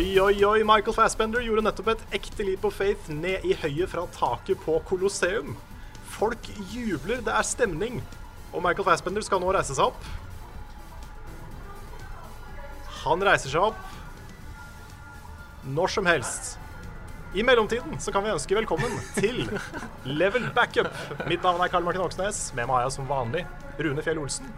Oi, oi, oi, Michael Fassbender gjorde nettopp et ekte leap of faith ned i høyet fra taket på Colosseum. Folk jubler, det er stemning. Og Michael Fassbender skal nå reise seg opp. Han reiser seg opp når som helst. I mellomtiden så kan vi ønske velkommen til Level Backup. Mitt navn er Karl Martin Oksnes. Med har som vanlig Rune Fjell Olsen.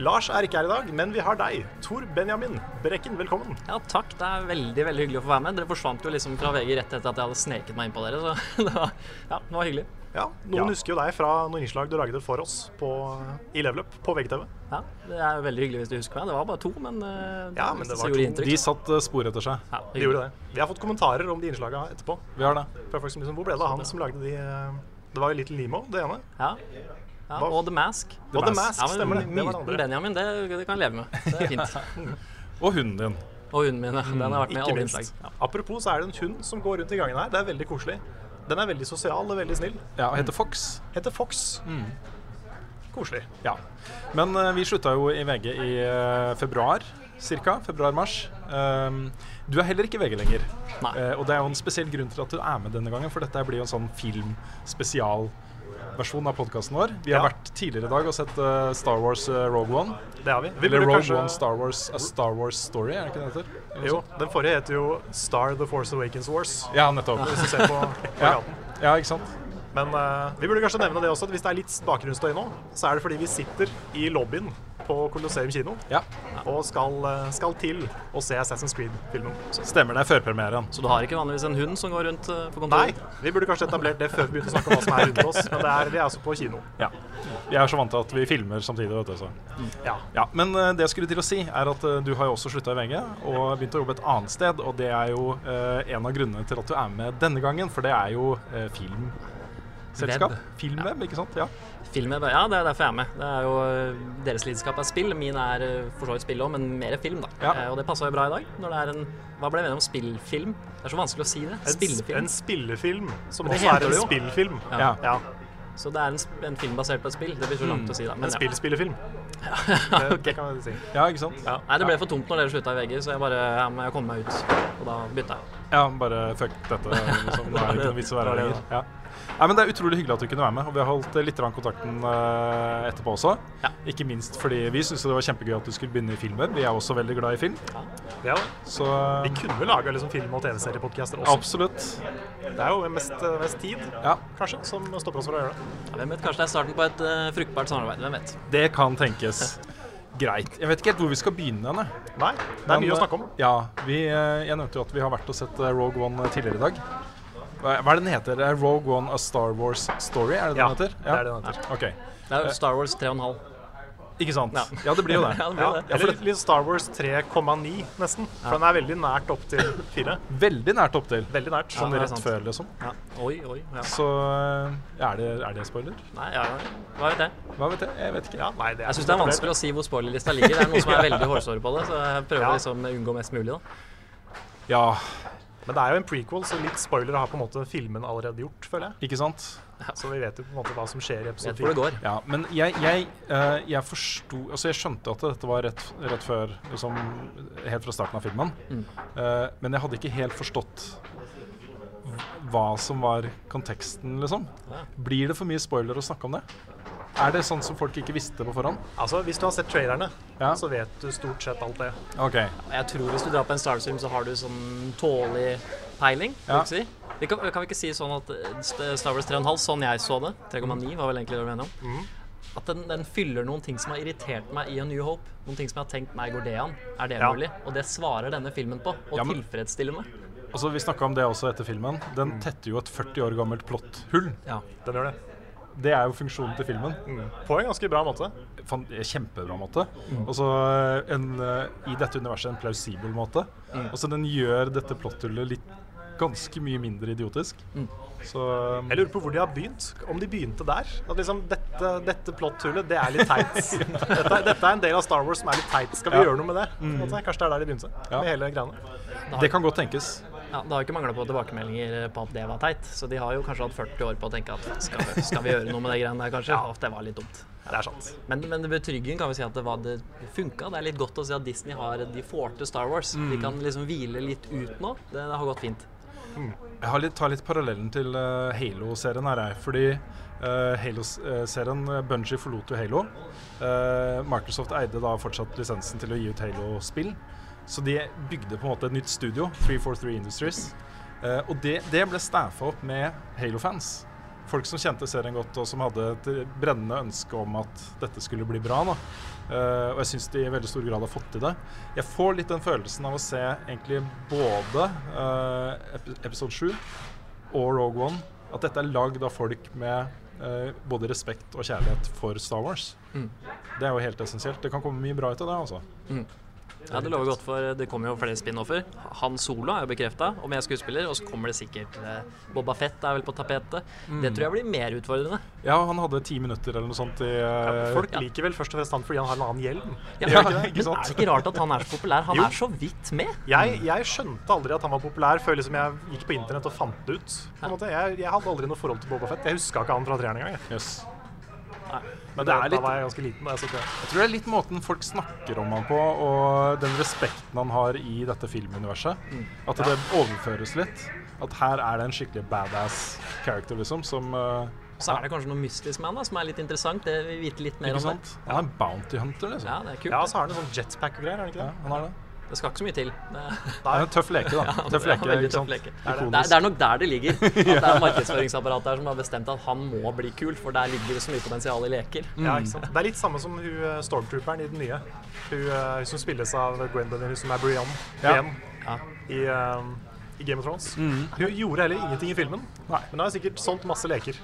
Lars er ikke her i dag, men vi har deg. Tor Benjamin Brekken, velkommen. Ja, takk. Det er veldig veldig hyggelig å få være med. Dere forsvant jo liksom fra VG rett etter at jeg hadde sneket meg inn på dere, så det var, ja, det var hyggelig. Ja, Noen Ja. husker jo deg fra noen innslag du lagde for oss på, i Level Up på VGTV. Ja, Det er veldig hyggelig hvis du husker meg. Det var bare to, men, eh, Ja, men det var to. inntrykk. De satt eh, spor etter seg. Ja, De gjorde det. Vi har fått kommentarer om de innslagene etterpå. Vi har det. Fra folk som liksom, Hvor ble det av han som lagde de eh, Det var jo Little Limo, det ene. Ja. Ja. Og The Mask. Og The Mask. Mask, Ja, stemmer det. Myten. Benjamin, det, det kan jeg leve med. Det er fint. Og hunden din. Og hunden min, ja. den har vært med i alle innslag. Ja. Apropos så er det en hund som går rundt i gangen her. Det er veldig koselig. Den er veldig sosial og veldig snill. Ja, og heter Fox. Heter Fox. Koselig. Ja. Men uh, vi slutta jo i VG i uh, februar, ca. Februar-mars. Um, du er heller ikke VG lenger. Nei. Eh, og det er jo en spesiell grunn til at du er med denne gangen, for dette blir jo en sånn filmspesialversjon av podkasten vår. Vi har Ja. vært tidligere i dag og sett uh, Star Wars uh, Rogue One. Det har vi. vi Eller Rogue kanskje- One Star Wars A Star Wars Story, er det ikke det heter? Eller Jo, den forrige heter jo Star The Force Awakens Wars. Ja, nettopp. Hvis du ser på Ja. ja, ikke sant? Men uh, vi burde kanskje nevne det også, at hvis det er litt bakgrunnsstøy nå, så er det fordi vi sitter i lobbyen på Colosseum kino Ja, og skal, eh, skal til å se Assassin's Creed-filmen. stemmer det. Førpremieren. Så du har ikke vanligvis en hund som går rundt på kontoret? Nei, vi burde kanskje etablert det før vi begynte å snakke om hva som er rundt oss, men det er, vi er altså på kino. Ja. Vi er så vant til at vi filmer samtidig, vet du. Så. Ja. Ja, men eh, det jeg skulle til å si, er at eh, du har jo også slutta i VG og begynt å jobbe et annet sted. Og det er jo eh, en av grunnene til at du er med denne gangen, for det er jo eh, filmselskap. Filmweb, Filmweb, ikke sant? Ja. Film er, ja, det er derfor jeg er med. Det er jo, eh, deres lidenskap er spill. Min er eh, for så vidt spill òg, men mer film, da. Ja. Eh, og det passa jo bra i dag. Når det er en Hva ble det om spillfilm? Det er så vanskelig å si det. Spillefilm. en spillefilm som det også er en spillfilm. Ja. Ja. Ja, Så det er en, en film basert på et spill. Det blir så langt å si, da. En Men, ja. spillspillefilm. Det, det kan man si. ja, ikke sant? Ja. Nei, det ble for tomt når dere slutta i VG, så jeg bare ja, må jeg komme meg ut. Og da bytta jeg. Ja, bare fuck dette. Liksom. Nå er det ikke noe vits å være her lenger. Ja. Nei, men Det er utrolig hyggelig at du kunne være med, og vi har holdt eh, litt kontakten eh, etterpå også. Ja. Ikke minst fordi vi syntes det var kjempegøy at du skulle begynne i filmer. Vi er også veldig glad i film. Ja, Så vi kunne jo laga liksom film- og TV-seriepodcaster også. absolutt. Det er jo mest, mest tid, Ja, kanskje, som stopper oss fra å gjøre det. Ja, hvem vet, Kanskje det er starten på et uh, fruktbart samarbeid. Hvem vet. det kan tenkes. Greit. Jeg vet ikke helt hvor vi skal begynne. Nei. Nei, det er mye å snakke om. Ja, vi, eh, Jeg nevnte jo at vi har vært og sett eh, Rogue One tidligere i dag. Hva er det den heter? Er Rogue One A Star Wars Story? Er det den Ja, den heter? det er den heter. Ok. Det er jo Star Wars 3,5. Ikke sant? Ja. Ja, det blir jo det. Ja, det blir Ja, det. Ja, eller litt Star Wars 3,9 nesten. For den er veldig nært opp til 4. Veldig nært opp til. Veldig nært. Sånn det rett sant. før, liksom. Ja. Oi, oi. Ja. Så eh, er, det, er det spoiler? Nei, ja, ja. hva vet jeg. Hva vet jeg? Jeg vet ikke. Ja, nei, det Jeg syns det er vanskelig å si hvor spoilerlista ligger. Det er noen som er veldig hårsåre på det, så jeg prøver Ja. liksom å unngå mest mulig. da. Ja, Men det er jo en prequel, så litt spoiler har på en måte filmen allerede gjort, føler jeg. ikke sant? Så vi vet jo på en måte hva som skjer i episode Vet hvor det 4. går. Ja, men jeg, jeg, uh, jeg forsto Altså, jeg skjønte at dette var rett, rett før liksom, Helt fra starten av filmen. Mm. Uh, men jeg hadde ikke helt forstått hva som var konteksten, liksom. Ja. Blir det for mye spoiler å snakke om det? Er det sånn som folk ikke visste på forhånd? Altså, hvis du har sett trailerne, Ja. så vet du stort sett alt det. OK. Jeg tror hvis du drar på en Star Wars-film, så har du sånn tålelig peiling. Ja. si. Det kan, kan vi ikke si sånn at eh, Star Wars 3,5, sånn jeg så det 3,9 var vel egentlig det du mener om. Mm. At den, den fyller noen ting som har irritert meg i A New Hope. Noen ting som jeg har tenkt meg går det an? Er det Ja. mulig? Og det svarer denne filmen på. Og Ja, men- tilfredsstiller meg. Altså, Vi snakka om det også etter filmen. Den tetter jo et 40 år gammelt plotthull. Ja. Den gjør det. Det er jo funksjonen til filmen. På en ganske bra måte. Fan, kjempebra måte. Og så en, eh, i dette universet en plausibel måte. Og så den gjør dette plotthullet litt ganske mye mindre idiotisk. Så Jeg lurer på hvor de har begynt. Om de begynte der. At liksom dette, dette plotthullet, det er litt teit. Dette, dette er en del av Star Wars som er litt teit. Skal vi Ja. gjøre noe med det? Mm. Kanskje det er der de begynte. Ja. Med hele greiene. det kan godt tenkes. Ja, Det har ikke mangla på tilbakemeldinger på at det var teit. Så de har jo kanskje hatt 40 år på å tenke at skal vi, skal vi gjøre noe med de greiene der, kanskje? At det var litt dumt. Det er sant. Men, men betryggende kan vi si at det, var, det funka. Det er litt godt å si at Disney har De får til Star Wars. De kan liksom hvile litt ut nå. Det, det har gått fint. Jeg har litt, tar litt parallellen til uh, Halo-serien her, jeg. Fordi uh, Halo-serien Bungie forlot jo Halo. Uh, Microsoft eide da fortsatt lisensen til å gi ut Halo-spill. Så de bygde på en måte et nytt studio, 343 Industries. Uh, og det, det ble staffa opp med Halo-fans. Folk som kjente serien godt, og som hadde et brennende ønske om at dette skulle bli bra. Eh, og jeg syns de i veldig stor grad har fått til det. Jeg får litt den følelsen av å se egentlig både uh, episode 7 og Rogue One at dette er lagd av folk med både respekt og kjærlighet for Star Wars. Mm. Det er jo helt essensielt. Det kan komme mye bra ut av det, altså. Ja, Det lover godt, for det kommer jo flere spin-offer. Han Solo er jo bekrefta, og med skuespiller. Og så kommer det sikkert eh, Boba Fett er vel på tapetet. Det tror jeg blir mer utfordrende. Ja, han hadde ti minutter eller noe sånt i ja, Folk liker vel først og fremst han fordi han har en annen hjelm. Ja, Ja, men ikke men er det ikke rart at han er så populær? Han Jo. er så vidt med. Jeg, jeg skjønte aldri at han var populær før liksom jeg gikk på internett og fant det ut. På en måte. Jeg, jeg hadde aldri noe forhold til Boba Fett. Jeg huska ikke han fra treeren engang. Yes. Men det det er litt- da var jeg ganske liten. Da jeg så det. Jeg tror det er litt måten folk snakker om han på, og den respekten han har i dette filmuniverset. At det overføres litt. At her er det en skikkelig badass character, liksom, som uh, Så er det kanskje noe mystisk med han da, som er litt interessant. Det vil vite litt mer Ikke om det. sant? Han er en bounty hunter, liksom. Ja, det er kult. Ja, så har han en sånn jetpack og greier. er det ikke Ja, han har det. Det skal ikke så mye til. Det, Det er en tøff leke, da. Tøff Ja, leke, veldig ikke tøff leke. Det er, det er nok der det ligger. At det er markedsføringsapparatet her som har bestemt at han må bli kul, for der ligger det så mye potensial i leker. Ja, ikke sant? Det er litt samme som hun eh, stormtrooperen i den nye. Hun hun som spilles av Gwendolyn, hun som er Brienne Ja. Ja. i, um, i Game of Thrones. Hun gjorde heller ingenting i filmen, Nei. men hun har sikkert solgt masse leker.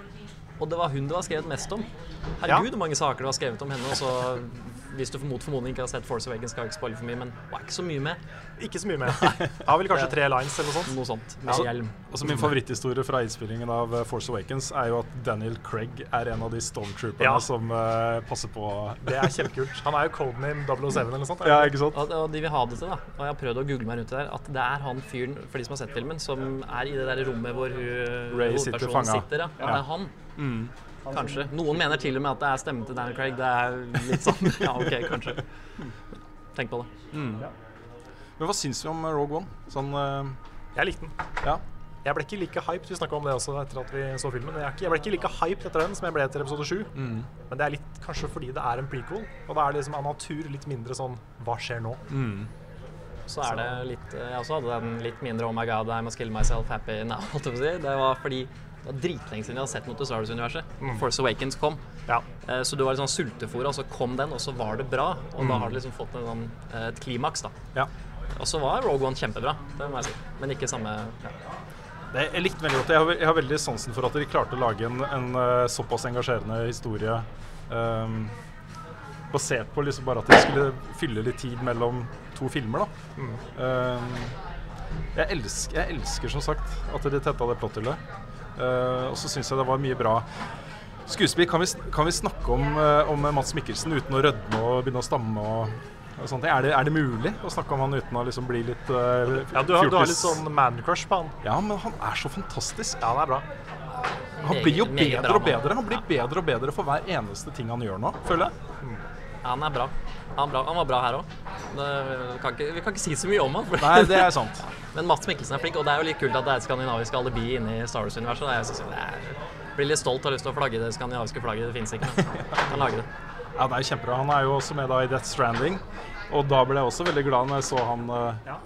Og det var hun det var skrevet mest om. Herregud, hvor mange saker det var skrevet om henne. Og så, hvis du mot formodning ikke har sett Force Awakens, skal jeg ikke spoile for mye, men det var ikke så mye med. Ikke så mye med. Har vel kanskje tre lines eller noe sånt. Noe sånt. Med Altså- hjelm. Altså Min favoritthistorie fra innspillingen av eh, Force Awakens er jo at Daniel Craig er en av de stormtrooperne Ja. som uh, passer på Det er kjempekult. Han er jo codename 007 eller noe sånt. Ja, ikke sant? Og, og de vil ha det til, da. Og jeg har prøvd å google meg rundt det der, at det er han fyren, for de som har sett filmen, som er i det der rommet hvor hun, Ray sitter sitter. Ja. ja. Det er han. Kanskje. Noen mener til og med at det er stemmen til Daniel Craig. Det er litt sånn Ja, OK, kanskje. Tenk på det. Men hva syns vi om eh, Rogue One? Sånn uh, Jeg likte den. Ja. Jeg ble ikke like hyped, vi snakka om det også etter at vi så filmen. Jeg, ikke, jeg ble ikke like hyped etter den som jeg ble etter episode 7. Mm. Men det er litt kanskje fordi det er en prequel, og da er det liksom av natur litt mindre sånn Hva skjer nå? Mm. Så er det litt Jeg også hadde den litt mindre Oh my god, I must kill myself happy now, holdt jeg på å si. Det var fordi det var dritlenge siden jeg hadde sett noe til Star Wars-universet. Force Awakens kom. Ja. Eh, Så du var litt sånn sultefòra, og så kom den, og så var det bra. Og da har det liksom fått en sånn, eh, et klimaks, da. ja. Og så var Rogue One kjempebra, det må jeg si. Men ikke samme ja. Det, jeg likte veldig godt. Jeg har, jeg har veldig sansen for at de klarte å lage en, en eh, såpass engasjerende historie um, basert på liksom bare at de skulle fylle litt tid mellom to filmer. da. Ehm, jeg, elsker, jeg elsker som sagt at de tetta det plotthullet. Eh, og så syns jeg det var mye bra skuespill. Kan vi, kan vi snakke om, eh, om Mats Mikkelsen uten å rødme og begynne å stamme? og? Er det, er det mulig å snakke om han uten å liksom bli litt uh, Ja, du har, du har litt sånn man-crush på han. Ja, men han er så fantastisk. Ja, han er bra. Han blir jo bedre og bedre. Han blir bedre og bedre for hver eneste ting han gjør nå, føler jeg. Han er bra. Han, er bra. han var bra her òg. Vi kan ikke si så mye om han. for- Nei, det er sant. Men Mats Mikkelsen er flink, og det er jo litt kult at det er et skandinavisk alibi inne i Star Wars-universet. Jeg synes det er, blir litt stolt og har lyst til å flagge det skandinaviske flagget. Det fins ikke, men kan lage det. Ja, det er kjempebra. Han er jo også med da i Death Stranding, og da ble jeg også veldig glad når jeg så han eh, Ja.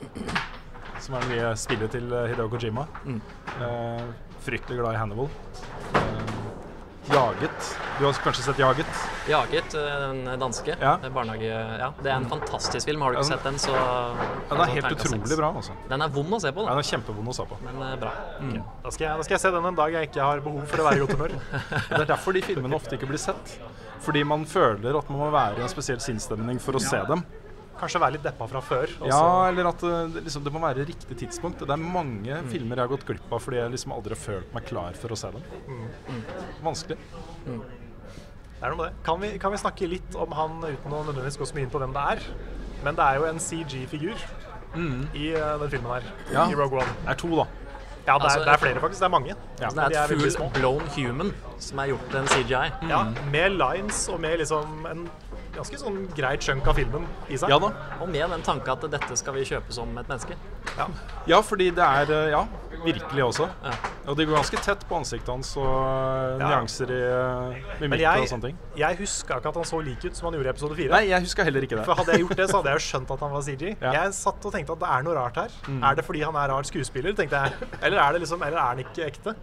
som er den nye spillet til eh, Hideo Kojima. Eh, fryktelig glad i Hannibal. Eh, Jaget. Du har kanskje sett Jaget? Jaget, eh, den danske. Ja. Barnehage, ja. Det er en fantastisk film. Har du ikke Ja, sett den, så Ja, den er helt utrolig bra, altså. Den er vond å se på, Ja, den er kjempevond å se på. men eh, bra. Da skal, jeg, da skal jeg se den en dag jeg ikke har behov for å være i godt humør. Det er derfor de filmene ofte ikke blir sett. Fordi man føler at man må være i en spesiell sinnsstemning for å se dem. Kanskje være litt deppa fra før. Også. Ja, eller at eh, det, liksom, det må være riktig tidspunkt. Det er mange filmer jeg har gått glipp av fordi jeg liksom aldri har følt meg klar for å se dem. Vanskelig. Det er noe med det. Kan vi, kan vi snakke litt om han uten å nødvendigvis gå så mye inn på hvem det er? Men det er jo en CG-figur i uh, den filmen her. Ja. I Rogue One. Det er to, da. Ja, det er, Altså, det er flere, faktisk. Det er mange. Ja. Altså, det er et full blown human som er gjort til en CGI. Ja, med lines og med liksom en ganske sånn greit chunk av filmen i seg. Ja da. Og med den tanke at dette skal vi kjøpe som et menneske. Ja. Ja, fordi det er eh, Ja, virkelig også. Ja. Og det går ganske tett på ansiktet hans og eh, Ja. nyanser i eh, mimikk og sånne ting. jeg huska ikke at han så lik ut som han gjorde i episode fire. Nei, jeg husker heller ikke det. For hadde jeg gjort det, så hadde jeg jo skjønt at han var CG. Ja. Jeg satt og tenkte at det er noe rart her. Er det fordi han er rar skuespiller, tenkte jeg. Eller er, det liksom, eller er han ikke ekte?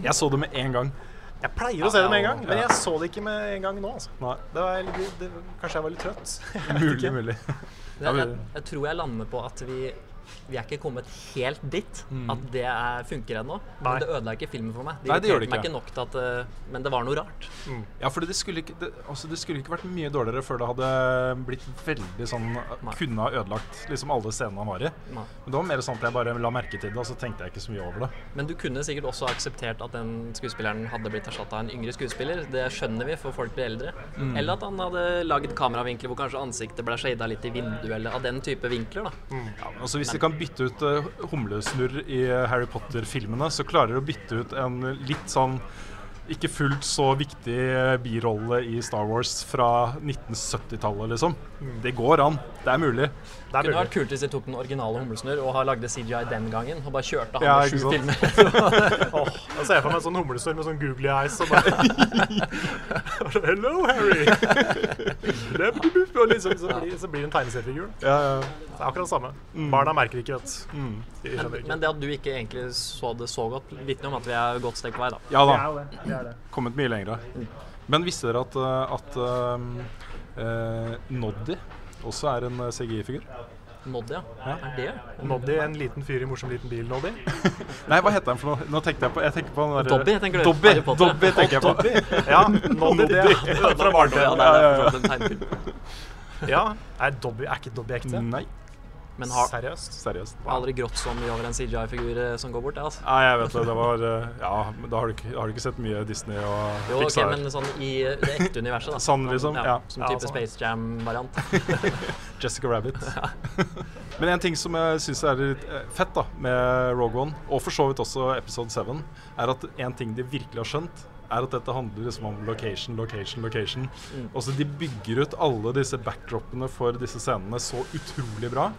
Jeg så det med en gang. Jeg pleier å se det med en gang, Ja. men jeg så det ikke med en gang nå. Altså. Nei, Det var, litt- det, kanskje jeg var litt trøtt. Mulig, mulig. Jeg, jeg, jeg tror jeg lander på at vi vi er ikke kommet helt dit at det er, funker ennå. Men det ødela ikke filmen for meg. De Nei, det gjør det ikke. meg ikke. nok til at eh, Men det var noe rart. Ja, for det skulle, ikke, det, altså det skulle ikke vært mye dårligere før det hadde blitt veldig sånn Nei. Kunne ha ødelagt liksom alle scenene han var i. Nei. Men det var mer sånn at jeg bare la merke til det, og så tenkte jeg ikke så mye over det. Men du kunne sikkert også akseptert at den skuespilleren hadde blitt erstatta av en yngre skuespiller. Det skjønner vi, for folk blir eldre. Mm. Eller at han hadde lagd kameravinkler hvor kanskje ansiktet ble shada litt i vinduet, eller av den type vinkler. da. Ja, altså Hvis kan bytte ut eh, humlesnurr i eh, Harry Potter-filmene, så klarer de å bytte ut en litt sånn ikke fullt så viktig eh, birolle i Star Wars fra 1970-tallet, liksom. Det går an. Det er mulig. Det er Kunne vært kult hvis de tok den originale humlesnurr og har lagde CGI den gangen, og bare kjørte han Ja, med sju filmer. oh, jeg ser for meg en sånn humlesnurr med sånn googly eyes og bare Hello, Harry! Og liksom, så, blir, så blir det en tegneseriefigur. Ja, ja. Det er akkurat det samme. Barna merker ikke, vet du. Mm. De skjønner ikke. Men det at du ikke egentlig så det så godt, vitner om at vi er godt steg på vei, da. ja da. jo det. det, er det. Kommet mye lenger. Men visste dere at, eh, at um, uh, Noddy også er en eh, CGI-figur? Noddy, ja. Ja. Er det? Noddy, en liten fyr i morsom liten bil, Noddy. Nei, hva heter han for noe? Nå tenkte jeg på Jeg tenker på han derre- Dobby, tenker du? Dobby, Dobby tenker jeg på. Ja, Noddy, det er, fra Ja, barndommen. det er Ja, ja, ja. fra den tegnefilmen. Ja, er, Dobby, er ikke Dobby ekte? Nei, Men har, Seriøst? seriøst. wow. aldri grått så mye over en CGI-figur eh, som går bort, Det, altså. Nei, jeg vet det. Det var eh, Ja, da har du ikke, har du ikke sett mye Disney og Jo, ok, Okay, men sånn i det ekte universet, da. Sånn, liksom, ja. Som type sånn. Space Jam-variant. Jessica Rabbit. Men en ting som jeg syns er litt eh, fett da med Rogue One, og for så vidt også Episode 7, er at en ting de virkelig har skjønt, er at dette handler liksom om location, location, location. Og så De bygger ut alle disse backdropene for disse scenene så utrolig bra.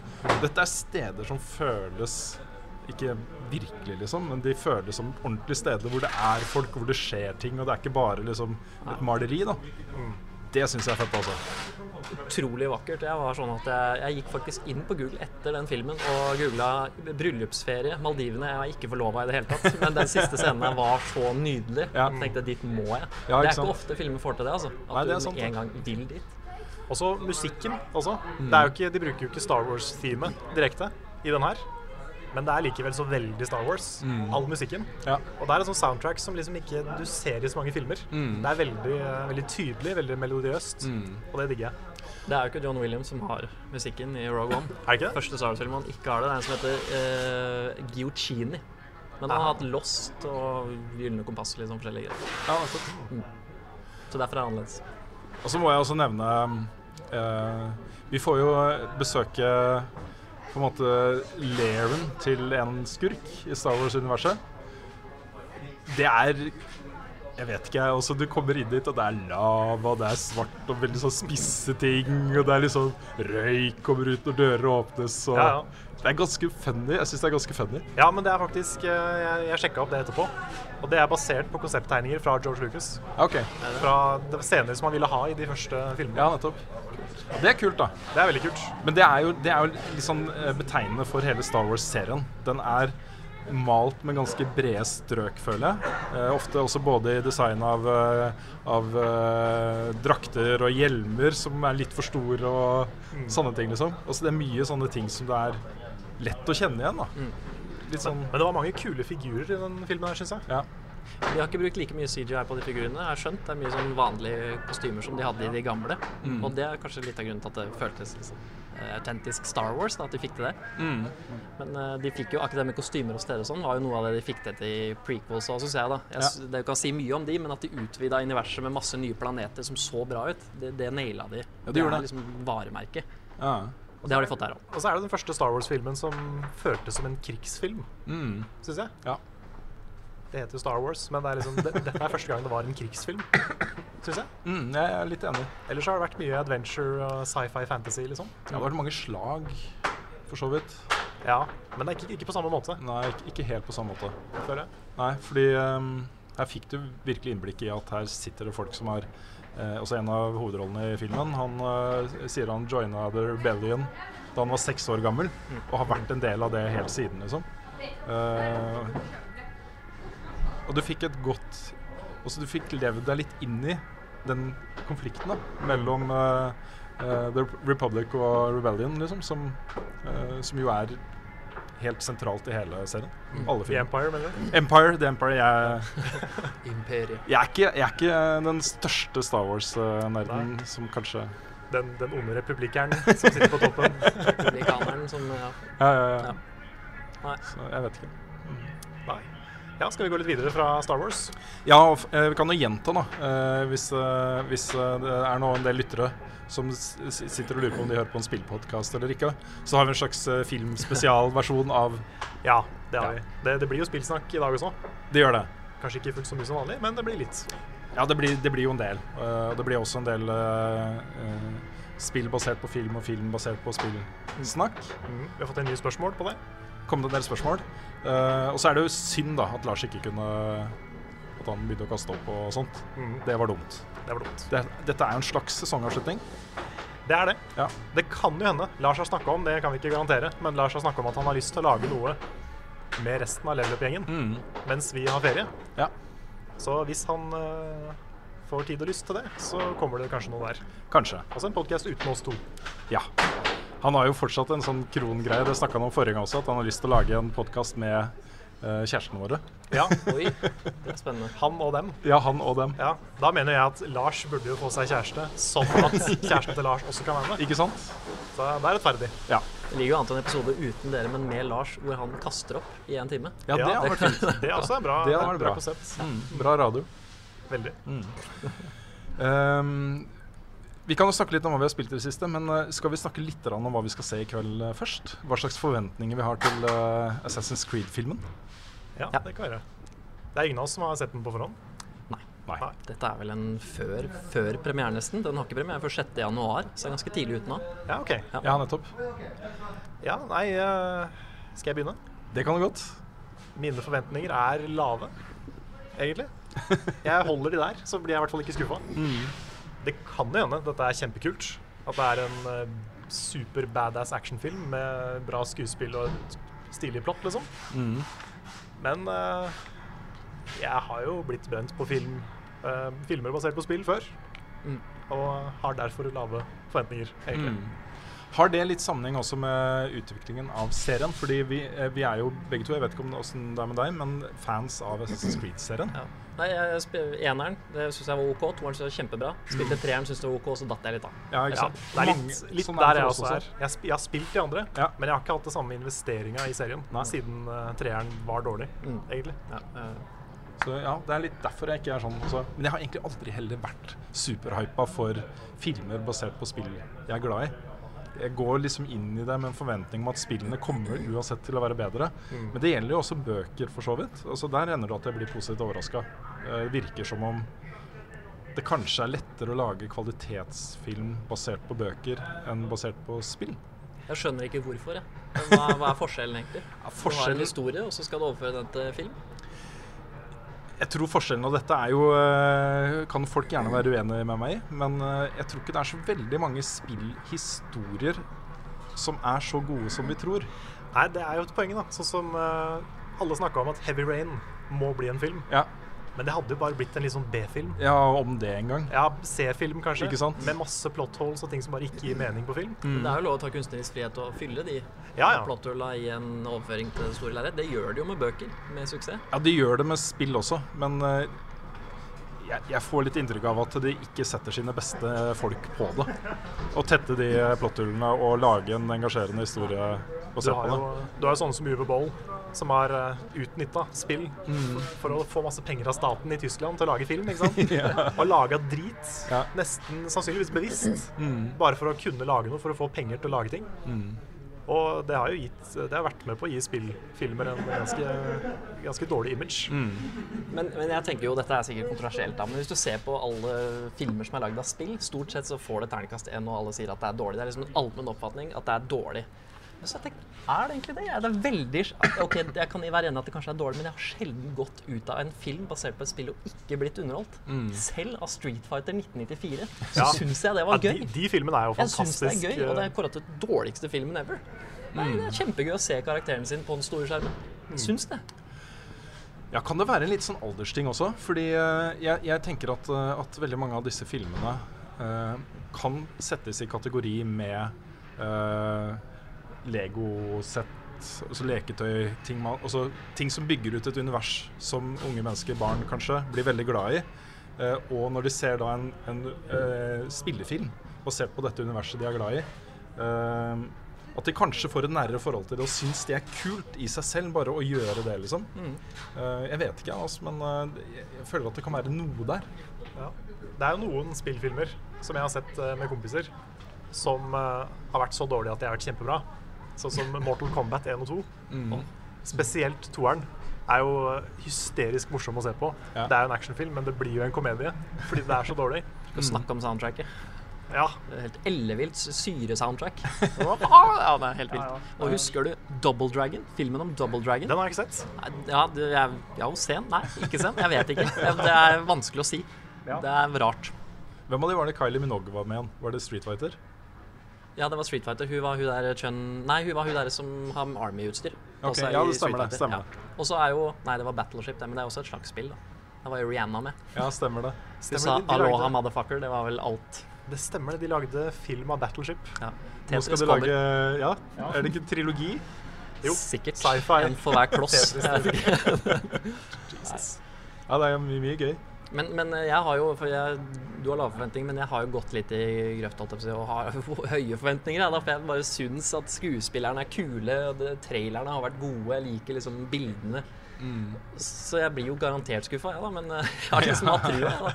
Dette er steder som føles ikke virkelig, liksom, men de føles som ordentlige steder hvor det er folk, hvor det skjer ting, og det er ikke bare liksom et maleri. da. Det syns jeg er fett, altså. Utrolig vakkert. Jeg var sånn at jeg, jeg gikk faktisk inn på Google etter den filmen og googla 'bryllupsferie Maldivene'. Jeg var ikke forlova i det hele tatt, men den siste scenen var så nydelig. Ja. Jeg tenkte dit må jeg. Ja, det er sant? ikke ofte filmer får til det, altså. At Nei, det er du sant, en gang vil dit. Og så musikken også. Mm. Det er jo ikke, de bruker jo ikke Star Wars-teamet direkte i den her. Men det er likevel så veldig Star Wars, all musikken. Mm. Ja. Og det er et sånt soundtrack som liksom ikke du ser i så mange filmer. Mm. Det er veldig, eh, veldig tydelig, veldig melodiøst, og det digger jeg. Det er jo ikke John Williams som har musikken i Rogue One. Er det ikke det? Første Star Wars-film han ikke har det. Det er en som heter uh, Giochini. Men han har hatt Lost og Gylne kompass sånn forskjellige greier. Ja, nettopp. Så derfor er det annerledes. Og så må jeg også nevne uh, Vi får jo besøke på en måte lairen til en skurk i Star Wars-universet. Det er Jeg vet ikke. Også du kommer inn dit, og det er lava, det er svart og veldig sånn spisse ting. Og det er liksom røyk kommer ut når dører åpnes. Og Ja, ja. Det er ganske funny. Jeg syns det er ganske funny. Ja, men det er faktisk eh, Jeg, jeg sjekka opp det etterpå. Og det er basert på konsepttegninger fra George Lucas. Okay. Fra scener som han ville ha i de første filmene. Ja, nettopp. Det er kult, da. Det er veldig kult. Men det er jo, det er jo litt sånn eh, betegnende for hele Star Wars-serien. Den er malt med ganske brede strøk, føler jeg. Eh, ofte også både i design av, eh, av eh, drakter og hjelmer som er litt for store og sånne ting, liksom. Altså, det er mye sånne ting som det er lett å kjenne igjen, da. Litt sånn Men det var mange kule figurer i den filmen her, syns jeg. Ja. De har ikke brukt like mye CGI på de figurene. Jeg har skjønt Det er mye sånn vanlige kostymer som de hadde i de gamle. Mm. Og det er kanskje litt av grunnen til at det føltes liksom, autentisk Star Wars, da, at de fikk til det. Mm. Men uh, de fikk jo akkurat det med kostymer og steder og sånn, var jo noe av det de fikk til i prequels òg, syns jeg. da. Jeg, ja. Det kan si mye om de, men at de utvida universet med masse nye planeter som så bra ut, det, det naila de. Ja, de gjorde er det. liksom varemerket. Ja. Og det har de fått her òg. Og så er det den første Star Wars-filmen som føltes som en krigsfilm, Mm. syns jeg. Ja. Det heter jo Star Wars, men det er liksom, det, dette er første gang det var en krigsfilm, syns jeg. Mm, jeg er litt enig. Ellers har det vært mye adventure og sci-fi fantasy, liksom. Det har vært mange slag, for så vidt. Ja, men det er ikke, ikke på samme måte, Nei, ikke, ikke helt på samme måte. føler jeg. Nei, fordi um, her fikk du virkelig innblikk i at her sitter det folk som har eh, Også en av hovedrollene i filmen. Han eh, sier han joina The Rebellion da han var seks år gammel, og har vært en del av det helt siden, liksom. Eh, og du fikk et godt Også du fikk levd deg litt inn i den konflikten da, mellom uh, uh, The Republic og Rebellion, liksom, som, uh, som jo er helt sentralt i hele serien. Alle I filmer. Empire, mener du? Empire, The Empire. Jeg, Imperiet. jeg, er ikke, jeg er ikke den største Star Wars-nerden som kanskje Den, den onde republikkeren som sitter på toppen. Republikaneren som ja. Ja, ja, ja. Ja. Nei. Så jeg vet ikke. Ja, skal vi gå litt videre fra Star Wars? Ja, eh, vi kan jo gjenta, da. eh, hvis, eh, hvis det er nå en del lyttere som sitter og lurer på om de hører på en spillpodkast eller ikke, så har vi en slags filmspesialversjon av Ja, det har vi. Det, det blir jo spillsnakk i dag også. Det gjør det. Kanskje ikke fullt så mye som vanlig, men det blir litt. Ja, det blir, det blir jo en del. Og det blir også en del spill basert på film og film basert på spillsnakk. Mm. Vi har fått en ny spørsmål på det. Kom det en del spørsmål. Eh, og så er det jo synd da at Lars ikke kunne At han begynte å kaste opp og sånt. Mm. Det var dumt. Det var dumt. Det, dette er jo en slags sesongavslutning. Det er det. Ja. Det kan jo hende. Lars har snakka om, det kan vi ikke garantere, men Lars har snakka om at han har lyst til å lage noe med resten av Level Up-gjengen Mm. mens vi har ferie. Ja. Så hvis han uh, får tid og lyst til det, så kommer det kanskje noe der. Kanskje. Altså en podkast uten oss to. Ja. Han har jo fortsatt en sånn krongreie, det snakka han om forrige gang også, at han har lyst til å lage en podkast med uh, kjærestene våre. Ja, Oi, det er spennende. han og dem. Ja, han og dem. Ja, Da mener jeg at Lars burde jo få seg kjæreste, sånn at kjæresten til Lars også kan være med. Ikke sant? Så det er rettferdig. Ja. Det ligger jo an til en episode uten dere, men med Lars, hvor han kaster opp i en time. Ja, det Ja, har vært fint. Det er også en bra, Det bra bra. konsept. Mm. Bra radio. Veldig. Ehm, vi kan jo snakke litt om hva vi har spilt i det siste, men eh, skal vi snakke litt om hva vi skal se i kveld eh, først? Hva slags forventninger vi har til eh, Assassin's Creed-filmen? Ja, Ja. det kan være. Det er ingen av oss som har sett den på forhånd. Nei. Nei. Dette er vel en før, før premiere, nesten. Den har ikke premiere før 6. januar, så det er ganske tidlig ute nå. Ja, OK. Ja, nettopp. Ja, nei Skal jeg begynne? Det kan du godt. Mine forventninger er lave, egentlig. Jeg holder de der, så blir jeg i hvert fall ikke skuffa. Det kan jo hende dette er kjempekult. At det er en eh, super badass actionfilm med bra skuespill og et stilig plott, liksom. Mm. Men uh, jeg har jo blitt brent på film, uh, filmer basert på spill før. Mm. Og har derfor lave forventninger, egentlig. Mm. Har det litt sammenheng også med utviklingen av serien? Fordi vi, vi er jo begge to, jeg vet ikke om åssen det er med deg, men fans av Assassin's Creed-serien. Ja. Nei, jeg jeg Eneren det syns jeg var OK. Toeren syns jeg var kjempebra. Spilte treeren, syns det var OK, så datt jeg litt av. Ja, ikke sant? det er litt, litt sånn er der jeg også her er. Jeg, sp jeg har spilt de andre, Ja. men jeg har ikke hatt det samme investeringa i serien Nei. siden uh, treeren var dårlig, Mm. egentlig. Ja, Uh, Så ja, Det er litt derfor jeg ikke er sånn. Så. Men jeg har egentlig aldri heller vært superhypa for filmer basert på spill jeg er glad i. Jeg går liksom inn i det med en forventning om at spillene kommer uansett til å være bedre. Mm. Men det gjelder jo også bøker, for så vidt. Altså Der ender det at jeg blir positivt overraska. Det virker som om det kanskje er lettere å lage kvalitetsfilm basert på bøker enn basert på spill. jeg skjønner ikke hvorfor, jeg. Hva, hva er forskjellen, egentlig? Ja, Du har en historie, og så skal du overføre den til film? Jeg tror forskjellen av dette er jo eh, Kan folk gjerne være uenige med meg i, men eh, jeg tror ikke det er så veldig mange spillhistorier som er så gode som vi tror. Nei, det er jo et poeng, da. Sånn som eh, alle snakka om at Heavy Rain må bli en film. Ja, Men det hadde jo bare blitt en litt sånn B-film. ja om det en gang. Ja, C-film kanskje, Ikke sant? med masse plot holes og ting som bare ikke gir mening på film. Men Det er jo lov å ta kunstnerisk frihet og fylle de Ja, ja. plotthulla i en overføring til det store lerret. Det gjør de jo med bøker, med suksess. Ja, de gjør det med spill også, men eh, jeg, jeg får litt inntrykk av at de ikke setter sine beste folk på det. Å tette de plotthullene og lage en engasjerende historie Du har på jo, det. du har jo sånne som Uwe Boll, som har uh, utnytta spill for å få masse penger av staten i Tyskland til å lage film. ikke sant? Og laga drit, Ja. nesten sannsynligvis bevisst, Mm. bare for å kunne lage noe, for å få penger til å lage ting. Mm. Og det har jo gitt, det har vært med på å gi spillfilmer en ganske, ganske dårlig image. Mm. Men, men jeg tenker jo, dette er sikkert kontroversielt, da, men hvis du ser på alle filmer som er lagd av spill, stort sett så får det terningkast én, og alle sier at det er dårlig. Det er liksom en allmenn oppfatning at det er dårlig. Så jeg tenker, er det egentlig det? Ja, Det er veldig Ok, jeg kan være enig at det kanskje er dårlig, men jeg har sjelden gått ut av en film basert på et spill og ikke blitt underholdt. Selv av Street Fighter 1994 så Ja. syns jeg det var gøy. gøy. de filmene er jo Jeg syns det er gøy, og det er eh, kåret til dårligste filmen ever. Nei, det er kjempegøy å se karakteren sin på den store skjermen. Jeg Syns det. Ja, Kan det være en litt sånn aldersting også? Fordi eh, jeg, jeg tenker at, eh, at veldig mange av disse filmene uh, kan settes i kategori med uh, Lego-sett, altså leketøy, ting, man, altså, ting som bygger ut et univers som unge mennesker, barn kanskje, blir veldig glad i. Eh, og når de ser da en, en eh, spillefilm basert på dette universet de er glad i, eh, at de kanskje får et nærere forhold til det og syns det er kult i seg selv bare å gjøre det, liksom. Eh, jeg vet ikke, altså, men eh, jeg, føler at det kan være noe der. Ja. Det er jo noen spillfilmer som jeg har sett eh, med kompiser, som har vært så dårlige at de har vært kjempebra. Sånn som Mortal Kombat 1 og 2. Mm. Spesielt toeren er jo hysterisk morsom å se på. Ja. Det er jo en actionfilm, men det blir jo en komedie fordi det er så dårlig. Skal snakke om soundtracket. Ja, Det er Helt ellevilt syresoundtrack. ja, det er helt Ja, ja. vilt. Og husker du Double Dragon? Filmen om Double Dragon? den har jeg ikke sett. Ja, det er, ja, sen? Nei, ikke sen. Jeg vet ikke. Det er vanskelig å si. Ja. Det er rart. Hvem av de var det Kylie Minogue var med igjen? Var det Street Fighter? Ja, det var Street Fighter. Hun var hun der Chun Nei, hun var hun der som har Army-utstyr. Ok, ja, det stemmer det, stemmer Ja. Og så er jo Nei, det var Battleship, det, men det er også et slags spill, da. Da var jo Rihanna med. Ja, stemmer det. Hun sa de, de 'Aloha, lagde- motherfucker'. Det var vel alt. Det stemmer det. De lagde film av Battleship. Ja. Nå skal de lage Ja, er det ikke en trilogi? Jo, Sikkert. sci-fi. En for hver kloss. Ikke. Ja, det er mye, mye gøy. Men, men jeg har jo for jeg, Du har lave forventninger, men jeg har jo gått litt i grøft holdt jeg på å si, og har høye forventninger. Da, for jeg bare syns at skuespillerne er kule, og det, trailerne har vært gode. Jeg liker liksom bildene. Så jeg blir jo garantert skuffa, ja, da, men jeg har liksom hatt trua.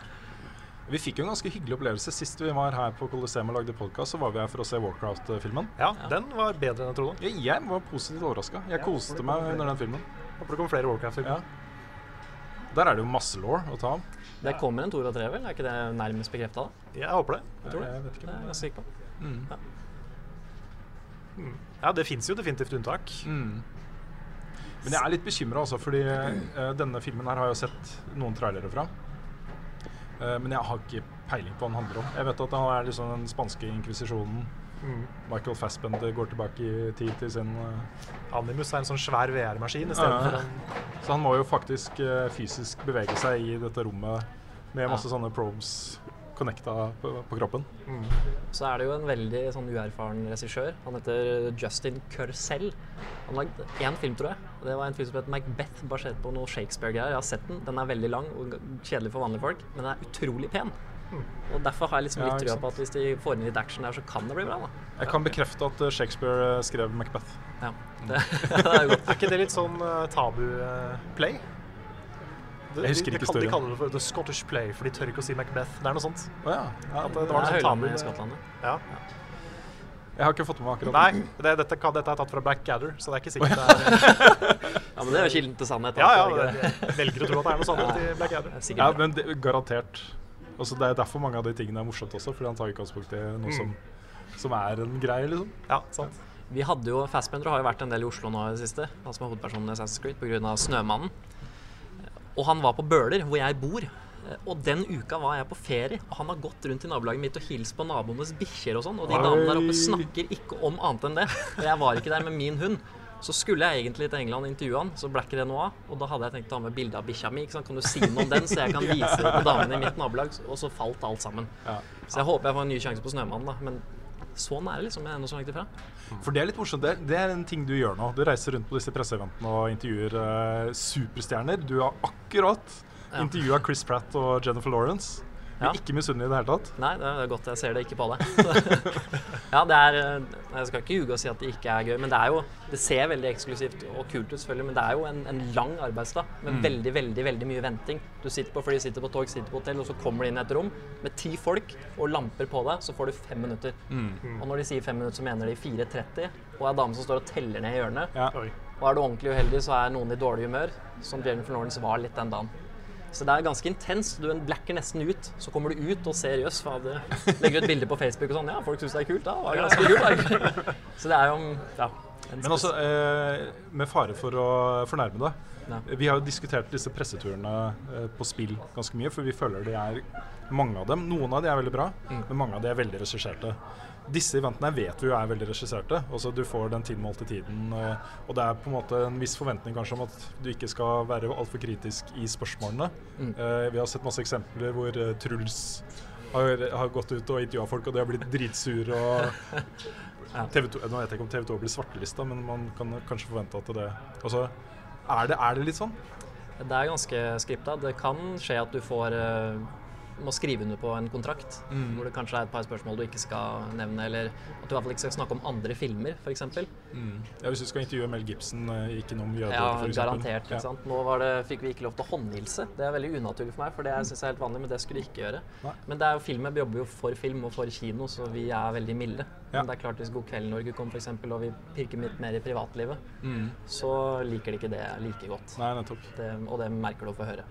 Vi fikk jo en ganske hyggelig opplevelse sist vi var her på Colosseum og lagde podkast. Så var vi her for å se Warcraft-filmen. Ja, den var bedre enn jeg trodde. Jeg, jeg var positivt overraska. Jeg koste meg under den filmen. Håper det kommer flere Warcraft-filmer. Ja. Der er det jo masse law å ta av. Det kommer en Tor og tre, vel? Er ikke det nærmest bekrefta? Jeg håper det. Jeg tror det. Jeg vet Det ikke. er jeg ganske sikker på. Mm. Ja, det fins jo definitivt unntak. Mm. Men jeg er litt bekymra, altså, fordi uh, denne filmen her har jeg jo sett noen trailere fra. Uh, men jeg har ikke peiling på hva den handler om. Jeg vet at han er liksom den spanske inkvisisjonen. Mm. Michael Fassbender går tilbake i tid til sin uh, Animus er en sånn svær VR-maskin Ja, istedenfor ja. en Så han må jo faktisk uh, fysisk bevege seg i dette rommet med masse sånne probes connecta på, på kroppen. mm. Så er det jo en veldig sånn uerfaren regissør. Han heter Justin Curcell. Han har lagd én film, tror jeg. Det var en film som het Macbeth, basert på noe Shakespeare-greier. Jeg har sett den. Den er veldig lang og kjedelig for vanlige folk, men den er utrolig pen. Og derfor har jeg liksom litt ikke trua på at hvis de får inn litt action der, så kan det bli bra. da. Jeg kan bekrefte at eh, Shakespeare eh, skrev Macbeth. Ja, det, det er godt. Er ikke det litt sånn uh, tabu-play? Jeg husker ikke de, de historien. kaller det for The Scottish Play, for de tør ikke å si Macbeth. Det er noe sånt. Oh, ja. ja At det, Det var noe sånt tabu i. Skottland. ja. Ja. Jeg har ikke fått med meg akkurat Nei, det, dette, dette er tatt fra Blackadder, så det er ikke sikkert det er Ja, men det er jo kilden til sannhet. Ja, ja, er det ikke det? velger å tro at det er noe sånt i Blackadder. Det er Ja, men det, garantert. Altså, det er derfor mange av de tingene er morsomt også, fordi han tar utgangspunkt i noe som, som er en greie, liksom. Ja, sant. Vi hadde jo, Fassbender har jo vært en del i Oslo nå i det siste, han som er hovedpersonen i Assassin's Creed, pga. Snømannen. Og han var på Bøler, hvor jeg bor. Og den uka var jeg på ferie, og han har gått rundt i nabolaget mitt og hilst på naboenes bikkjer og sånn. Og de damene der oppe snakker ikke om annet enn det. Og jeg var ikke der med min hund. Så skulle jeg egentlig til England og intervjue han, så ble ikke det noe av. Og da hadde jeg tenkt å ha med bilde av bikkja mi. Kan du si noe om den, så jeg kan vise det til damene i mitt nabolag? Og så falt alt sammen. Ja. Så jeg håper jeg får en ny sjanse på Snømannen, da. Men sånn er det liksom. Jeg er ennå så langt ifra. For det er litt morsomt. Det, det er en ting du gjør nå. Du reiser rundt på disse presseeventene og intervjuer eh, superstjerner. Du har akkurat intervjua Chris Pratt og Jennifer Lawrence. Ja. ikke misunnelig i det hele tatt. Nei, det er godt jeg ser det ikke på deg. ja, det er eh, Jeg skal ikke ljuge og si at det ikke er gøy, men det er jo Det ser veldig eksklusivt og kult ut, selvfølgelig, men det er jo en, en lang arbeidsdag med veldig, veldig veldig mye venting. Du sitter på fly, sitter på tog, sitter på hotell, og så kommer du inn i et rom med ti folk og lamper på deg, så får du fem minutter. Og når de sier fem minutter, så mener de 4.30, og er dame som står og teller ned i hjørnet. Ja. Og er du ordentlig uheldig, så er noen i dårlig humør, som Jennifer Lawrence var litt den dagen. Så det er ganske intenst. Du blacker nesten ut. Så kommer du ut og ser jøss, fader. Legger ut bilder på Facebook og sånn. Ja, folk syns det er kult. Da. Det var ganske kult, da. Så det er jo ja, Men også, eh, med fare for å fornærme deg Ja. Vi har jo diskutert disse presseturene eh, på spill ganske mye, for vi føler de er mange av dem. Noen av de er veldig bra, Mm. men mange av de er veldig regisserte. Disse eventene vet vi jo er veldig regisserte. Altså Du får den tilmålte tiden, og, og det er på en måte en viss forventning kanskje om at du ikke skal være altfor kritisk i spørsmålene. Mm. Eh, vi har sett masse eksempler hvor eh, Truls har, har gått ut og intervjua folk, og de har blitt dritsure. og TV 2, nå vet jeg ikke om TV 2 blir svartelista, men man kan kanskje forvente at det altså, er, det, er det litt sånn? Det er ganske skripta. Det kan skje at du får eh, må skrive under på en kontrakt Mm. hvor det kanskje er et par spørsmål du ikke skal nevne, eller at du i hvert fall ikke skal snakke om andre filmer, f.eks. Ja, hvis du skal intervjue Mel Gibson, eh, ikke noe om jøder, Ja, for garantert. ikke sant? Nå var det, fikk vi ikke lov til å håndhilse. Det er veldig unaturlig for meg, for det synes jeg er helt vanlig, men det skulle de ikke gjøre. Nei. Men det er jo filmen jobber jo for film og for kino, så vi er veldig milde. Ja. Men det er klart hvis God kveld Norge kommer for eksempel, og vi pirker litt mer i privatlivet, Mm. så liker de ikke det like godt. Nei, nettopp. Det, og det merker du å få høre.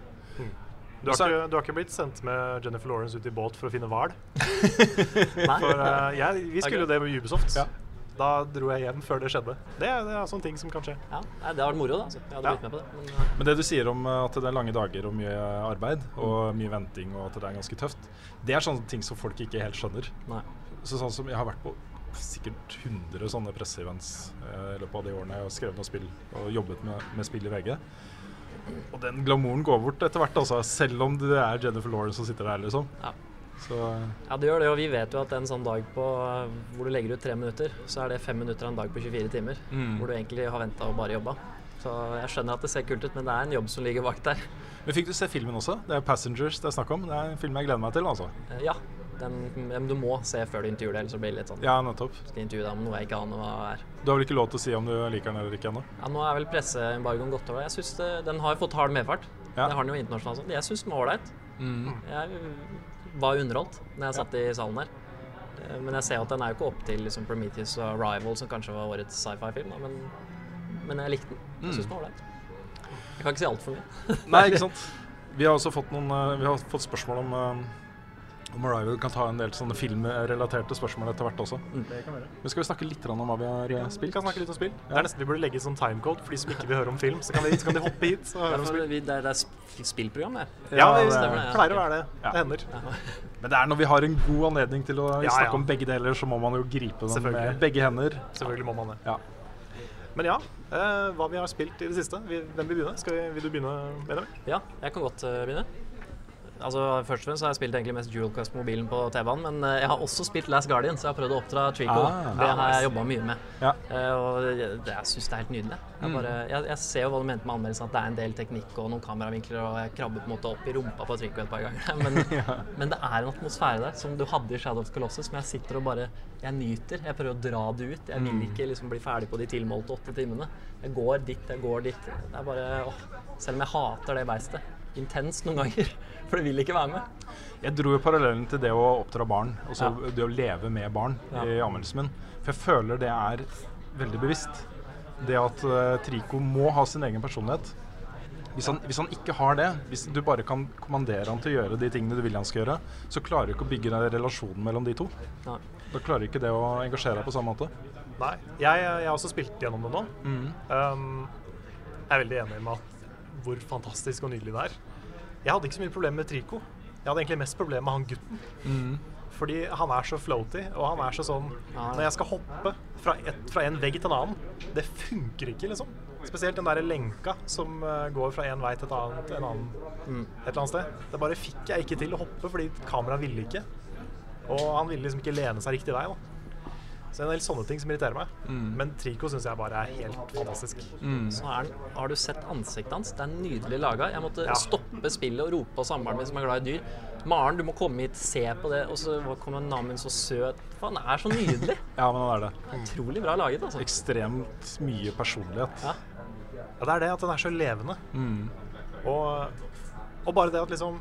Du har, ikke, du har ikke blitt sendt med Jennifer Lawrence ut i båt for å finne hval? For eh, jeg, vi skulle jo det med Ubisoft. Ja. Da dro jeg hjem før det skjedde. Det, er- det er sånne ting som kan skje. ja, nei, det har vært moro, da. Så jeg hadde Ja. blitt med på det. Men, eh, Men det du sier om eh, at det er lange dager og mye arbeid og mye venting og at det er ganske tøft, det er sånne ting som folk ikke helt skjønner. nei. Så sånn som Jeg har vært på sikkert 100 sånne presseevents eh, i løpet av de årene jeg har skrevet noe spill og jobbet med, med spill i VG. Og den glamouren går bort etter hvert, altså. Selv om det er Jennifer Lawrence som sitter der, liksom. Ja. Så eh, Ja, det gjør det, og vi vet jo at en sånn dag på hvor du legger ut tre minutter, så er det fem minutter av en dag på 24 timer. Mm. Hvor du egentlig har venta og bare jobba. Så jeg skjønner at det ser kult ut, men det er en jobb som ligger bak der. Men fikk du se filmen også? Det er 'Passengers' det er snakk om. Det er en film jeg gleder meg til, altså. Eh, Ja, den, den, du må se før du intervjuer det, ellers så blir det litt sånn Ja, nettopp. Skal intervjue deg om noe jeg ikke aner hva er. Du har vel ikke lov til å si om du liker den eller ikke ennå? Ja, Nå er vel presseembargoen gått over. Jeg synes det, Den har jo fått hard medfart. Ja. Det har den jo internasjonalt. Sånn. Jeg syns den var ålreit. Jeg var underholdt når jeg satt i salen her. Eh, Men jeg ser at den er jo ikke opp til liksom, Prometheus og Rival, som kanskje var årets sci-fi-film. Men, men jeg likte den. Jeg syns den var ålreit. Jeg kan ikke si altfor mye. Nei, ikke sant. Vi har også fått, noen, eh, vi har fått spørsmål om eh, om Arrival kan ta en del sånne filmrelaterte spørsmål etter hvert også. Det kan være. Men skal vi snakke litt om hva vi har spilt? Vi spilt? kan snakke litt om spill. Det er nesten Vi burde legge sånn timecode for de som ikke vil høre om film. Så kan de, så kan de hoppe hit Så høre om spill. Vi- Det er, det er sp- spillprogram, det. Ja, Ja, det det- stemmer det, pleier å være det. Ja. Det hender. Men det er når vi har en god anledning til å snakke ja. om begge deler, så må man jo gripe dem med begge hender. Selvfølgelig må man det. Ja. Men ja, eh, hva vi har spilt i det siste. Hvem vil begynne? Skal vi, vil du begynne, Benjamin? Ja, jeg kan godt eh, begynne. Altså, Først og fremst har jeg spilt egentlig mest Jewel Quest-mobilen på TV-en, men uh, jeg har også spilt Last Guardian, så jeg har prøvd å oppdra Trico. Ah, det har jeg jobba mye med. Ja. Uh, og jeg, det- jeg syns det er helt nydelig. Jeg, Mm. bare, jeg, jeg ser jo hva du mente med anmeldelsen, at det er en del teknikk og noen kameravinkler, og jeg krabber på en måte opp i rumpa på Trico et par ganger. Men, men det er en atmosfære der som du hadde i Shadow of Colossus, som jeg sitter og bare Jeg nyter. Jeg prøver å dra det ut. Jeg Mm. vil ikke liksom bli ferdig på de tilmålte åtte timene. Jeg går dit, jeg går dit. Det er bare åh, Selv om jeg hater det beistet. Intenst noen ganger. For det vil ikke være med. Jeg dro jo parallellen til det å oppdra barn, altså Ja. det å leve med barn Ja. i anmeldelsen min. For jeg føler det er veldig bevisst. Det at uh, Trico må ha sin egen personlighet. Hvis han, hvis han ikke har det, hvis du bare kan kommandere han til å gjøre de tingene du vil han skal gjøre, så klarer du ikke å bygge den relasjonen mellom de to. Nei. Da klarer du ikke det å engasjere deg på samme måte. Nei. Jeg, jeg har også spilt gjennom det nå. Mm. Um, jeg er veldig enig med at hvor fantastisk og nydelig det er. Jeg hadde ikke så mye problemer med Trico. Jeg hadde egentlig mest problemer med han gutten. Mm. Fordi han er så floaty, og han er så sånn Når jeg skal hoppe fra, et, fra en vegg til en annen, det funker ikke, liksom. Spesielt den der lenka som eh, går fra en vei til et annet, en annen, Mm. et eller annet sted. Det bare fikk jeg ikke til å hoppe fordi kameraet ville ikke. Og han ville liksom ikke lene seg riktig vei. da. Så det er en del sånne ting som irriterer meg. Mm. Men Trico syns jeg bare er helt fantastisk. Mm. Så er har du sett ansiktet hans? Det er nydelig laga. Jeg måtte Ja. stoppe spillet og rope på samboeren min som er glad i dyr. Maren, du må komme hit, se på det. Og så kommer Namen så søt. For han er så nydelig. Ja, men han er det. Utrolig bra laget, altså. Ekstremt mye personlighet. Ja. Ja, det er det at den er så levende. Mm. Og, og bare det at liksom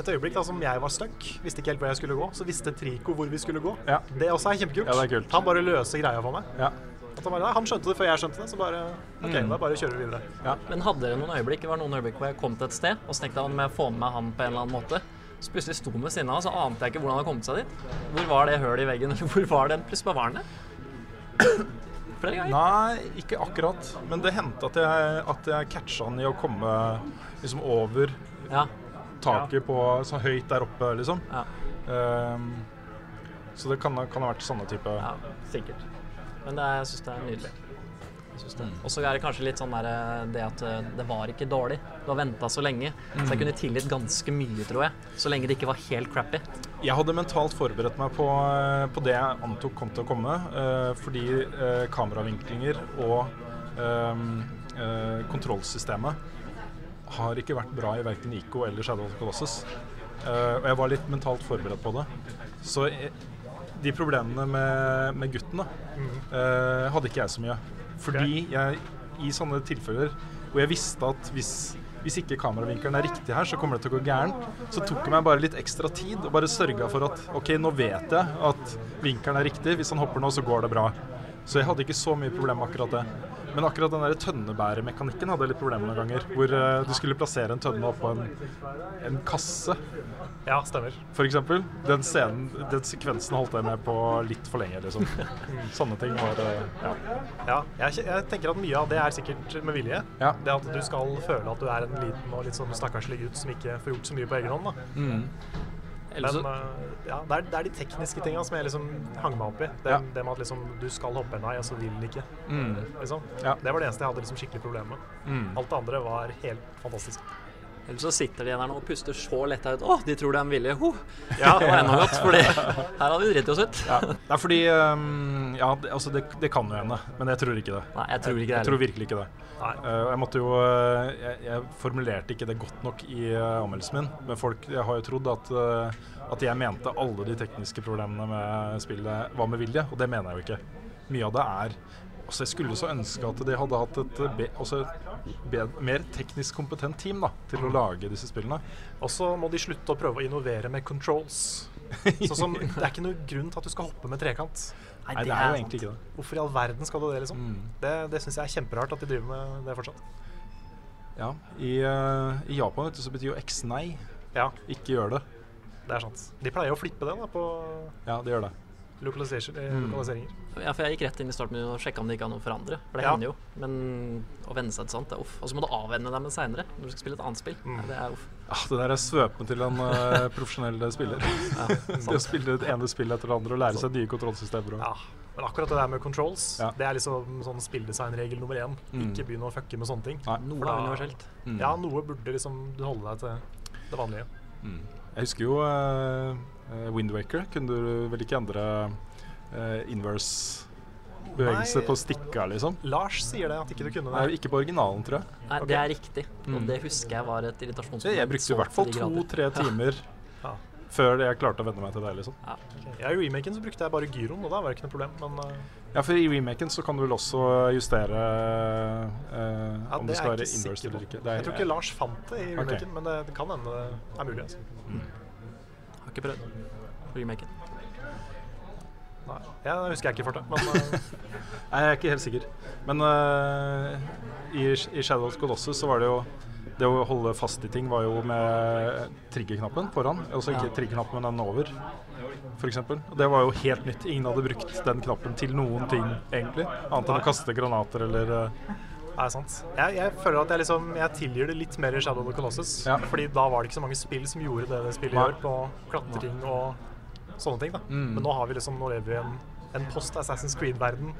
Et øyeblikk da som jeg var stuck, visste ikke helt hvor jeg skulle gå, så visste Trico hvor vi skulle gå. Ja. Det også er kjempekult. Ja, det er kult. Han bare løser greia for meg. Ja. At han, bare, han skjønte det før jeg skjønte det, så bare OK, Mm. da bare kjører vi videre. ja. Men hadde dere noen øyeblikk Det var noen øyeblikk hvor jeg kom til et sted og tenkte om jeg får med meg han på en eller annen måte. Så plutselig sto han ved siden av, så ante jeg ikke hvordan han hadde kommet seg dit. Hvor var det hølet i veggen? Eller hvor var den? Plutselig bare var der. Flere ganger. Nei, ikke akkurat. Men det hendte at jeg, at jeg catcha han i å komme liksom over Ja. Taket på så høyt der oppe, liksom. Ja. Um, så det kan, kan ha vært sånne type ja, sikkert. Men det, jeg syns det er nydelig. Jeg. Og så er det kanskje litt sånn der, eh, det at eh, det var ikke dårlig. Du har venta så lenge. Så jeg kunne tilgitt ganske mye, tror jeg. Så lenge det ikke var helt crappy. Jeg hadde mentalt forberedt meg på, eh, på det jeg antok kom til å komme, Uh, fordi uh, kameravinklinger og uh, kontrollsystemet har ikke vært bra i verken Ico eller Shadow of Colossus. Uh, og jeg var litt mentalt forberedt på det. Så jeg, de problemene med, med gutten da, uh, hadde ikke jeg så mye. Fordi jeg i sånne tilfeller hvor jeg visste at hvis, hvis ikke kameravinkelen er riktig her, så kommer det til å gå gærent, så tok det meg bare litt ekstra tid og bare sørga for at OK, nå vet jeg at vinkelen er riktig. Hvis han hopper nå, så går det bra. Så jeg hadde ikke så mye problem med akkurat det. Men akkurat den tønnebæremekanikken hadde jeg litt problemer med noen ganger. Hvor uh, du skulle plassere en tønne oppå en, en kasse, Ja, stemmer. f.eks. Den scenen, den sekvensen holdt jeg med på litt for lenge, liksom. Sånne ting var uh, Ja. Ja, jeg, jeg tenker at mye av det er sikkert med vilje. Ja. Det at du skal føle at du er en liten og litt sånn stakkarslig gutt som ikke får gjort så mye på egen hånd. da. Mm. Men eh, ja, det, er, det er de tekniske tinga som jeg liksom hang meg opp i. Det, Ja. det med at liksom, du skal hoppe en vei, og så vil den ikke. Mm. Liksom. Ja. Det var det eneste jeg hadde liksom skikkelig problemer med. Mm. Alt det andre var helt fantastisk. ellers så sitter de der nå og puster så letta ut. Å, de tror de er villige. Ho. Ja, Det var enda godt, fordi her hadde vi dritt oss ut. Ja. Det er fordi um, Ja, det, altså det, det kan jo hende, men jeg tror ikke det. Nei, jeg tror ikke det Jeg tror virkelig ikke det. Uh, jeg måtte jo uh, jeg, jeg formulerte ikke det godt nok i uh, anmeldelsen min, men folk jeg har jo trodd at, at jeg mente alle de tekniske problemene med spillet var med vilje, og det mener jeg jo ikke. Mye av det er Altså Jeg skulle så ønske at de hadde hatt et be, altså, be, mer teknisk kompetent team da, til å lage disse spillene. Og så må de slutte å prøve å innovere med controls. Sånn som, Det er ikke noe grunn til at du skal hoppe med trekant. Nei, det er jo egentlig ikke det. Hvorfor i all verden skal du det, liksom? Mm. Det, det syns jeg er kjemperart at de driver med det fortsatt. Ja, I, uh, i Japan vet du, så betyr jo X nei. Ja, Ikke gjør det. det er sant. De pleier å flippe det da på Ja, de gjør det. eh, Mm. lokaliseringer. Ja, for jeg gikk rett inn i startmenyen og sjekka om det gikk noe å forandre. For det Ja. hender jo. Men å venne seg til sånt, det er uff. Og så må du avvenne deg med det seinere når du skal spille et annet spill. Mm. Det er uff. Ah, det der er svøpen til en uh, profesjonell spiller. Ja, Det å spille det ene spillet etter det andre og lære seg nye kontrollsystemer. Ja, men akkurat det der med controls, Ja. det er liksom sånn spilldesignregel nummer én. Mm. Ikke begynn å fucke med sånne ting. Nei. Noe da- er universelt. Mm. Ja, noe burde liksom du holde deg til det vanlige. Mm. Jeg husker jo uh, Windwaker. Kunne du vel ikke endre uh, inverse bevegelse Nei. på stikka, liksom? Lars sier det, at ikke du kunne Nei, ikke på originalen, tror jeg. Nei, okay. det er riktig. Og Mm. det husker jeg var et irritasjonsmoment. Jeg brukte i hvert fall to-tre timer Ja. før jeg klarte å venne meg til deg, liksom. Ja. Ja, I remaken så brukte jeg bare gyroen, og da var det ikke noe problem. Men uh... Ja, for i remaken så kan du vel også justere uh, ja, om det det er skal være inverse eller ikke. Det er- Jeg tror ikke Lars fant det i remaken, okay. men det, det kan hende det er mulig. Altså. Har ikke prøvd. Remaken. Nei, ja, det husker jeg ikke i farta. Men eh, Nei, jeg er ikke helt sikker. Men uh, i, i Shadow of the Colossus så var det jo Det å holde fast i ting var jo med triggerknappen foran. Altså ikke triggerknappen, men den over, f.eks. Det var jo helt nytt. Ingen hadde brukt den knappen til noen ting, egentlig. Annet enn å kaste granater eller eh, det er sant. Jeg, jeg føler at jeg liksom Jeg tilgir det litt mer i Shadow of the Colossus. Ja. Fordi da var det ikke så mange spill som gjorde det det spillet Nei. gjør, på klatring og sånne ting. da Mm. Men nå har vi liksom Nå lever vi i en, en post Assassin's Creed-verden.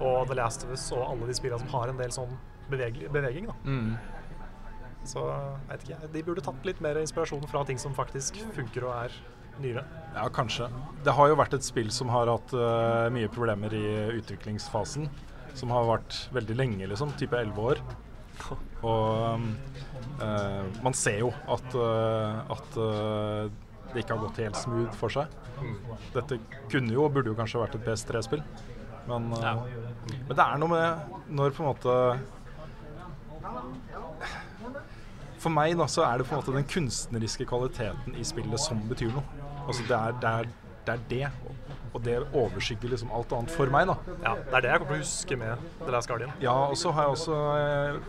Og The Last of Us og alle de spillene som har en del sånn bevegelig, beveging. da mm. Så jeg vet ikke, de burde tatt litt mer inspirasjon fra ting som faktisk funker og er nyere. Ja, kanskje. Det har jo vært et spill som har hatt uh, mye problemer i utviklingsfasen. Som har vært veldig lenge, liksom. Type elleve år. Og um, uh, man ser jo at, uh, at det ikke har gått helt smooth for seg. Dette kunne jo og burde jo kanskje vært et PS3-spill. Men, eh, Ja. men det er noe med når på en måte For meg da, så er det på en måte den kunstneriske kvaliteten i spillet som betyr noe. Altså det er det, er, det, er det og- det overskygger liksom alt annet for meg. da. Ja, Det er det jeg kommer til å huske med The Last Guardian. Ja, og så har jeg også eh,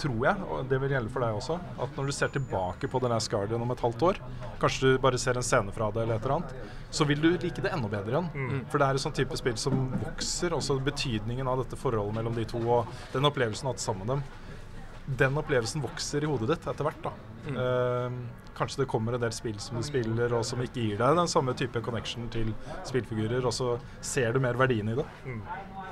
tror jeg, og det vil gjelde for deg også, at når du ser tilbake på The Last Guardian om et halvt år, kanskje du bare ser en scene fra det eller et eller annet, så vil du like det enda bedre igjen. For det er et sånn type spill som vokser, også betydningen av dette forholdet mellom de to, og den opplevelsen du har hatt sammen med dem. Den opplevelsen vokser i hodet ditt etter hvert, da. Eh, kanskje det kommer en del spill som du spiller, og som ikke gir deg den samme type connection til spillfigurer, og så ser du mer verdien i det.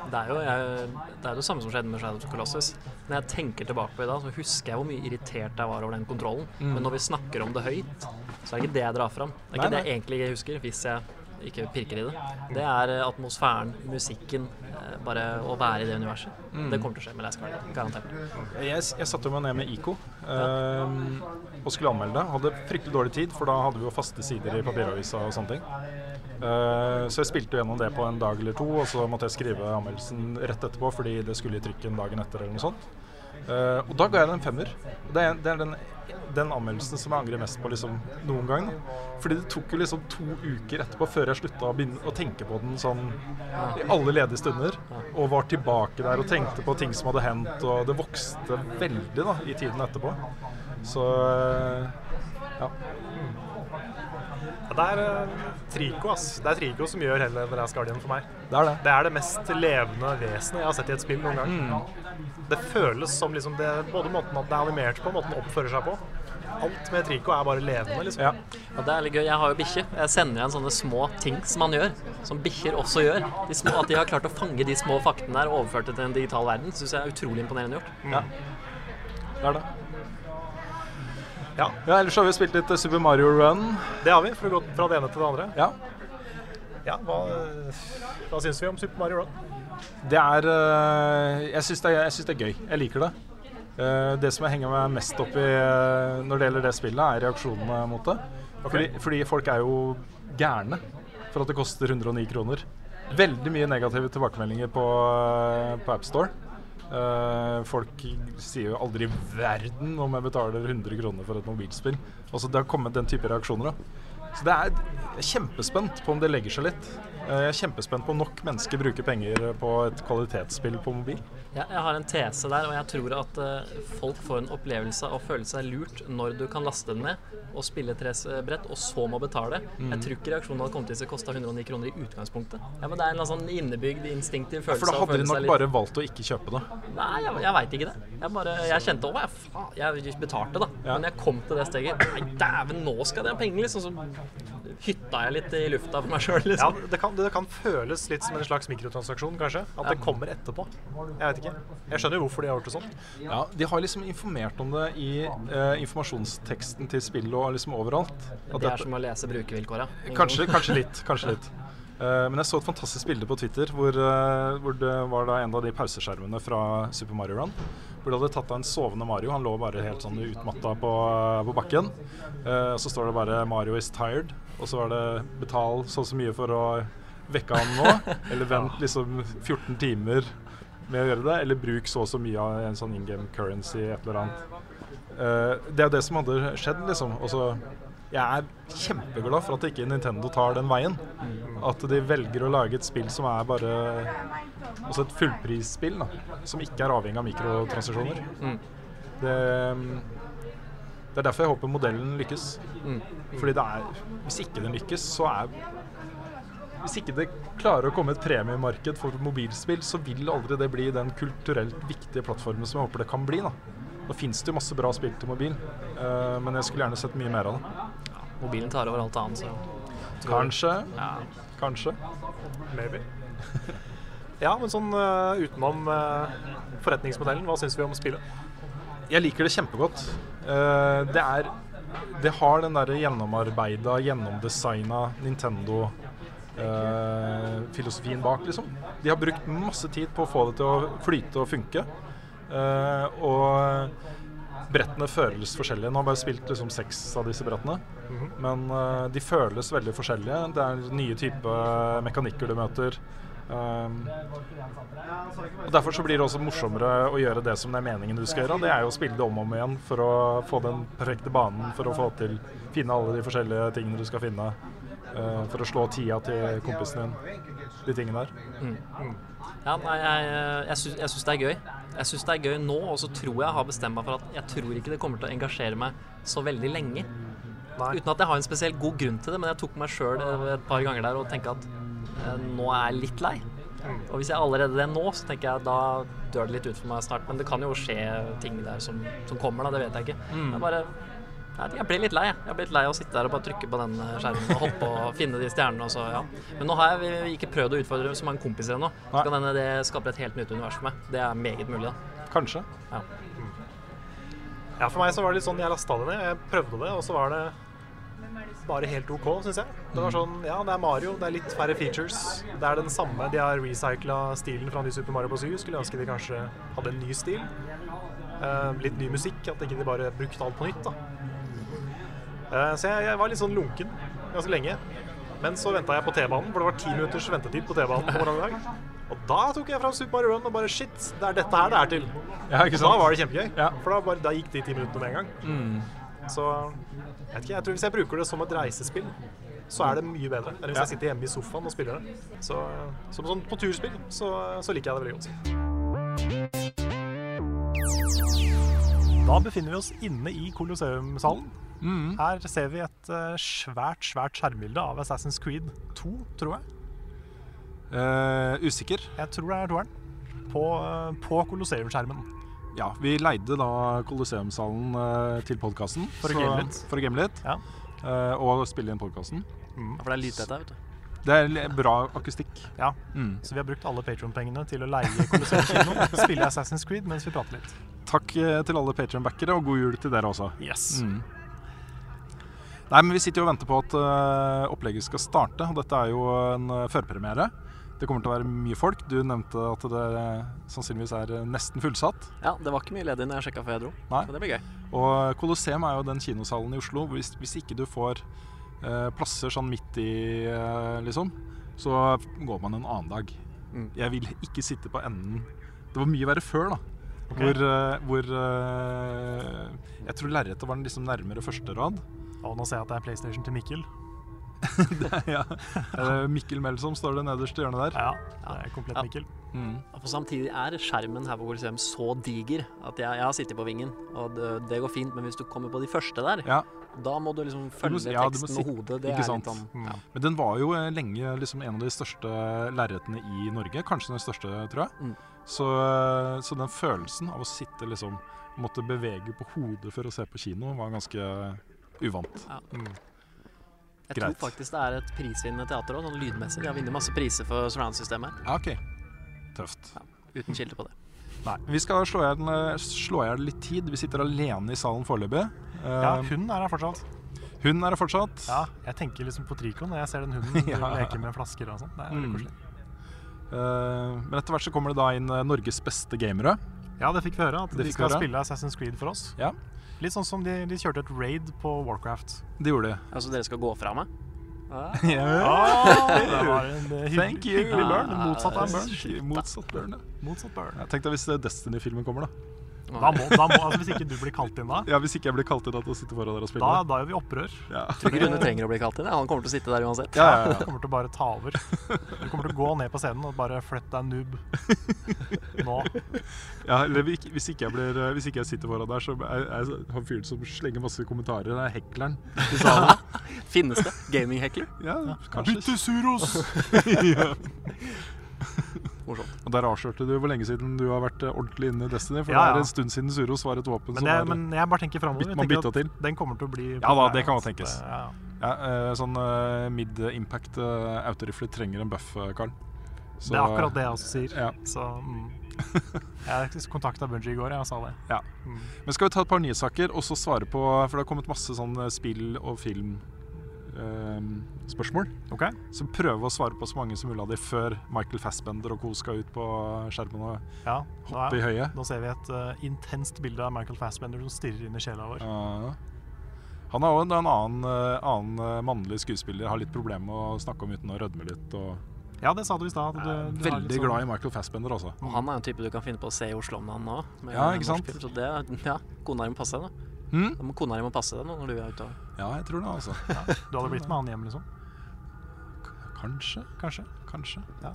Det er, jo, jeg, det er det samme som skjedde med Shadow of Colossus. Når jeg tenker tilbake på det dag, så husker jeg hvor mye irritert jeg var over den kontrollen. Men når vi snakker om det høyt, så er det ikke det jeg drar fram. Det er Nei, ikke det jeg egentlig husker, hvis jeg ikke pirker i det. Det er eh, atmosfæren, musikken, eh, bare å være i det universet. Det kommer til å skje med Last Guardian, garantert. Jeg, jeg satte meg ned med IK ehm, og skulle anmelde det. Hadde fryktelig dårlig tid, for da hadde vi jo faste sider i papiravisa og sånne ting. Eh, så jeg spilte gjennom det på en dag eller to, og så måtte jeg skrive anmeldelsen rett etterpå fordi det skulle i trykken dagen etter eller noe sånt. Eh, og da ga jeg den en femmer. Det er, det er den, den anmeldelsen som jeg angrer mest på liksom, noen gang. Da. Fordi det tok jo liksom to uker etterpå før jeg slutta å, begynne å tenke på den sånn i alle ledige stunder. Og var tilbake der og tenkte på ting som hadde hendt, og det vokste veldig da, i tiden etterpå. Så eh, ja. Det er eh, Trico, ass. Det er Trico som gjør hele The Last Guardian for meg. Det er det. Det er det mest levende vesenet jeg har sett i et spill noen gang. Det føles som liksom det, både måten at det er animert på, måten det oppfører seg på. Alt med Trico er bare levende, liksom. Ja. Og det er litt gøy. Jeg har jo bikkje. Jeg sender igjen sånne små ting som man gjør. Som bikkjer også gjør. De små, at de har klart å fange de små faktene der og overført det til en digital verden, syns jeg er utrolig imponerende gjort. ja. Det er det. Ja, Ja, ellers har vi spilt litt eh, Super Mario Run. det har vi, for å gå fra det ene til det andre. Ja. Ja, hva, hva syns vi om Super Mario Run? Det er eh, Jeg syns det, det er gøy. Jeg liker det. Eh, det som jeg henger meg mest opp i når det gjelder det spillet, er reaksjonene mot det. Fordi, fordi folk er jo gærne for at det koster 109 kroner. Veldig mye negative tilbakemeldinger på, på AppStore. Uh, folk sier jo aldri i verden om jeg betaler 100 kroner for et mobilspill. Altså Det har kommet den type reaksjoner. da Så det er jeg er kjempespent på om det legger seg litt. Uh, Jeg er kjempespent på om nok mennesker bruker penger på et kvalitetsspill på mobil. Ja, jeg har en tese der, og jeg tror at eh, folk får en opplevelse av å føle seg lurt når du kan laste den ned og spille tresbrett, og så må betale. Jeg tror ikke reaksjonen hadde kommet hvis det kosta 109 kroner i utgangspunktet. Ja, men Det er en sånn innebygd instinktiv følelse. For da å hadde de nok litt- bare valgt å ikke kjøpe det. Nei, jeg, jeg veit ikke det. Jeg bare, jeg kjente òg jeg, faen, jeg betalte, da. Ja. Men jeg kom til det steget. Nei, dæven, nå skal de ha penger, liksom. Så hytta jeg litt i lufta for meg sjøl, Ja, liksom. det kan, det kan føles litt som en slags mikrotransaksjon, kanskje. At det kommer etterpå. Jeg vet ikke. Jeg skjønner jo hvorfor de har gjort det sånn. Ja, De har liksom informert om det i eh, informasjonsteksten til spillet og liksom overalt. At Det er dette- som å lese brukervilkåra. Kanskje, kanskje litt. kanskje litt. Uh, men jeg så et fantastisk bilde på Twitter hvor, uh, hvor det var da en av de pauseskjermene fra Super Mario Run. Hvor de hadde tatt av en sovende Mario. Han lå bare helt sånn utmatta på, på bakken. Eh, og så står det bare 'Mario is tired'. Og så var det 'betal så og så mye for å vekke han nå'. Eller vent liksom 14 timer med å gjøre det. Eller bruk så og så mye av en sånn in game currency, et eller annet. Uh, det er jo det som hadde skjedd, liksom. Også, jeg er kjempeglad for at ikke Nintendo tar den veien. At de velger å lage et spill som er bare Altså et fullprisspill, da. Som ikke er avhengig av mikrotransaksjoner. Mm. Det, det er derfor jeg håper modellen lykkes. Mm. Fordi det er Hvis ikke den lykkes, så er Hvis ikke det klarer å komme et premiemarked for mobilspill, så vil aldri det bli den kulturelt viktige plattformen som jeg håper det kan bli. da. Nå fins det jo masse bra spill til mobil, uh, men jeg skulle gjerne sett mye mer av det. Ja, Mobilen tar over alt annet, så Kanskje. ja. Kanskje. Maybe. Ja, men sånn uh, utenom uh, forretningsmodellen, hva syns vi om spillet? Jeg liker det kjempegodt. Eh, det er Det har den derre gjennomarbeida, gjennomdesigna Nintendo-filosofien bak, liksom. De har brukt masse tid på å få det til å flyte og funke. Eh, og brettene føles forskjellige. Nå har jeg bare spilt liksom seks av disse brettene. Mhm. Men eh, de føles veldig forskjellige. Det er nye typer mekanikker du møter. Um, og Derfor så blir det også morsommere å gjøre det som det er meningen du skal gjøre. Det er jo å spille det om og om igjen for å få den perfekte banen, for å få til finne alle de forskjellige tingene du skal finne. Eh, for å slå tida til kompisen din. De tingene der. Ja, nei, jeg, jeg, syns, jeg syns det er gøy. Jeg syns det er gøy nå, og så tror jeg jeg har bestemt meg for at jeg tror ikke det kommer til å engasjere meg så veldig lenge. Nei. Uten at jeg har en spesielt god grunn til det, men jeg tok meg sjøl et par ganger der og tenkte at eh, nå er jeg litt lei. Og hvis jeg er allerede det nå, så tenker jeg da dør det litt ut for meg snart. Men det kan jo skje ting der som, som kommer, da. Det vet jeg ikke. Jeg bare jeg ble litt lei. Jeg Jeg ble litt lei av å sitte der og bare trykke på den eh, skjermen og hoppe og finne de stjernene. Og så, ja. Men nå har jeg ikke prøvd å utfordre så mange kompiser ennå. Så kan hende det skaper et helt nytt univers for meg. Det er meget mulig, da. Kanskje. Ja. Ja, for meg så var det litt sånn jeg lasta det ned. Jeg prøvde det, og så var det bare helt OK, syns jeg. Det var sånn Ja, det er Mario, det er litt færre features. Det er den samme. De har recycla stilen fra ny Super Mario Bros. U. Skulle ønske de kanskje hadde en ny stil. Eh, litt ny musikk, at ikke de bare brukte alt på nytt, da. Eh, så jeg, jeg var litt sånn lunken ganske lenge. Men så venta jeg på T-banen, for det var ti minutters ventetid på T-banen på morgenen i dag. Og da tok jeg fram Super Mario Run og bare shit, det er dette her det er til. Ja, Da var det kjempegøy. Ja. For da, bare, da gikk de ti minuttene med en gang. Mm. Så jeg vet ikke, jeg tror hvis jeg bruker det som et reisespill, så er det mye bedre enn hvis Ja. jeg sitter hjemme i sofaen og spiller det. Så som sånn på turspill så, så liker jeg det veldig godt. Da befinner vi oss inne i Colosseumshallen. Mm. Her ser vi et eh, svært, svært skjermbilde av Assassin's Creed 2, tror jeg. Uh, usikker. Jeg tror det er toeren. På, uh, på Colosseum-skjermen. Ja, vi leide da Colosseumshallen uh, til podkasten. For. For å game litt. Ja. eh, og spille inn podkasten. Ja, For det er lydtett dette, vet du. Det er bra akustikk. Ja, Mm. Så vi har brukt alle Patron-pengene til å leie Colosseum kino, spille Assassin's Creed mens vi prater litt. Takk til alle Patreon-backere, og god jul til dere også. Yes. Mm. Nei, men Vi sitter jo og venter på at eh, opplegget skal starte. og Dette er jo en uh, førpremiere. Det kommer til å være mye folk. Du nevnte at det eh, sannsynligvis er eh, nesten fullsatt. Ja, det var ikke mye ledig når jeg sjekka før jeg dro. Nei. Så det blir gøy. Og Colosseum er jo den kinosalen i Oslo hvis, hvis ikke du får eh, plasser sånn midt i, eh, liksom, så går man en annen dag. Mm. Jeg vil ikke sitte på enden Det var mye verre før, da. Okay. Hvor, eh, hvor eh, Jeg tror lerretet var liksom nærmere første rad. Og nå ser jeg at det er PlayStation til Mikkel. ja. Eh, Mikkel Melsom står det nederst i hjørnet der. Ja, det er komplett Ja. Mikkel. Mm. Ja, For samtidig er skjermen her på Colosseum så diger at jeg, jeg har sittet på vingen, og det, det går fint, men hvis du kommer på de første der, Ja, da må du liksom følge du må teksten med hodet. Det ikke er sant. litt sånn Mm. ja. Men den var jo eh, lenge liksom en av de største lerretene i Norge. Kanskje den største, tror jeg. Mm. Så, så den følelsen av å sitte liksom Måtte bevege på hodet for å se på kino, var ganske uvant. Mm. Jeg Greit. tror faktisk det er et prisvinnende teater òg, sånn lydmessig. De har vunnet masse priser for surround-systemet Ja, OK. Tøft. uten kilde på det. Nei, vi skal slå i hjel hjel litt tid. Vi sitter alene i salen foreløpig. Eh, Ja, hunden er her fortsatt. Hun er her fortsatt. Ja, jeg tenker liksom på Trico når jeg ser den hunden Ja. leke med flasker og sånn. Det er veldig Mm. koselig. Uh, men etter hvert så kommer det da inn eh, Norges beste gamere. Ja, det fikk vi høre. At Det de skal høre. spille Assassin's Creed for oss. Ja, Litt sånn som de, de kjørte et raid på Warcraft. det gjorde de. Altså, dere skal gå fra meg? Ah, det var en eh, Thank you. hyggelig burn. Ah, Motsatt av burn. Motsatt burn, ja. Motsatt burn. Ja, Tenk deg hvis eh, Destiny-filmen kommer, da. Da må, da må, altså Hvis ikke du blir kalt inn da, Ja, Hvis ikke jeg blir kalt inn da til å sitte foran der og spille. da, da gjør vi opprør. Ja. Tror ikke Rune trenger å bli kalt inn. Han kommer til å sitte der uansett. Ja, ja, ja. Han kommer til å bare ta over. Du kommer til å gå ned på scenen og bare flytt deg noob. Nå. ja eller hvis hvis ikke, jeg blir, eh, hvis ikke jeg sitter foran der, så er er jeg han fyren som slenger masse kommentarer. Det er hekleren i salen. Finnes det gaming-hekler? Ja, kanskje. Bytte Suros! ja. Morsomt. Og Der avslørte du hvor lenge siden du har vært eh, ordentlig inne i Destiny. For Ja, det er en stund siden Suros var et våpen Men, som er, men jeg bare tenker framover. Man bytta til. Den kommer til å bli Ja da, det kan jo tenkes. det- Ja. ja, eh, Sånn eh, mid-impact autorifler trenger en buff, Karl. Så- Det er akkurat det jeg også sier. Ja. Så mm. Jeg kontakta Bunji i går jeg, sa det. Ja. Mm. Men skal vi ta et par nyhetssaker og så svare på For det har kommet masse sånn spill- og Oscar-spørsmål. Okay. Så prøve å svare på så mange som mulig av de før Michael Fassbender og co. skal ut på skjermen og Ja, hoppe i høyet. nå ser vi et uh, intenst bilde av Michael Fassbender som stirrer inn i sjela vår. Uh, Han er òg en annen, uh, annen eh, mannlig skuespiller. Har litt problemer med å snakke om uten å rødme litt. Og Ja, det sa du i stad. du- er du veldig sånn- glad i Michael Fassbender, altså. Og han er en type du kan finne på å se i Oslo om dagen nå. Ja, ikke sant? film, Så det, ja, kona di må passe deg, da. Hm? Da må kona di må passe deg nå når du er ute og Ja, jeg tror det, altså. Du hadde blitt med han hjem, liksom? Kanskje. Kanskje? Kanskje. Ja.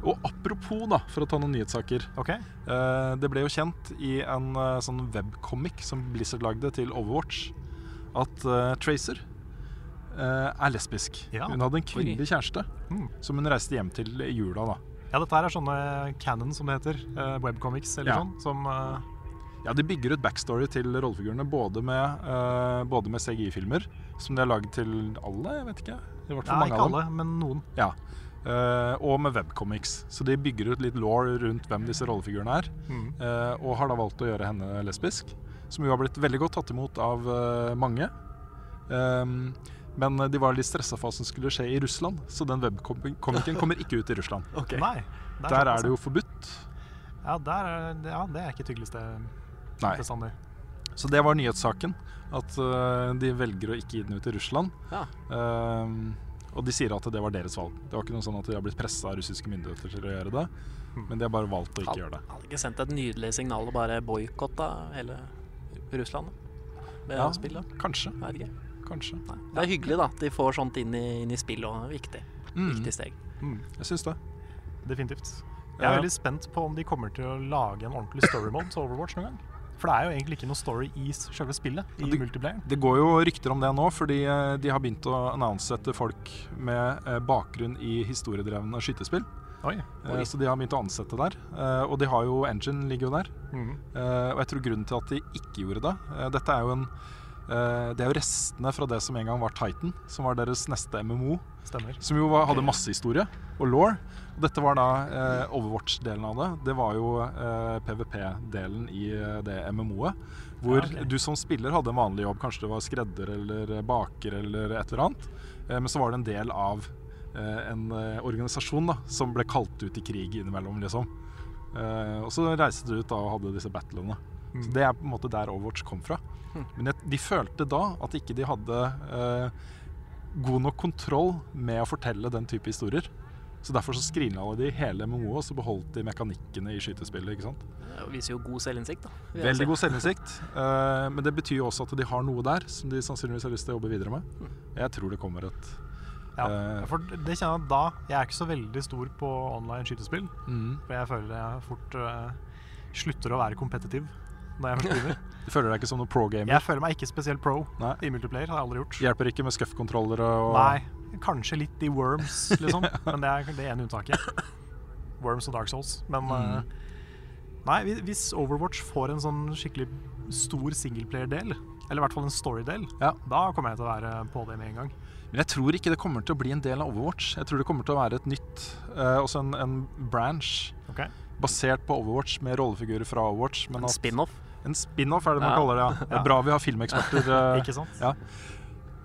Og apropos, da, for å ta noen nyhetssaker. Ok. Eh, det ble jo kjent i en uh, sånn webcomic som Blizzard lagde til Overwatch, at uh, Tracer uh, er lesbisk. Ja. Hun hadde en kvinnelig kjæreste Mm. som hun reiste hjem til i jula. da. Ja, dette her er sånne canon, som det heter. webcomics eller Ja. sånn. Som Ja, De bygger ut backstory til rollefigurene, både med, uh, både med CGI-filmer, som de har lagd til alle, jeg vet ikke. I hvert fall ja, mange ikke av dem. alle, men noen. Ja. Uh, og med webcomics. Så de bygger ut litt law rundt hvem disse rollefigurene er. Mm. Uh, og har da valgt å gjøre henne lesbisk. Som jo har blitt veldig godt tatt imot av mange. Um, men de var litt stressa for hva som skulle skje i Russland, så den webcomicen kommer ikke ut i Russland. Nei. Der er det jo forbudt. Ja, der er, ja, det er ikke et hyggelig sted Nei. bestandig. Så det var nyhetssaken. At uh, de velger å ikke gi den ut til Russland. Ja. Ehm, og de sier at det var deres valg. Det var ikke noe sånn at de har blitt pressa av russiske myndigheter til å gjøre det. Men de har bare valgt å ikke gjøre det. Hadde ikke sendt et nydelig signal og bare boikotta hele Russland med Ja. spill, da. Kanskje. Vet. Kanskje. Nei. Det er hyggelig, da. De får sånt inn i, inn i spill og viktig. Mm, Viktig steg. Mm. jeg syns det. Definitivt. Jeg er Ja. veldig spent på om de kommer til å lage en ordentlig story mode til Overwatch noen gang. For det er jo egentlig ikke noe story i selve spillet, i det- multiplayer. Det går jo rykter om det nå, fordi eh, de har begynt å annonsette folk med eh, bakgrunn i historiedrevne skytespill. Oi. oi. Så de har begynt å ansette der. Eh, Og de har jo Engine ligger jo der. Eh, Og jeg tror grunnen til at de ikke gjorde det eh, Dette er jo en eh, Det er jo restene fra det som en gang var Titan, som var deres neste MMO. Stemmer. Som jo var, hadde masse historie og law. Dette var da eh, Overwatch-delen av det. Det var jo eh, PVP-delen i eh, det MMO-et. Hvor Ja, okay. du som spiller hadde en vanlig jobb. Kanskje du var skredder eller baker eller et eller annet. Eh, men så var det en del av eh, en eh, organisasjon da, som ble kalt ut i krig innimellom, liksom. Eh, og så reiste du ut da og hadde disse battlene. Mm. Så Det er på en måte der Overwatch kom fra. Men jeg, de følte da at ikke de hadde eh, god nok kontroll med å fortelle den type historier. Så derfor så skrinla de hele MMO, og så beholdt de mekanikkene i skytespillet. ikke sant? Det viser jo god selvinnsikt, da. Veldig god selvinnsikt, eh, men det betyr jo også at de har noe der som de sannsynligvis har lyst til å jobbe videre med. Jeg tror det kommer et Ja, Eh. for det kjenner jeg at da Jeg er ikke så veldig stor på online skytespill. mm. For jeg føler jeg fort uh, slutter å være kompetitiv når jeg først begynner. Du føler deg ikke som noen pro-gamer? Jeg føler meg ikke spesielt pro Nei. i multiplayer. Har jeg aldri gjort. Hjelper ikke med scuff-kontrollere og Nei, kanskje litt i Worms, liksom. Men det er det ene unntaket. Worms og Dark Souls. Men Mm. eh, Nei, hvis Overwatch får en sånn skikkelig stor singleplayer-del, eller i hvert fall en story-del, Ja. da kommer jeg til å være på det med en gang. Men jeg tror ikke det kommer til å bli en del av Overwatch. Jeg tror det kommer til å være et nytt eh, Også en, en branch okay. basert på Overwatch med rollefigurer fra Overwatch. Men En spin-off. En spin-off er det man Ja. kaller det. ja. Det er bra vi har filmeksperter. eh, Ikke sant? Ja.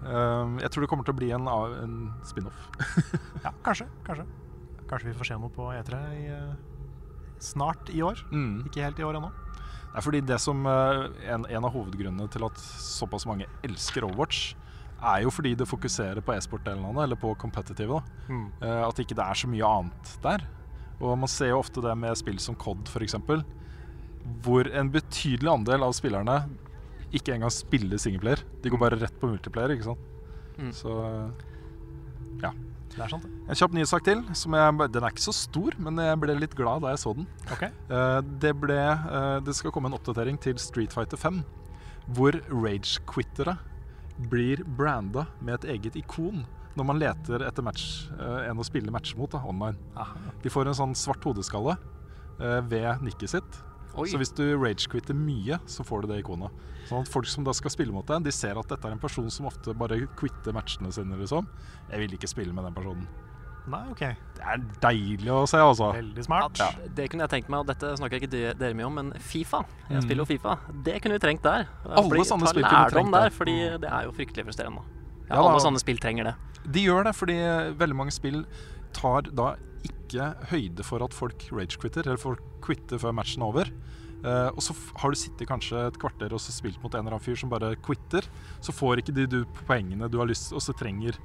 Eh, jeg tror det kommer til å bli en, en spin-off. Ja, kanskje. Kanskje Kanskje vi får se noe på E3 i, eh, snart i år. Mm. Ikke helt i år ennå. Det er fordi det som eh, en, en av hovedgrunnene til at såpass mange elsker Overwatch, er jo fordi det fokuserer på e-sport-delen av det, eller på competitive. da. Mm. Eh, at ikke det er så mye annet der. Og man ser jo ofte det med spill som COD f.eks., hvor en betydelig andel av spillerne ikke engang spiller singleplayer. De går bare rett på multiplayer, ikke sant. Mm. Så Det er sant, det. en kjapp nyhetssak til. Som jeg, den er ikke så stor, men jeg ble litt glad da jeg så den. Okay. Uh, det, ble, uh, det skal komme en oppdatering til Street Fighter 5, hvor rage-quittere blir branda med et eget ikon når man leter etter match, uh, en å spille matcher mot da, online. Aha. De får en sånn svart hodeskalle eh, ved nikket sitt. Oi. Så hvis du rage-quitter mye, så får du det ikonet. Sånn at folk som da skal spille mot deg, de ser at dette er en person som ofte bare quitter matchene sine, liksom. Jeg vil ikke spille med den personen. Nei, OK. Det er deilig å se, altså. Veldig smart. Ja, det kunne jeg tenkt meg, og dette snakker ikke dere mye om, men Fifa. Jeg Mm. spiller jo Fifa. Det kunne vi trengt der. Alle Fordi- sånne spill kunne vi trengt der, der. fordi det er jo fryktelig frustrerende. Ja, Ja, alle sånne spill trenger det. De gjør det, fordi veldig mange spill tar da ikke høyde for at folk rage-quitter, eller folk quitter før matchen er over. Uh, og så har du sittet kanskje et kvarter og så spilt mot en eller annen fyr som bare quitter. Så får ikke de du poengene du har lyst og så trenger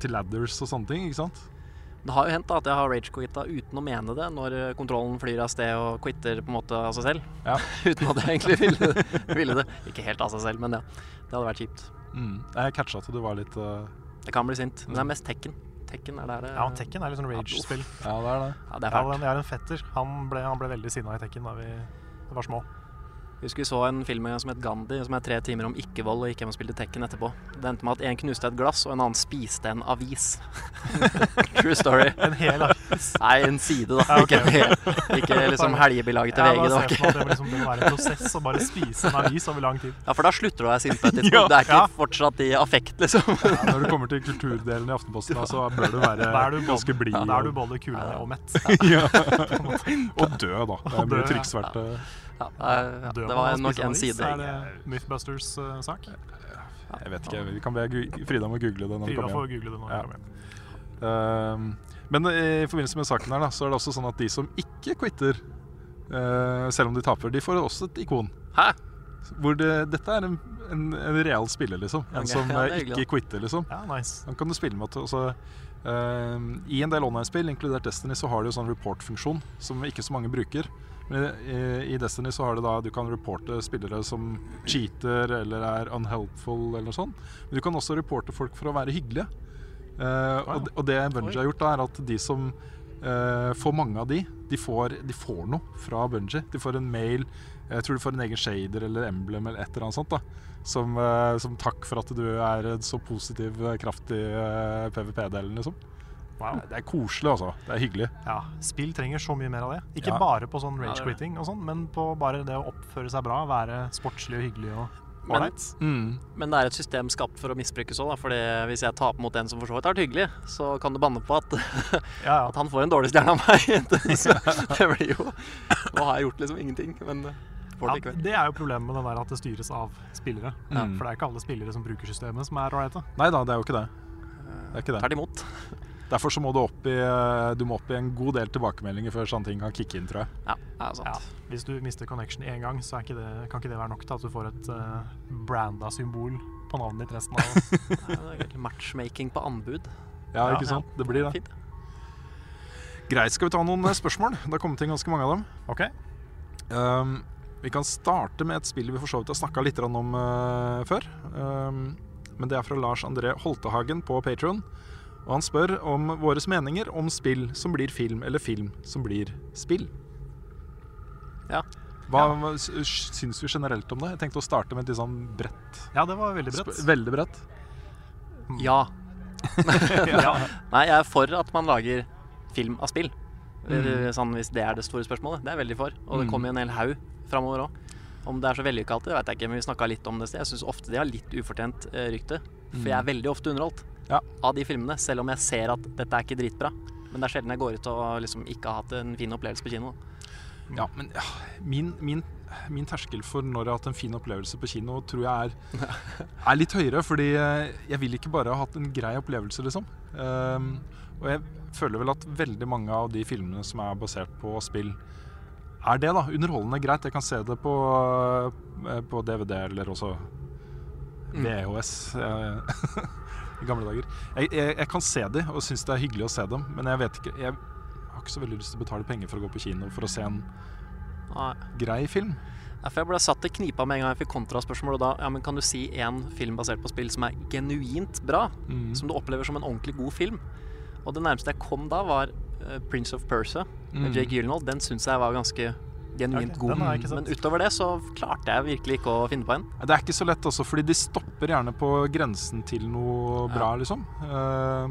til ladders og sånne ting. ikke sant? Det har jo hendt at jeg har rage-quitta uten å mene det, når eh, kontrollen flyr av sted og quitter på en måte av seg selv. Ja. uten at jeg egentlig ville, ville det. Ikke helt av seg selv, men ja. Det hadde vært kjipt. Mm. Jeg catcha at du var litt uh... Det kan bli sint. Men det er mest Tekken. Tekken er der det Ja, Tekken er litt sånn rage-spill. Ja, det er det. Ja, det er Ja, fælt. jeg har en fetter. Han ble, han ble veldig sinna i Tekken da vi var små. Husker vi så en film som het Gandhi, som er tre timer om ikke-vold, og gikk hjem og spilte Tekken etterpå. Det endte med at en knuste et glass, og en annen spiste en avis. True story. En hel avis. Nei, en side, da. Ja, okay. Ikke, ikke liksom helgebilaget til Ja, VG. bare Det var se for meg at ikke det, liksom, det må være en prosess å bare spise en avis over lang tid. Ja, for da slutter du å være sint på et tidspunkt. Det er ikke Ja. fortsatt i affekt, liksom. Ja, når du kommer til kulturdelen i Aftenposten, da, så bør du være du ganske blid. Da er du både kulere og mett. ja. og død, da. Det blir død, ja. Ja, det, var nok en side. Er det Mythbusters-sak? Jeg vet ikke. Vi kan be Frida om å google det. når Frida får google det nå. Ja. Ehm, men i forbindelse med saken her, da, så er det også sånn at de som ikke quitter, eh, selv om de taper, de får også et ikon. Hæ? Hvor det, dette er en, en, en real spiller, liksom. En som ja, eh, ikke quitter, liksom. Ja, nice. Han kan du spille med Også, altså, ehm, I en del online-spill, inkludert Destiny, så har du jo sånn report-funksjon som ikke så mange bruker. Men i, i Destiny så har du da Du kan reporte spillere som cheater eller er unhelpful eller noe sånt. Men du kan også reporte folk for å være hyggelige. Eh, og, det- og det Bungie har gjort, da er at de som eh, får mange av de, de får, de får noe fra Bungie. De får en mail, jeg tror du får en egen shader eller emblem eller et eller annet sånt. da Som, eh, som takk for at du er en så positiv, eh, kraftig PVP-delen, liksom. Wow. Det er koselig, altså. Det er hyggelig. Ja, spill trenger så mye mer av det. Ikke Ja. bare på sånn Ja, det det. rage-quitting og sånn, men på bare det å oppføre seg bra, være sportslig og hyggelig og Men- mm. Men det er et system skapt for å misbrukes òg. Fordi hvis jeg taper mot en som for så vidt har vært hyggelig, så kan du banne på at, Ja, ja. at han får en dårlig stjerne av meg. så det blir jo Nå har jeg gjort liksom ingenting, men får Ja, det likevel. det er jo problemet med den der at det styres av spillere. Mm. For det er ikke alle spillere som bruker systemet som er ålreite. Nei da, det er jo ikke det. Det er ikke det. Tvert imot. Derfor så må du opp i, eh, du må opp i en god del tilbakemeldinger før sånne ting kan kicke inn, tror jeg. Ja, det er sant. Ja, hvis du mister connection én gang, så er ikke det, kan ikke det være nok til at du får et uh, branda symbol på navnet ditt resten av Ja, det er matchmaking på anbud. Ja, ikke ja. sant? Det blir det. Fint. Greit, skal vi ta noen eh, spørsmål? Det har kommet inn ganske mange av dem. OK? Um, vi kan starte med et spill vi for så vidt har snakka litt om uh, før. Um, men det er fra Lars André Holtehagen på Patron. Og han spør om våre meninger om spill som blir film, eller film som blir spill. Ja. Hva, ja. syns vi generelt om det? Jeg tenkte å starte med et litt sånn bredt. Ja, det var veldig bredt. Veldig bredt. Ja. ja. Nei, jeg er for at man lager film av spill. Mm. Sånn, hvis det er det store spørsmålet. Det er jeg veldig for. Og det Mm. kommer jo en hel haug framover òg. Om det er så vellykka alltid, vet jeg ikke, men vi snakka litt om det i sted. Jeg syns ofte de har litt ufortjent eh, rykte. For jeg er veldig ofte underholdt Ja. av de filmene, selv om jeg ser at dette er ikke dritbra. Men det er sjelden jeg går ut og liksom ikke har hatt en fin opplevelse på kino. Ja, men ja, min, min, min terskel for når jeg har hatt en fin opplevelse på kino, tror jeg er, er litt høyere. Fordi eh, jeg vil ikke bare ha hatt en grei opplevelse, liksom. Um, og jeg føler vel at veldig mange av de filmene som er basert på spill, er det, da. Underholdende greit. Jeg kan se det på, eh, på DVD eller også Mm. VHS. eh, I gamle dager. Jeg, jeg, jeg kan se dem og syns det er hyggelig å se dem, men jeg vet ikke Jeg har ikke så veldig lyst til å betale penger for å gå på kino for å se en Nei. grei film. Ja, jeg ble satt i knipa med en gang jeg fikk kontraspørsmål. Og da ja, men kan du si én film basert på spill som er genuint bra? Mm. Som du opplever som en ordentlig god film? Og det nærmeste jeg kom da, var eh, Prince of Persia med Mm. Jake Gyllenhaal. Den syns jeg var ganske genuint okay, god. Men utover det så klarte jeg virkelig ikke å finne på en. Det er ikke så lett også, fordi de stopper gjerne på grensen til noe Ja. bra, liksom. Uh,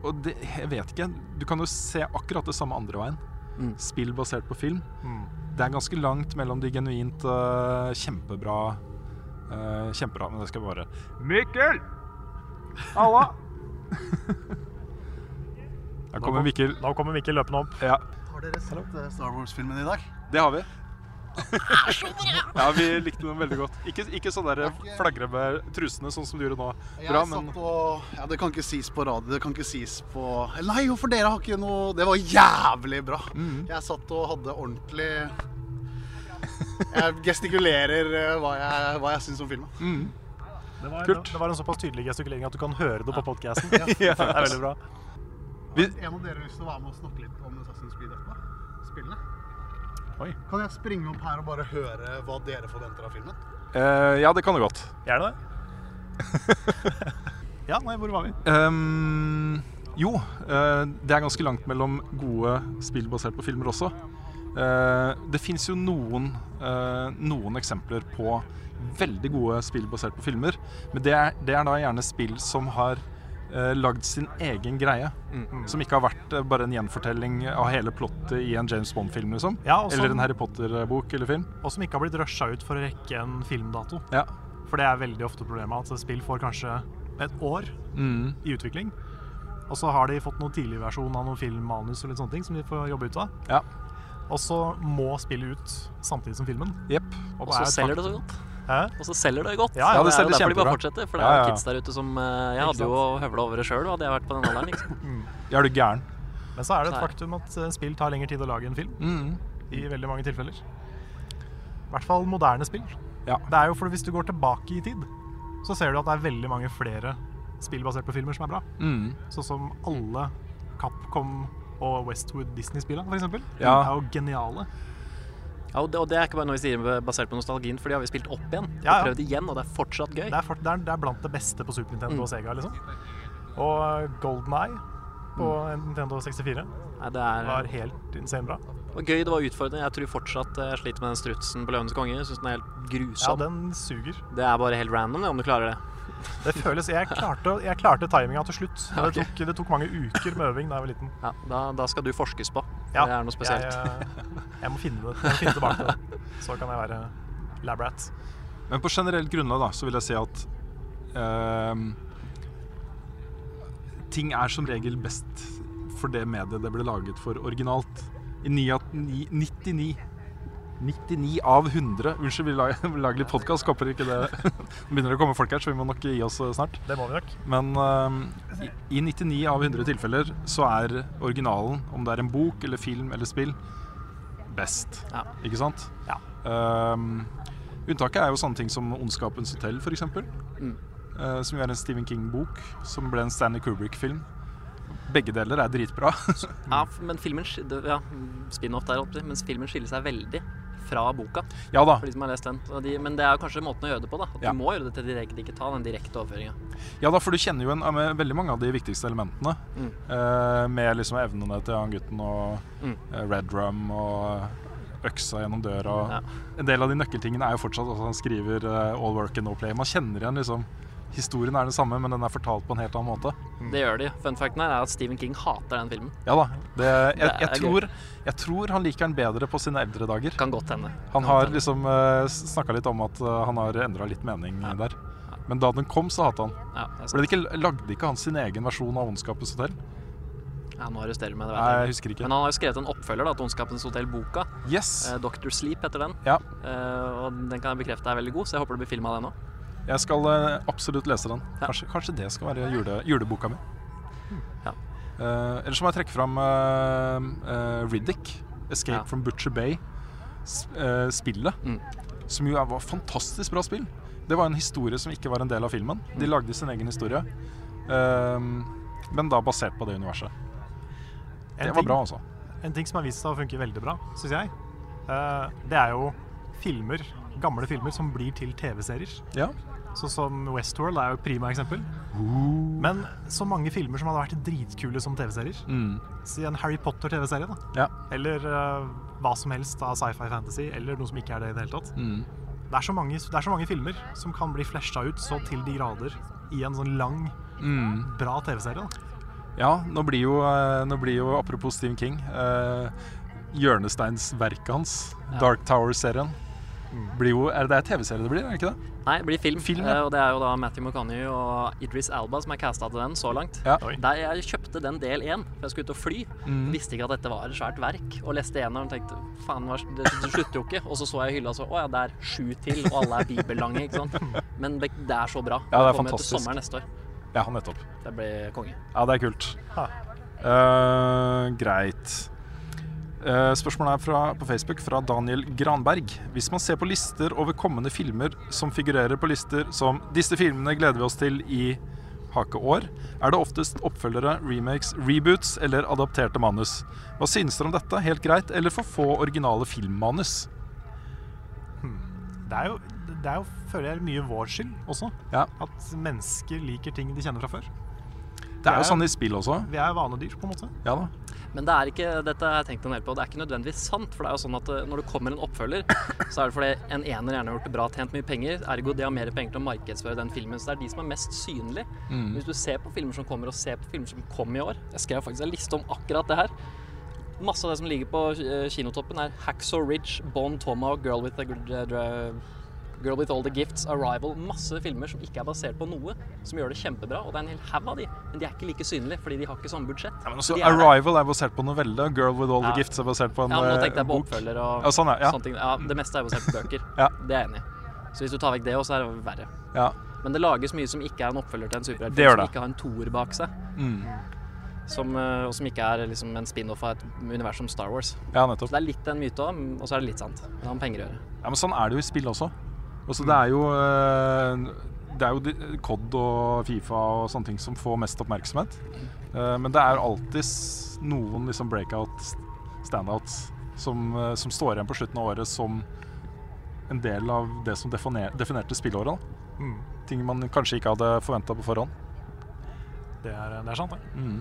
og det, jeg vet ikke. Du kan jo se akkurat det samme andre veien. Mm. Spill basert på film. Mm. Det er ganske langt mellom de genuint uh, kjempebra uh, Kjempebra, men det skal bare Mikkel! Halla! Her kommer Mikkel. Nå kommer Mikkel løpende opp. Ja, Har dere sett eh, Star Wars-filmen i dag? det har vi. Ja, vi likte den veldig godt. Ikke, ikke sånn der flagre med trusene, sånn som du gjorde nå. Jeg Bra, men satt og Ja, det kan ikke sies på radio. Det kan ikke sies på Nei, jo, for dere har ikke noe Det var jævlig bra. Mm. Jeg satt og hadde ordentlig Jeg gestikulerer eh, hva jeg, hva jeg syns om filmen. mm. Det var, Kult. det var en såpass tydelig gestikulering at du kan høre det på podkasten. Det er veldig bra. Vi- En av dere har lyst til å være med og snakke litt om Assassin's Creed etterpå? Spillene? Oi. Kan jeg springe opp her og bare høre hva dere forventer av filmen? Uh, ja, det kan du godt. Gjerne det. ja, nei, hvor var vi? Um, jo, uh, det er ganske langt mellom gode spill basert på filmer også. Uh, det fins jo noen, eh, noen eksempler på veldig gode spill basert på filmer. Men det er, det er da gjerne spill som har uh, lagd sin egen greie. Som ikke har vært eh, bare en gjenfortelling av hele plottet i en James Bond-film. liksom Ja, som- Eller en Harry Potter-bok eller film. Og som ikke har blitt rusha ut for å rekke en filmdato. Ja. For det er veldig ofte problemet at spill får kanskje et år Mm. i utvikling. Og så har de fått noen tidlig versjon av noen filmmanus og litt sånne ting som de får jobbe ut av. Ja. Og så må spillet ut samtidig som filmen. Yep. Og så er selger det så godt. Hæ? Og så selger det godt. Ja, ja, det er jo selger derfor de bare fortsetter. For det er jo ja. kids der ute som eh, Jeg hadde jo høvla over det sjøl, hadde jeg vært på den alderen. liksom. Ja, er du gæren? Men så er det et er- faktum at eh, spill tar lengre tid å lage en film. Mm. I veldig mange tilfeller. I hvert fall moderne spill. Ja. Det er jo for Hvis du går tilbake i tid, så ser du at det er veldig mange flere spill basert på filmer som er bra. Mm. Sånn som alle Capcom og Westwood Disney-spillene, f.eks. Ja. er jo geniale. Ja, og det, og det er ikke bare noe vi sier basert på nostalgien, for de har vi spilt opp igjen. Ja, ja. Og prøvd igjen, og det er fortsatt gøy. Det er, for, det er, det er blant det beste på Super Nintendo Mm. og Sega. liksom. Og Golden Eye på Nintendo 64 Nei, det er var helt insane bra. og gøy, det var utfordrende. Jeg tror fortsatt eh, jeg sliter med den strutsen på Løvenes konge. Jeg synes den er helt grusom. Ja, den suger. Det er bare helt random, det, om du klarer det. Det føles Jeg klarte, jeg klarte timinga til slutt. Men det, tok, det tok mange uker med øving da jeg var liten. Ja, da, da skal du forskes på. Ja, det er noe spesielt. Jeg, eh, jeg må finne det. Jeg må finne tilbake til det. Så kan jeg være labrat. Men på generelt grunnlag da, så vil jeg si at eh, ting er som regel best for det mediet det ble laget for originalt. I ni av- ni- 99 99 av 100 Unnskyld, vi lager, vi lager litt podkast. Håper ikke det Nå begynner det å komme folk her, så vi må nok gi oss eh, snart. Det må vi nok. Men uh, i, i 99 av 100 tilfeller så er originalen, om det er en bok eller film eller spill, best. Ja. Ikke sant? Ja. Um, unntaket er jo sånne ting som 'Ondskapens hotell', f.eks. Mm. Uh, som jo er en Stephen King-bok, som ble en Stanley Kubrick-film. Begge deler er dritbra. Ja, men filmen ja, spin-off der mens filmen skiller seg veldig fra boka, ja da. for de som har lest den. De, men det er kanskje måten å gjøre det på, da. At Ja. Du må gjøre det til direkte, ta den direkte overføringa. Ja da, for du kjenner jo en, med veldig mange av de viktigste elementene. Mm. eh, med liksom evnene til han gutten og Mm. eh, Red Rum og øksa gjennom døra. Ja. En del av de nøkkeltingene er jo fortsatt at han skriver uh, 'all work and no play'. Man kjenner igjen liksom Historien er den samme, men den er fortalt på en helt annen måte. Det gjør de. Fun facten her er at Stephen King hater den filmen. Ja da. Det, jeg, jeg, tror, jeg tror han liker den bedre på sine eldre dager. Kan godt hende. Han har hende. liksom uh, snakka litt om at uh, han har endra litt mening Ja. der. Men da den kom, så hata han. ja, det ikke, lagde ikke han sin egen versjon av 'Ondskapens hotell'? ja, Nå arresterer meg, det vet jeg jeg husker ikke. Men han har jo skrevet en oppfølger da, til Ondskapens hotell-boka. Yes! Eh, Doctor Sleep heter den. Ja. Eh, og den kan jeg bekrefte er veldig god, så jeg håper det blir film av den òg. Jeg skal eh, absolutt lese den. Ja. Kanskje, kanskje det skal være jule, juleboka mi. Ja. Uh, ellers så må jeg trekke fram uh, uh, Riddick, 'Escape Ja. from Butcher Bay', eh, spillet. Mm. Som jo var fantastisk bra spill. Det var en historie som ikke var en del av filmen. De Mm. lagde sin egen historie. Men da basert på det universet. En Det var ting- bra, altså. En ting som har vist seg å funke veldig bra, syns jeg, eh, det er jo filmer, gamle filmer som blir til TV-serier. Ja. Sånn som Westworld er jo et prima eksempel. Men så mange filmer som hadde vært dritkule som TV-serier. Mm. Si en Harry Potter-TV-serie, da. Ja. Eller uh, hva som helst av sci-fi fantasy, eller noe som ikke er det i det hele tatt. Mm. Det er så mange, det er så mange filmer som kan bli flasha ut så til de grader i en sånn lang, Mm. bra TV-serie. Ja, nå blir jo, eh, nå blir jo apropos Stephen King, Uh, hjørnesteinsverket hans, Ja. Dark Tower-serien, blir jo Er det det TV-serie det blir, er det ikke det? Nei, det blir film. Film, ja. Eh, og det er jo da Matthew McConney og Idris Alba som er casta til den så langt. Ja. Der jeg kjøpte den del én, for jeg skulle ut og fly. Mm. Visste ikke at dette var et svært verk. Og leste gjennom og tenkte faen, det, det slutter jo ikke. Og så så jeg hylla så å ja, det er sju til, og alle er bibellange. ikke sant? Men det, det er så bra. Ja, det er kommer fantastisk. til sommeren neste år. Ja, nettopp. Det blir konge. Ja, det er kult. Ha. Eh, greit. Eh, spørsmålet er fra, på Facebook fra Daniel Granberg. Hvis man ser på lister over kommende filmer som figurerer på lister som 'Disse filmene gleder vi oss til i hakeår', er det oftest oppfølgere, remakes, reboots eller adapterte manus. Hva synes dere om dette? Helt greit, eller for få originale filmmanus? Det er jo, det er jo føler jeg, mye vår skyld også. Ja. At mennesker liker ting de kjenner fra før. Det er jo er- sånn i spill også. Vi er vanedyr, på en måte. Ja da. Men det er ikke, dette har jeg tenkt en del på, det er ikke nødvendigvis sant. For det er jo sånn at eh, når det kommer en oppfølger, så er det fordi en ener gjerne har gjort det bra, tjent mye penger. Ergo de har mer penger til å markedsføre den filmen. Så det er de som er mest synlige. Mm. Hvis du ser på filmer som kommer, og ser på filmer som kom i år Jeg skrev faktisk en liste om akkurat det her. Masse av det som ligger på eh, kinotoppen, er Hacksaw Ridge, Bon Toma og Girl with, a Girl with All the Gifts, Arrival. Masse filmer som ikke er basert på noe, som gjør det kjempebra. Og det er en hel haug av de, men de er ikke like synlige fordi de har ikke samme budsjett. Ja, men også, er. Arrival er basert på novelle. 'Girl with All Ja. the Gifts' er basert på en bok. Ja, nå eh, tenkte jeg på oppfølger og Ja, sånn, ja. sånne ting. Ja, det meste er basert på bøker. Ja. Det er jeg enig i. Så hvis du tar vekk det, også er det verre. ja. Men det lages mye som ikke er en oppfølger til en superheltfilm, som ikke har en toer bak seg. Mm. Som, eh, og som ikke er liksom en spin-off av et univers som Star Wars. ja, Så nettopp. det er litt en myte òg, og så er det litt sant. Det har med penger å gjøre. Ja, men sånn er det jo i spill også. Også det er jo eh, Det er jo COD og Fifa og sånne ting som får mest oppmerksomhet. Eh, men det er alltid noen liksom breakout standouts som, eh, som står igjen på slutten av året som en del av det som definer, definerte spillåret. Mm. Ting man kanskje ikke hadde forventa på forhånd. Det, er, det er sant, det. Mm.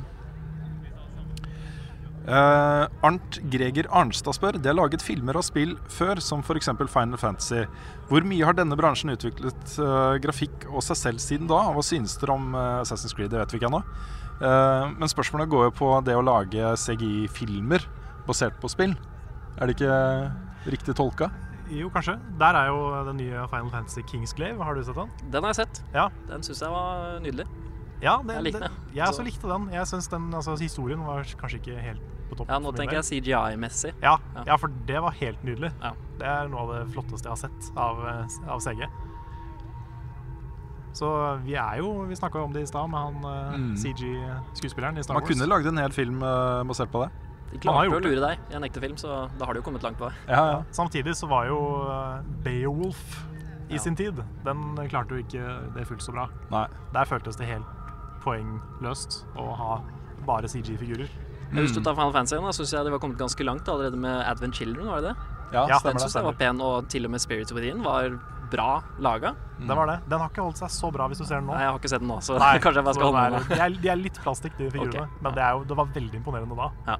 Eh, Arnt Greger Arnstad spør Det er laget filmer og spill før, som f.eks. Final Fantasy. Hvor mye har denne bransjen utviklet uh, grafikk og seg selv siden da? Hva synes dere om uh, Assassin's Creed? Det vet vi ikke ennå. Eh, men spørsmålet går jo på det å lage CGI-filmer basert på spill. Er det ikke riktig tolka? Jo, kanskje. Der er jo den nye Final Fantasy Kingsglaive. Har du sett den? Den har jeg sett. Ja. Den syns jeg var nydelig. Ja, det, Jeg likte det- den. Jeg også likte den. Jeg synes den, altså, historien var kanskje ikke helt på topp. Ja, nå tenker jeg CGI-messig. Ja, Ja. ja, for det var helt nydelig. Ja. Det er noe av det flotteste jeg har sett av, eh, av CG. Så vi er jo Vi snakka om det i stad, med han eh, Mm. CG-skuespilleren i Star Man Wars. kunne lagd en hel film eh, basert på det. De Man har klarte å lure deg i en ekte film, så da har de jo kommet langt på vei. Ja, ja. Samtidig så var jo Beowulf i Ja. sin tid Den klarte jo ikke det fullt så bra. Nei. Der føltes det helt poengløst å ha bare CG-figurer. Men Hvis du Mm. tar Final Fantasy, da syns jeg det var kommet ganske langt allerede med Advent Children. var det det? Ja, Ja, Den stemmer syns jeg var pen, og til og med Spirit Within var bra laga. Mm. Det var det. Den har ikke holdt seg så bra hvis du ser den nå. Nei, jeg har ikke sett den nå, så Nei, kanskje jeg bare skal holde den meg. de, er, de er litt plastikk, de figurene. Okay. Men det, er jo, det var veldig imponerende da. Ja.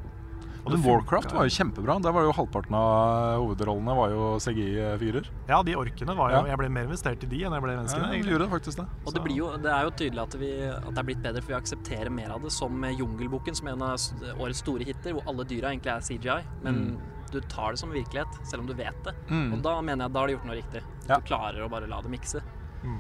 Og det Warcraft var jo kjempebra. Der var jo halvparten av hovedrollene var jo CGI-figurer. Ja, de orkene var jo Ja. Jeg ble mer investert i de enn jeg ble i Ja, menneskene. vi gjorde gjorde faktisk det. Og det, blir jo, det er jo tydelig at, vi, at det er blitt bedre, for vi aksepterer mer av det. Som Jungelboken, som er en av årets store hiter, hvor alle dyra egentlig er CGI. Men du tar det som virkelighet, selv om du vet det. Mm. Og da mener jeg da har de gjort noe riktig. Ja. Du klarer å bare la det mikse. Mm.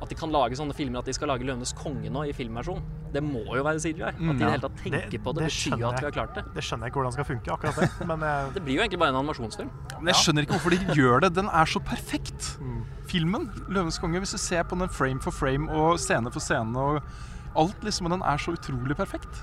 At de kan lage sånne filmer at de skal lage 'Løvenes konge' nå i filmversjon, det må jo være CGI. At de i Mm. det hele tatt tenker Det- på det, det betyr at vi har klart det. Det skjønner jeg ikke hvordan skal funke, akkurat det. Men jeg... Det blir jo egentlig bare en animasjonsfilm. Men jeg skjønner ikke hvorfor de gjør det. Den er så perfekt. mm. Filmen, 'Løvenes konge', hvis du ser på den frame for frame og scene for scene og alt, liksom, den er så utrolig perfekt.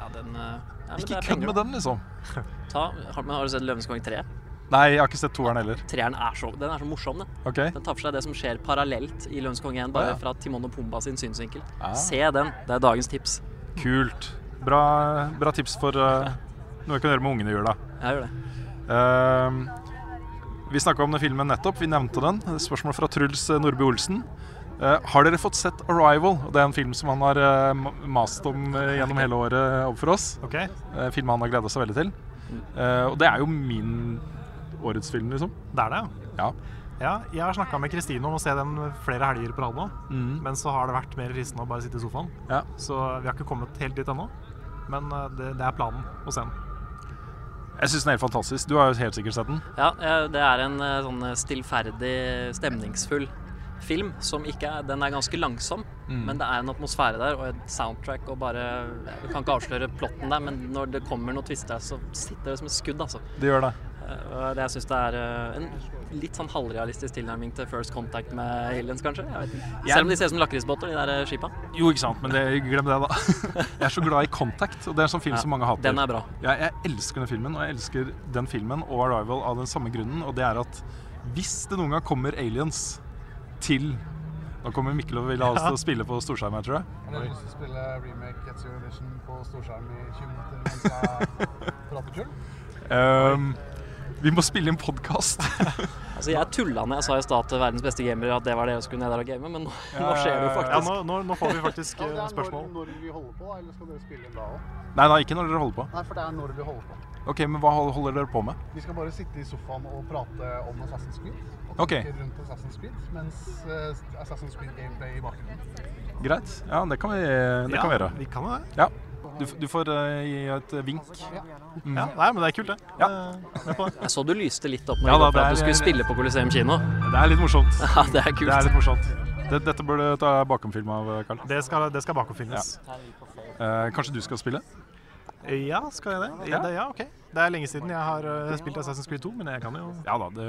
Ja, den, eh, ja, Ikke kødd med den, liksom. Ta, har, har du sett 'Løvenes konge 3'? Nei, jeg har ikke sett toeren heller. Treeren er så, den er så morsom, den. Okay. Den tar for seg det som skjer parallelt i Lønnskong 1', bare ja. fra Timon og Pumba sin synsvinkel. Ja. Se den. Det er dagens tips. Kult. Bra, bra tips for uh, noe jeg kan gjøre med ungene i jula. Jeg gjør det. Uh, vi snakka om den filmen nettopp. Vi nevnte den. Spørsmål fra Truls eh, Nordby Olsen. Uh, har dere fått sett 'Arrival'? Det er en film som han har uh, mast om uh, gjennom hele året overfor oss. Okay. Uh, film han har gleda seg veldig til. Eh, og det er jo min årets film, liksom. Det er det, Ja. ja. Jeg har snakka med Kristine om å se den flere helger på rad nå. Mm. Men så har det vært mer fristende å bare sitte i sofaen. Ja. Så vi har ikke kommet helt dit ennå. Men eh, det, det er planen å se den. Jeg syns den er helt fantastisk. Du har jo helt sikkert sett den. Ja, eh, det er en eh, sånn stillferdig, stemningsfull film som ikke er Den er ganske langsom, men det er en atmosfære der og et soundtrack og bare Jeg kan ikke avsløre plotten der, men når det kommer noe twister der, så sitter det som et skudd, altså. Det gjør det. Eh, jeg syns det er eh, en litt sånn halvrealistisk tilnærming til First Contact med aliens, kanskje. Jeg ikke. Selv om de ser ut som lakrisbåter, de der eh, skipa. Jo, ikke sant, men det, glem det, da. Jeg er så glad i Contact, og det er en sånn film Ja, som mange hater. Den er bra. Jeg, jeg elsker den filmen, og jeg elsker den filmen og Arrival av den samme grunnen, og det er at hvis det noen gang kommer aliens til Nå kommer Mikkel og vil ha oss til å spille på storskjerm her, tror jeg. Har dere lyst til å spille remake Ezio Edition på storskjerm i 20 minutter mens jeg prater tull? Ehm, vi må spille inn podkast. Altså, jeg tulla når jeg sa i stad til verdens beste gamere at det var det jeg skulle ned der og game, men nå, nå skjer det jo Ja, faktisk. nå, nå, nå får vi faktisk Ja, det eh, er spørsmål. Når, når vi holder på, eller skal dere spille inn da òg? Nei, nei, ikke når dere holder på. Nei, for det er når vi holder på. Ok, Men hva holder dere på med? Vi skal bare sitte i sofaen og prate om Assassin's Creed. Og Ok. rundt Assassin's Creed, mens eh, Assassin's Creed gameplay i bakgrunnen. Greit. Ja, det kan vi, det kan vi gjøre. Vi kan det. Ja. Du, du får uh, gi et vink. Mm. Ja, nei, men det er kult, det. Ja. Eh, det. Jeg så du lyste litt opp når Ja du da, for at du skulle spille på Coliseum kino. Det er litt morsomt. Ja, det er kult. Det er litt morsomt. Det, dette burde du ta bakomfilm av, Karl. Det skal, det skal bakomfilmes. Ja. Uh, kanskje du skal spille? Ja. skal jeg det? Ja. Ja. Det, ja, ok. Det er lenge siden jeg har eh, spilt Assassin's Creed 2, men jeg kan jo Ja da, det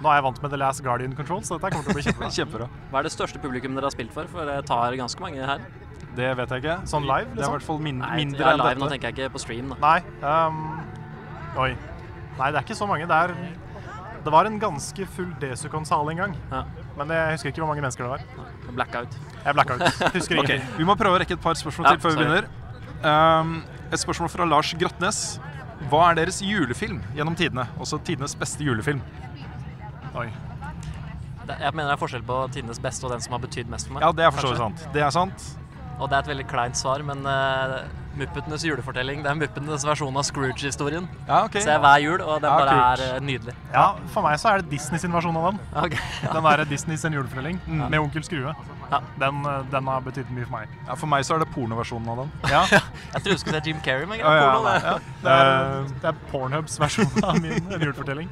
Nå er jeg vant med The Last Guardian Control, så dette kommer til å bli kjempebra. Kjempebra. Hva er det største publikum dere har spilt for? For det tar ganske mange her. Det vet jeg ikke. Sånn live, Liksom? Det er i hvert fall min, Nei, mindre ja, enn live, nå tenker jeg ikke på stream, da. Nei. um, oi. Nei, det er ikke så mange. Det er Det var en ganske full Desicon-sal en gang. Ja. Men jeg husker ikke hvor mange mennesker det var. Blackout. Jeg blackout. Husker Ok, ingenting. Vi må prøve å rekke et par spørsmål Ja, til før vi begynner. Um, et spørsmål fra Lars Grotnes. Hva er deres julefilm gjennom tidene? Også tidenes beste julefilm. Oi. Jeg mener det er forskjell på tidenes beste og den som har betydd mest for meg. Ja, det er for sant. Det er sant. Og det er et veldig kleint svar, men uh, Muppetenes julefortelling det er Muppetenes versjon av Scrooge-historien. Ja, okay. Ser jeg hver jul, og den Ja, bare kult. er uh, nydelig. Ja, for meg så er det Disney sin versjon av den. Ok, Den der Disney sin julefortelling med Onkel Skrue. Ja. Den, eh, den har betydd mye for meg. Ja, for meg så er det pornoversjonen av den. Ja, Jeg trodde du skulle se Jim Carrey, men greit. ja, porno, det. ja. det er, Eh, det er Pornhubs versjon av min julefortelling.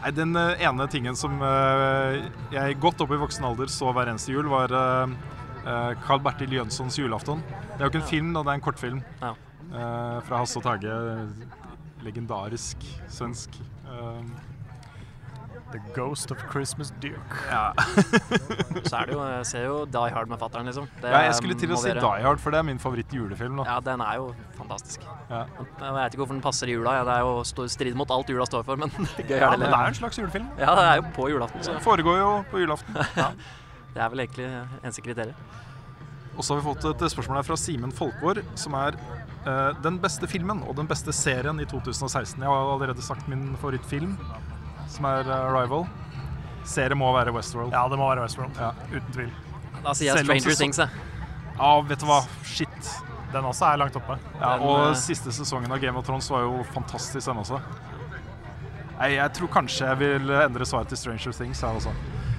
Nei, Den eh, ene tingen som eh, jeg godt opp i voksen alder så hver eneste jul, var eh, eh, Carl Bertil Jønssons julaften. Det er jo ikke en film, da, det er en kortfilm Ja. eh, fra Hasse og Tage. Legendarisk svensk. eh, The Ghost of Christmas Duke. ja. Så er det jo, jeg ser jo Die Hard med fatteren, liksom. Det ja, jeg skulle til å si dere- Die Hard, for det er min favoritt-julefilm. Ja, den er jo fantastisk. Ja. Jeg vet ikke hvorfor den passer i jula. Ja, det er jo strid mot alt jula står for, men gøy Ja, er men det. det er jo en slags julefilm. Ja, det er jo på julaften, så Det foregår jo på julaften. det er vel egentlig eneste kriteriet. Og så har vi fått et spørsmål her fra Simen Folkvår, som er eh, den beste filmen og den beste serien i 2016. Jeg har allerede sagt min favorittfilm, som er eh, Arrival. Serie må være Westworld. Ja, det må være Westworld. Ja. Uten tvil. Da sier jeg Selv om Stranger sesong- Things, jeg. Ja, vet du hva. Shit. Den også er langt oppe. Ja, Den, og eh, siste sesongen av Game of Thrones var jo fantastisk, den også. Nei, jeg tror kanskje jeg vil endre svaret til Stranger Things. Jeg også.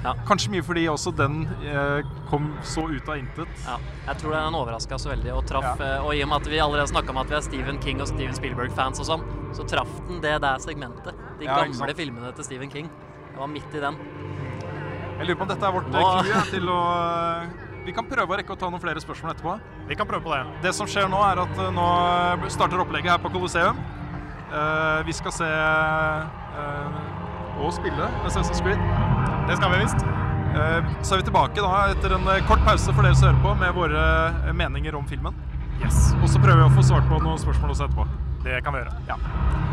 Ja. Kanskje mye fordi også den eh, kom så ut av intet. Ja, jeg tror den overraska så veldig og traff Ja. eh, Og i og med at vi allerede snakka om at vi er Stephen King og Steven Spielberg-fans og sånn, så traff den det der segmentet. De Ja, gamle filmene til Stephen King. Det var midt i den. Jeg lurer på om dette er vårt Nå- Nå... til å eh, Vi kan prøve å rekke å ta noen flere spørsmål etterpå. Vi kan prøve på det. Det som skjer nå, er at eh, nå starter opplegget her på Colosseum. Uh, vi skal se uh, og spille Assassin's Creed. Det skal vi visst. Eh, så er vi tilbake da etter en eh, kort pause for dere som hører på, med våre eh, meninger om filmen. Yes. Og så prøver vi å få svart på noen spørsmål også etterpå. Det kan vi gjøre. Ja.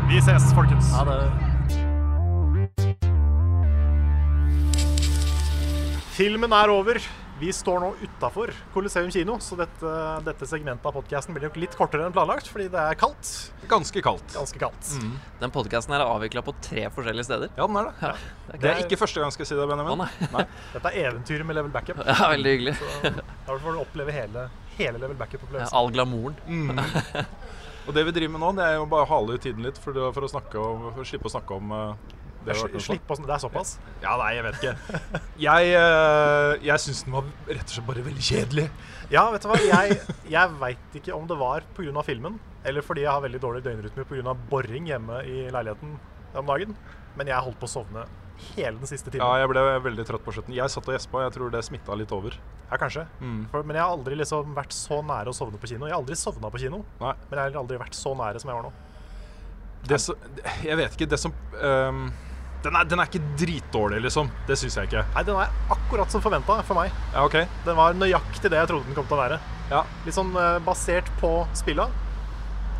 Vi ses, folkens. Ha det Filmen er over. Vi står nå utafor Coliseum kino, så dette, dette segmentet av podkasten blir nok litt kortere enn planlagt, fordi det er kaldt. Ganske kaldt. Ganske kaldt. Den podkasten er avvikla på tre forskjellige steder. Ja, den er det. Det er ikke første gang skal jeg si det, Benjamin. Å, nei. Dette er eventyret med level backup. Ja, veldig hyggelig. Da får du oppleve hele, hele level backup-opplevelsen. all glamouren. Og det vi driver med nå, det er jo bare å hale ut tiden litt for, for, å, snakke om, for å slippe å snakke om eh, det. Slipp oss Det er såpass. Ja, nei, jeg vet ikke. Jeg, uh, jeg syns den var rett og slett bare veldig kjedelig. Ja, vet du hva. Jeg, jeg veit ikke om det var pga. filmen eller fordi jeg har veldig dårlig døgnrytme pga. boring hjemme i leiligheten om dagen. Men jeg holdt på å sovne hele den siste timen. Ja, jeg ble veldig trøtt på slutten. Jeg satt og gjespa. Jeg tror det smitta litt over. Ja, kanskje. For, men jeg har aldri liksom vært så nære å sovne på kino. Jeg har aldri sovna på kino, Nei. men jeg har aldri vært så nære som jeg var nå. Det som, jeg vet ikke. Det som ehm, den, er, den er ikke dritdårlig, liksom. Det syns jeg ikke. Nei, den er akkurat som forventa for meg. Ja, OK. Den var nøyaktig det jeg trodde den kom til å være. Ja. Litt sånn eh, basert på spilla.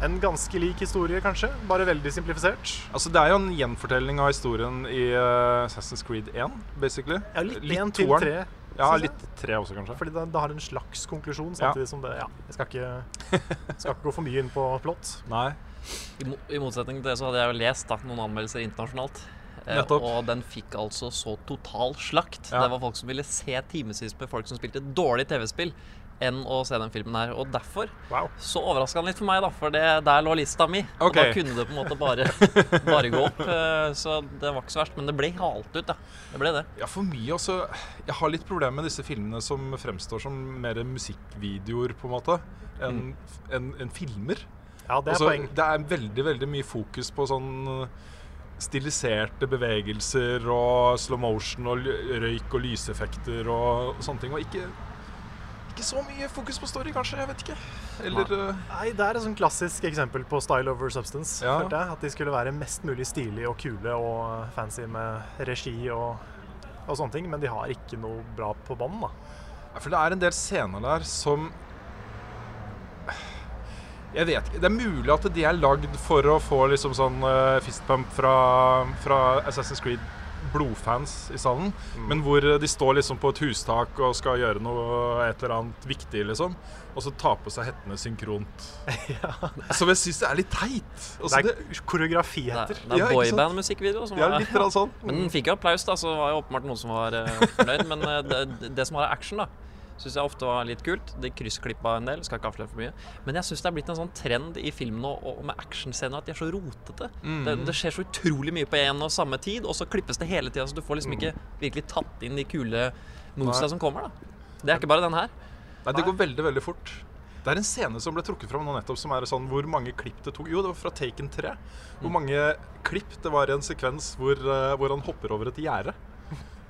En ganske lik historie, kanskje, bare veldig simplifisert. Altså, det er jo en gjenfortelling av historien i eh, Assassin's Creed 1, basically. Ja, litt én til 3. Ja, litt tre også, kanskje. Fordi det, det har en slags konklusjon, Ja. som det Ja, jeg skal ikke, skal ikke gå for mye inn på plott. Nei. I, mo I motsetning til det så hadde jeg jo lest da, noen anmeldelser internasjonalt. Eh, Nettopp. og den fikk altså så total slakt. Ja. Det var folk som ville se timevis med folk som spilte dårlig TV-spill, enn å se den filmen her. Og derfor Wow. så overraska den litt for meg, da. For det, der lå lista mi. Okay. Og da kunne det på en måte bare, bare gå opp. eh, Så det var ikke så verst. Men det ble halt ut, da. Det ble det. Ja, for mye også Jeg har litt problemer med disse filmene som fremstår som mer musikkvideoer, på en måte, enn mm. en, en filmer. Ja, det er Altså, poeng. det er veldig, veldig mye fokus på sånn stiliserte bevegelser og slow motion og røyk og lyseffekter og, sånne ting. Og ikke, ikke så mye fokus på story, kanskje. Jeg vet ikke. Eller eh, Nei, Det er et sånn klassisk eksempel på style over substance. Ja. følte jeg. At de skulle være mest mulig stilige og kule og fancy med regi og, og sånne ting. Men de har ikke noe bra på bånd, da. For det er en del scener der som Jeg vet ikke. Det er mulig at de er lagd for å få liksom sånn uh, fistpump fra, fra Assassin's Creed blodfans i salen. Men hvor eh, de står liksom på et hustak og skal gjøre noe et eller annet viktig, liksom. Og så tar på seg hettene synkront. Som jeg syns er litt teit. Også Det det, er koreografi heter. er, det Ja, er ikke boyband-musikkvideo. ja, litt sånn. Men den fikk jo applaus, da, så var jo åpenbart noen som var uh, fornøyd. Men eh, det, det som var action, da, syns jeg ofte var litt kult. De kryssklippa en del, skal ikke avsløre for mye. Men jeg syns det er blitt en sånn trend i film nå og med actionscener at de er så rotete. Det, det skjer så utrolig mye på en og samme tid, og så klippes det hele tida, så du får liksom ikke virkelig tatt inn de kule movesa som kommer, da. Det er ikke bare den her. Nei, det går veldig, veldig fort. Det er en scene som ble trukket fram nå nettopp, som er sånn hvor mange klipp det tok. Jo, det var fra Taken 3. Hvor mange klipp det var i en sekvens hvor, eh, hvor han hopper over et gjerde.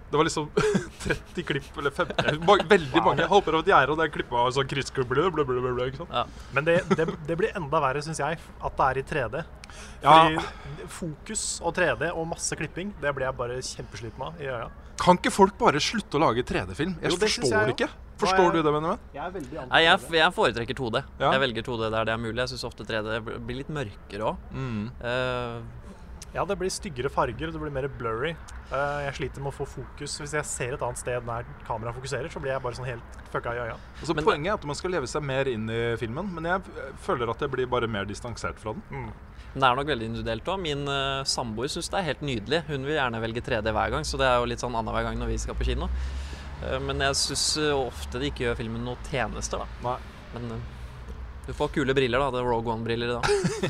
Det var liksom 30 klipp, eller 50 ma- Veldig mange Jeg hopper over et gjerde, og det er klippa av sånn? Ja. Men det, det, det blir enda verre, syns jeg, at det er i 3D. Ja. Fordi fokus og 3D og masse klipping, det blir jeg bare kjempesliten av i øya. Kan ikke folk bare slutte å lage 3D-film? Jeg Jo, det forstår jeg ikke. Er Forstår jeg- du det, Benjamin? Jeg er veldig Nei, jeg, jeg foretrekker 2D. Ja. Jeg velger 2D der det er mulig. Jeg syns ofte 3D blir litt mørkere òg. Mm. Ja, det blir styggere farger, det blir mer blurry. Eh, jeg sliter med å få fokus. Hvis jeg ser et annet sted der kameraet fokuserer, så blir jeg bare sånn helt fucka i øya. Altså, Men- poenget er at man skal leve seg mer inn i filmen, men jeg føler at jeg blir bare mer distansert fra den. Mm. Men det er nok veldig individuelt òg. Min uh, samboer syns det er helt nydelig. Hun vil gjerne velge 3D hver gang, så det er jo litt sånn annenhver gang når vi skal på kino. Uh, men jeg syns ofte de ikke gjør filmen noe tjenester, da. Nei. Men du får kule briller, da. Det er Rogue One-briller da.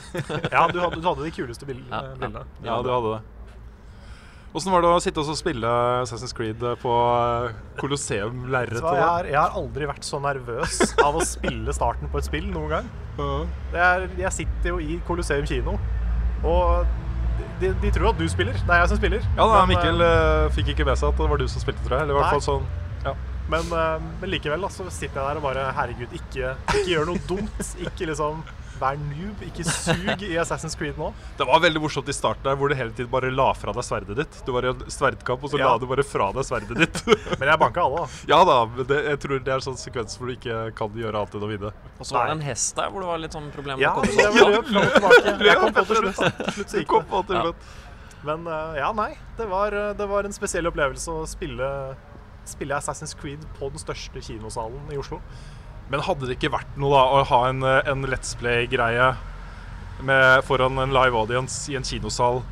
Ja, du hadde, du hadde de kuleste brillene. Ja, eh, ja. Ja, du hadde det. Åssen var det å sitte og spille Assassin's Creed på eh, Colosseum lerret? jeg, jeg har aldri vært så nervøs av å spille starten på et spill noen gang. Det er, jeg sitter jo i Colosseum kino, og de, de tror at du spiller. Det er jeg som spiller. Ja, da, Men, Mikkel eh, eh, fikk ikke med seg at det var du som spilte, tror jeg. Eller i hvert fall sånn ja. Men, eh, men likevel, da, så sitter jeg der og bare Herregud, ikke, ikke gjør noe dumt. Ikke liksom vær noob. Ikke sug i Assassin's Creed nå. Det var veldig morsomt i starten der hvor du hele tiden bare la fra deg sverdet ditt. Du var i en sverdkamp, og så Ja. la du bare fra deg sverdet ditt. Men jeg banka alle, da. ja da, men det, jeg tror det er en sånn sekvens hvor du ikke kan gjøre annet enn å vinne. Og så var det en hest der hvor det var litt sånn problemer. med Ja, å komme jeg seg tilbake. Jeg kom på til slutt. da. Til slutt så gikk det. Ja. Men eh, ja, nei. Det var, det var en spesiell opplevelse å spille, spille Assassin's Creed på den største kinosalen i Oslo. Men hadde det ikke vært noe da å ha en, eh, en Let's Play-greie foran en live audience i en kinosal?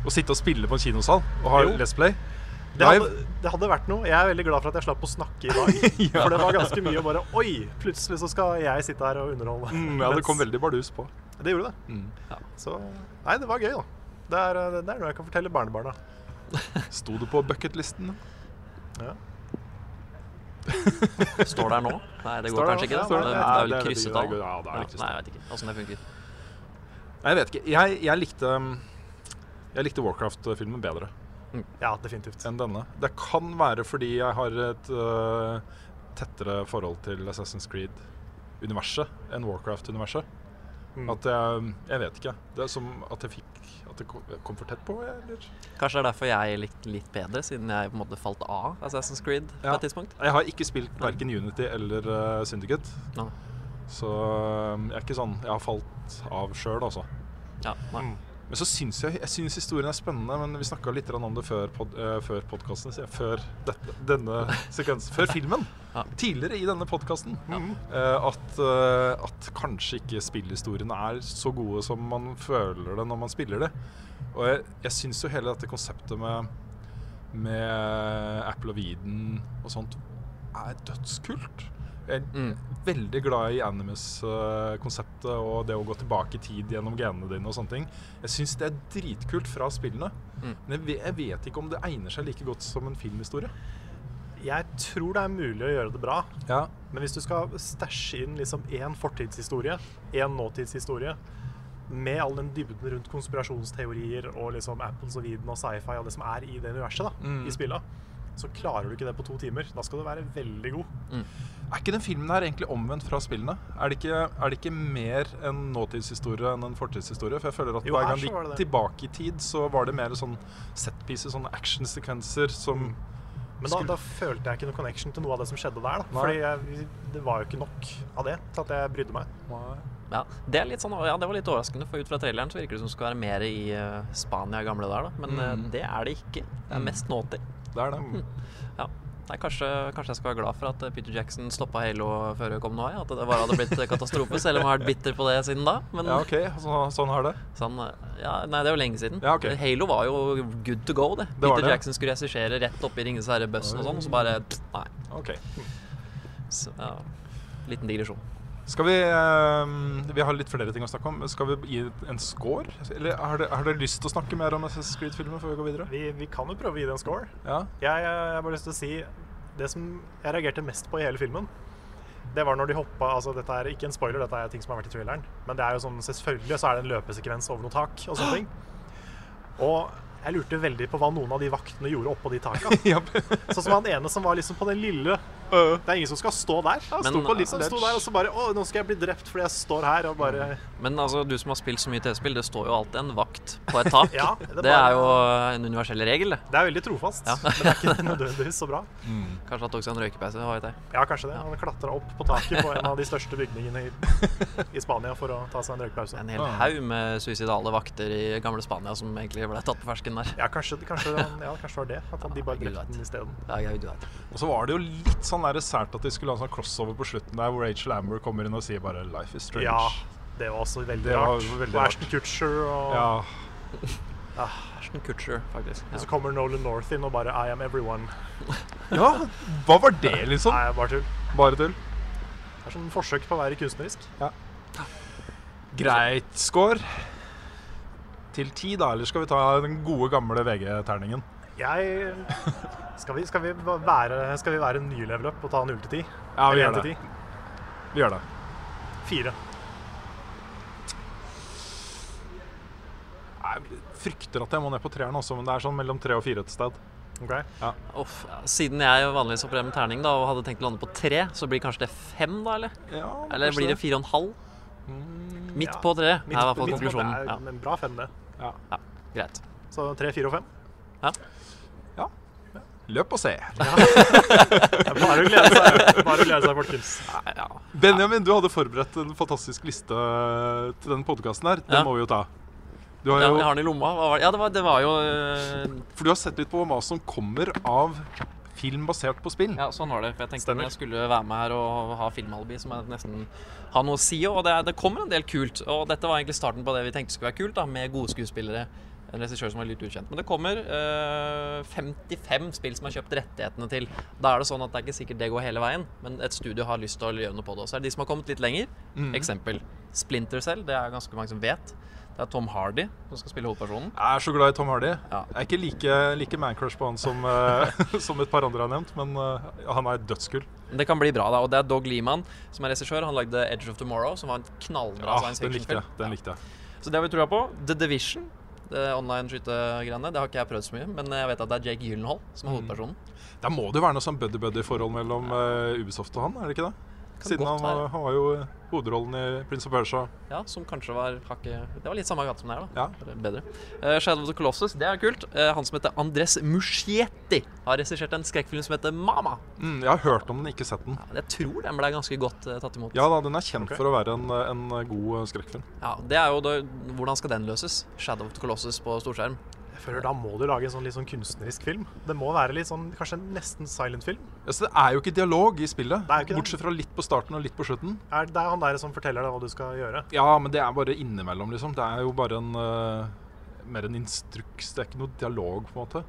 Å sitte og spille på en kinosal og ha Jo. Let's Play? Det hadde, det hadde vært noe. Jeg er veldig glad for at jeg slapp å snakke i dag. Ja. For det var ganske mye å bare Oi! Plutselig så skal jeg sitte her og underholde. Mm, ja, det kom veldig bardus på. Det gjorde det. Mm. Så Nei, det var gøy, da. Det er, eh, det er noe jeg kan fortelle barnebarna. Sto du på bucketlisten? Ja. Står der nå? Nei, det går kanskje ikke. Det, det, det er vel krysset av. ja, det er krysset Nei, jeg vet ikke åssen det funker. Nei, jeg vet ikke. Jeg, jeg likte Jeg likte Warcraft-filmen bedre Ja, definitivt. enn denne. Det kan være fordi jeg har et uh, tettere forhold til Assassin's Creed-universet enn Warcraft-universet. Mm. At jeg Jeg vet ikke. Det er som at jeg fikk At det kom, for tett på, eller? Kanskje det er derfor jeg likte litt bedre, siden jeg på en måte falt av Assassin's Creed på Ja. et tidspunkt. Jeg har ikke spilt verken Unity eller uh, Syndicate. No. Så øh, jeg er ikke sånn Jeg har falt av sjøl, altså. Ja, nei. Men så syns jeg, jeg synes historien er spennende, men vi snakka litt om det før, pod, eh, før podkasten. Før dette, denne sekvensen. Før filmen. Ja. Tidligere i denne podkasten. Mm. at, eh, at kanskje ikke spillhistoriene er så gode som man føler det når man spiller det. Og jeg, jeg syns jo hele dette konseptet med, med Apple og Viden og sånt er dødskult. Jeg er Mm. veldig glad i Animus-konseptet og det å gå tilbake i tid gjennom genene dine og sånne ting. Jeg syns det er dritkult fra spillene. Mm. Men jeg vet, jeg vet ikke om det egner seg like godt som en filmhistorie. Jeg tror det er mulig å gjøre det bra, Ja. men hvis du skal stæsje inn liksom én fortidshistorie, én nåtidshistorie, med all den dybden rundt konspirasjonsteorier og liksom Apples og Viden og sci-fi og det som er i det universet da, Mm. i spillet, så klarer du ikke det på to timer. Da skal du være veldig god. Er ikke den filmen her egentlig omvendt fra spillene? Er det ikke, er det ikke mer en nåtidshistorie enn en fortidshistorie? For jeg føler at Jo, hver gang de gikk tilbake i tid, så var det mer sånn setpieces, sånne actionsekvenser som Men da, da følte jeg ikke noe connection til noe av det som skjedde der. Da. Fordi jeg, det var jo ikke nok av det til at jeg brydde meg. Ja, det er litt sånn, ja, det var litt overraskende, for ut fra traileren så virker det som det skal være mer i uh, Spania gamle der, da. Men eh, Mm. det er det ikke. Det er Mm. mest nåtid. Det er det. Ja. Nei, kanskje, kanskje jeg skal være glad for at Peter Jackson stoppa Halo før det kom nå, av. At det bare hadde blitt katastrofe, selv om jeg har vært bitter på det siden da. Men Ja, OK. Så, sånn har det. sånn, ja, nei, det er jo lenge siden. Ja, okay. Halo var jo good to go, det. Det Peter det. Jackson skulle regissere rett oppi Ringenes herre-bussen og sånn, og så bare Nei. Okay. Så, ja. Liten digresjon. Skal vi uh, Vi har litt flere ting å snakke om. Skal vi gi en score? Eller har dere, lyst til å snakke mer om Assassin's Creed-filmen før vi går videre? Vi, vi kan jo prøve å gi det en score. Ja? Jeg, har bare lyst til å si Det som jeg reagerte mest på i hele filmen, det var når de hoppa altså Dette er ikke en spoiler, dette er ting som har vært i traileren. Men det er jo sånn, selvfølgelig så er det en løpesekvens over noe tak og sånne ting. Og jeg lurte veldig på hva noen av de vaktene gjorde oppå de taka. Sånn som han ene som var liksom på den lille. Det er ingen som skal stå der. Men, sto på litt, altså, sto der og så bare Å, nå skal jeg bli drept fordi jeg står her og bare Men altså, du som har spilt så mye TV-spill, det står jo alltid en vakt på et tak. Ja, det er det er jo en universell regel, det. Det er veldig trofast, Ja. men det er ikke nødvendigvis så bra. Mm. Kanskje han tok seg en røykepause, hva vet jeg. Ja, kanskje det. Han klatra opp på taket på en av de største bygningene i, i Spania for å ta seg en røykepause. En hel haug med suicidale vakter i gamle Spania som egentlig ble tatt på fersken der. Ja, kanskje, kanskje, ja, kanskje det var det. At de bare drepte den isteden. Ja, jeg. Og så var det jo litt sånn der sært at de skulle ha en sånn crossover på slutten der hvor Rachel Amber kommer inn og sier bare 'Life is strange'. Ja, det var også veldig Det var rart. veldig og. Ashton Kutcher og Ja. Ashton Kutcher, faktisk. Og så kommer Nolan North inn og bare 'I am everyone'. ja. Hva var det, liksom? Nei, bare tull. Bare tull. Det er sånn forsøk på å være kunstnerisk. Ja. Greit score. Til ti, da? Eller skal vi ta den gode, gamle VG-terningen? Jeg skal vi, skal, vi være, skal vi være ny level up og ta 0 til 10? Ja, vi gjør det. Vi gjør det. Fire. Jeg frykter at jeg må ned på treeren også, men det er sånn mellom tre og fire et sted. Ok. Uff, ja. Siden jeg vanligvis opererer med terning da, og hadde tenkt å lande på tre, så blir kanskje det fem, da? Eller, Ja, eller blir det fire og en halv? Mm, Midt Ja. på tre er i hvert fall på- konklusjonen. Ja, en bra fem, det. ja. greit. Så tre, fire og fem. Løp og se. Bare å glede seg, bare å glede seg folkens. Ja, ja. Benjamin, du hadde forberedt en fantastisk liste til den podkasten her. Den Ja. må vi jo ta. Du har Ja, jeg har den i lomma. Det? Ja, det var, det var jo øh, for du har sett litt på hva som kommer av film basert på spill. Ja, sånn var det. For jeg tenkte Stemmer. jeg skulle være med her og ha filmalibi, som jeg nesten har noe å si. Og det, det kommer en del kult. Og dette var egentlig starten på det vi tenkte skulle være kult, da, med gode skuespillere. En regissør som var litt ukjent. Men det kommer øh, 55 spill som har kjøpt rettighetene til. Da er det sånn at det er ikke sikkert det går hele veien, men et studio har lyst til å gjøre noe på det. også. så er det de som har kommet litt lenger. Mm. Eksempel Splinter Cell. Det er ganske mange som vet. Det Det er Tom Hardy som skal spille hovedpersonen. Jeg er så glad i Tom Hardy. Ja. Jeg er ikke like, like mancrush på han som, eh, som et par andre har nevnt, men eh, han er dødskul. Det kan bli bra, da. Og det er Dog Liman som er regissør. Han lagde Edge of Tomorrow, som var en knallbra Ja, science den likte fiction-film. jeg. Den likte jeg. Så det har vi trua på. The Division, det online skytegreiene, det har ikke jeg prøvd så mye. Men jeg vet at det er Jake Gyllenhaal som er hovedpersonen. Da må det jo være noe sånn buddy-buddy-forhold mellom uh, Ubisoft og han, er det ikke det? Siden han, var- være. han var jo eh, hovedrollen i Prince of Persia. Ja, som kanskje var hakket Det var litt samme gate som det her, da. Ja. Bedre. Uh, Shadow of the Colossus, det er kult. Uh, han som heter Andres Muschietti, har regissert en skrekkfilm som heter Mama. Mm, jeg har hørt om den, ikke sett den. Ja, jeg tror den ble ganske godt uh, tatt imot. Ja da, den er kjent okay. for å være en, eh, en god eh, skrekkfilm. Ja, det er jo da, Hvordan skal den løses? Shadow of the Colossus på storskjerm? Jeg føler Da må du lage en sånn litt sånn kunstnerisk film. Det må være litt sånn, kanskje en nesten silent film. Ja, så det er jo ikke dialog i spillet, Det er jo ikke det. bortsett fra litt på starten og litt på slutten. Er, det er han der som forteller deg hva du skal gjøre. Ja, men det er bare innimellom, liksom. Det er jo bare en eh, mer en instruks. Det er ikke noe dialog, på en måte.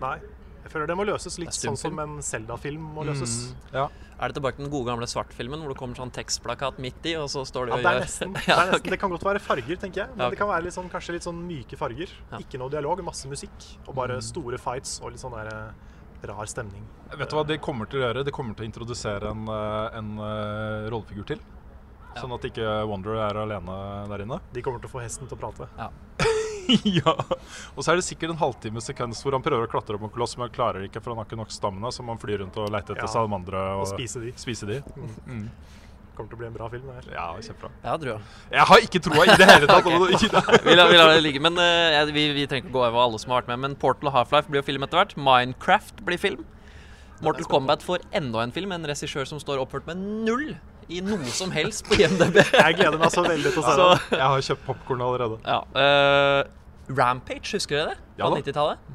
Nei. Jeg føler det må løses litt Det er sånn som en Zelda-film må løses. Mm, ja. Er det tilbake til den gode gamle svartfilmen hvor det kommer sånn tekstplakat midt i, og så står det Ja, og det, er nesten, det, Ja, er nesten, det kan godt være farger, tenker jeg. Men Ja, okay. det kan være litt sånn, kanskje litt sånn myke farger. Ja. Ikke noe dialog, masse musikk. Og bare Mm. store fights og litt sånn der eh, rar stemning. Vet du hva de kommer til å gjøre? De kommer til å introdusere en, eh, en eh, rollefigur til. Ja. Sånn at ikke Wanderer er alene der inne. De kommer til å få hesten til å prate. ja. Og så er det sikkert en halvtime sekvens hvor han prøver å klatre opp en koloss, men han klarer ikke, for han har ikke nok stamina, så man flyr rundt og leter etter Ja. salamandere og, Og spise de. spise de. Mm. Kommer til å bli en bra film. det her. Ja, kjempebra. Jeg tror trua. Jeg har ikke troa i det hele tatt! okay. Vi lar, vi lar det ligge. Men uh, vi, vi trenger ikke gå over alle som har vært med. Men Portal og Half-Life blir jo film etter hvert. Minecraft blir film. Mortal Kombat får enda en film. En regissør som står oppført med null i noe som helst på IMDb. Jeg gleder meg så veldig til å se det. Jeg har kjøpt popkorn allerede. ja, uh, Rampage, husker dere det? Ja Fra da. 90-tallet.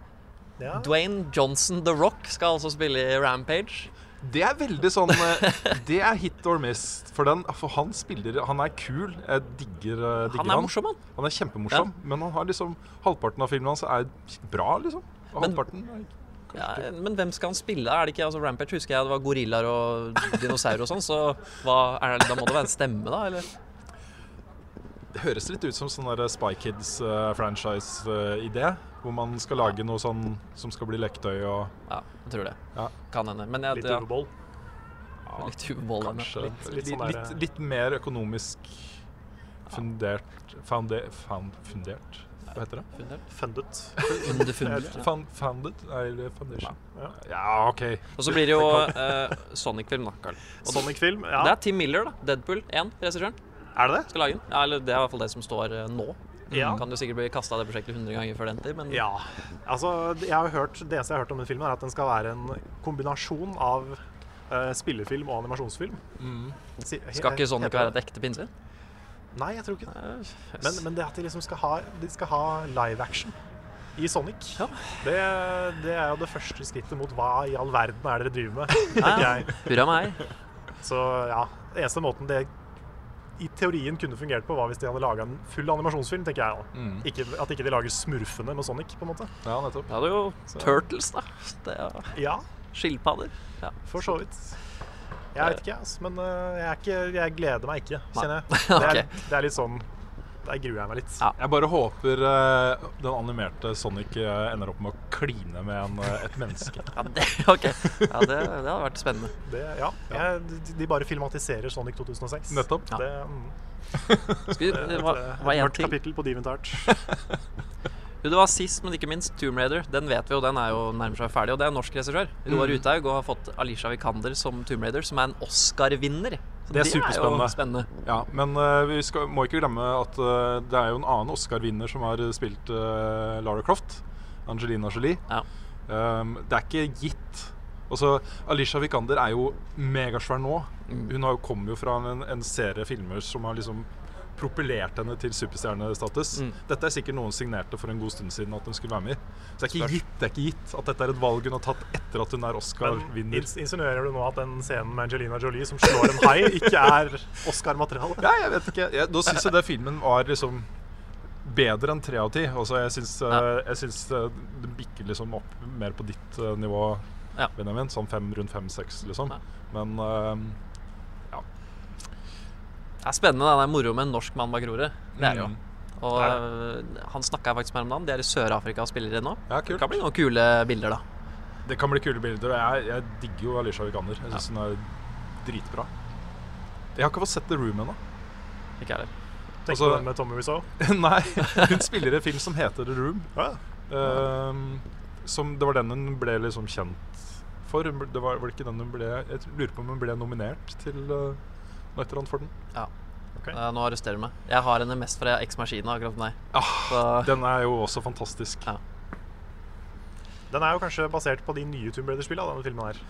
Ja. Dwayne Johnson The Rock skal altså spille i Rampage. Det er veldig sånn eh, Det er hit or miss. For, den, for han spiller Han er kul. Jeg digger, eh, digger Han er morsom, han. Han er kjempemorsom, men han har liksom halvparten av filmen hans er bra, liksom. Og Men- halvparten er Ja, men hvem skal han spille? Er det ikke, altså Rampage husker jeg det var gorillaer og dinosaurer og sånn, så hva, er det, da må det være en stemme, da? Eller? Det høres litt ut som sånn Spy Kids-franchise-idé. hvor man skal lage noe sånn som skal bli leketøy og Ja, jeg tror det. Ja. Kan hende. Men jeg, Litt ja, litt uvold. Kanskje Litt- litt, litt litt, sånn litt, litt mer økonomisk fundert found, Fundert? Hva heter det? Fundert. Fundet. Fundet ja. Found, founded? Eller foundation? Ja. Ja, OK. Og så blir det jo uh, Sonic-film, da, Carl. Og Sonic-film. Det er Tim Miller, da. Deadpool 1, regissøren. er det det? Skal lage den. Ja, eller det er i hvert fall det som står uh, nå. Ja. Kan jo sikkert bli kasta det prosjektet 100 ganger før den tid, men Ja. Altså, jeg har hørt, det eneste jeg har hørt om den filmen, er at den skal være en kombinasjon av uh, spillefilm og animasjonsfilm. Mm. Si- skal ikke Sonic være et ekte pinnsvin? Nei, jeg tror ikke det. Eh, Men, men det at de liksom skal ha, de skal ha live action i Sonic, Ja. det, det er jo det første skrittet mot hva i all verden er dere driver med, Ja, tenker ja. jeg. Hurra meg. Så ja, eneste måten det i teorien kunne fungert på, var hvis de hadde laga en full animasjonsfilm, tenker jeg. da. Mm. Ikke, at ikke de lager smurfene med Sonic, på en måte. Ja, nettopp. Ja, det er jo Turtles, da. Det er Ja, Skilpadder. Ja. for så vidt. Jeg vet ikke, altså, men øh, jeg, er ikke, jeg gleder meg ikke, kjenner jeg. Det er, det er litt sånn Der gruer jeg meg litt. Ja. Jeg bare håper uh, den animerte Sonic eh, ender opp med å kline med en, eh, et menneske. Ja, det, ok. Ja, det, det hadde vært spennende. Det, ja, jeg, de- bare filmatiserer Sonic 2006. Nettopp. Ja. Det, mm, Skal vi, det, det er var, var et en mørkt kapittel på DeviantArt. Jo, det var sist, men ikke minst Tomb Raider. Den vet vi jo, den er jo nærmer seg ferdig. Og det er en norsk regissør. Roar Mm. Uthaug og har fått Alisha Vikander som Tomb Raider, som er en Oscar-vinner. Så Det er superspennende. spennende. Ja, men uh, vi skal, må ikke glemme at uh, det er jo en annen Oscar-vinner som har spilt uh, Lara Croft. Angelina Jolie. Ja. Um, det er ikke gitt. Altså, Alisha Vikander er jo megasvær nå. Mm. Hun har kommer jo fra en, en serie filmer som har liksom propellert henne til superstjernestatus. Mm. Dette er sikkert noen signerte for en god stund siden at hun skulle være med i. Så det er ikke gitt, det er ikke gitt at dette er et valg hun har tatt etter at hun er Oscar-vinner. insinuerer du nå at den scenen med Angelina Jolie som slår en hai, ikke er Oscar-materiale? Ja, jeg vet ikke. Jeg, da syns jeg det filmen var liksom bedre enn tre av ti. Altså, jeg syns, eh, Ja. syns eh, det bikker liksom opp mer på ditt eh, nivå, Ja. Benjamin. Sånn fem, rundt fem-seks, liksom. Ja. Men eh, Det er spennende. Det er moro med en norsk mann bak roret. Det er det jo. mm, Og Det øh, han snakka jeg faktisk med om dagen. De er i Sør-Afrika og spiller inn nå. Ja, Det kan bli noen kule bilder, da. Det kan bli kule bilder. Jeg, jeg digger jo Alisha Vikander. Jeg syns hun er dritbra. Jeg har ikke fått sett The Room ennå. Ikke jeg heller. Tenker Også, du den med Tommy Wiseau? Nei, hun spiller i en film som heter The Room. Ja. Ehm, som Det var den hun ble liksom kjent for. Det var, var det ikke den hun ble Jeg lurer på om hun ble nominert til uh, noe eller annet for den. Ja. Okay. Uh, nå arresterer du meg. Jeg har henne mest fra Ex Machina, akkurat som. Ah, Så Den er jo også fantastisk. Ja. Den er jo kanskje basert på de nye Tomb Raider-spillene, denne filmen her.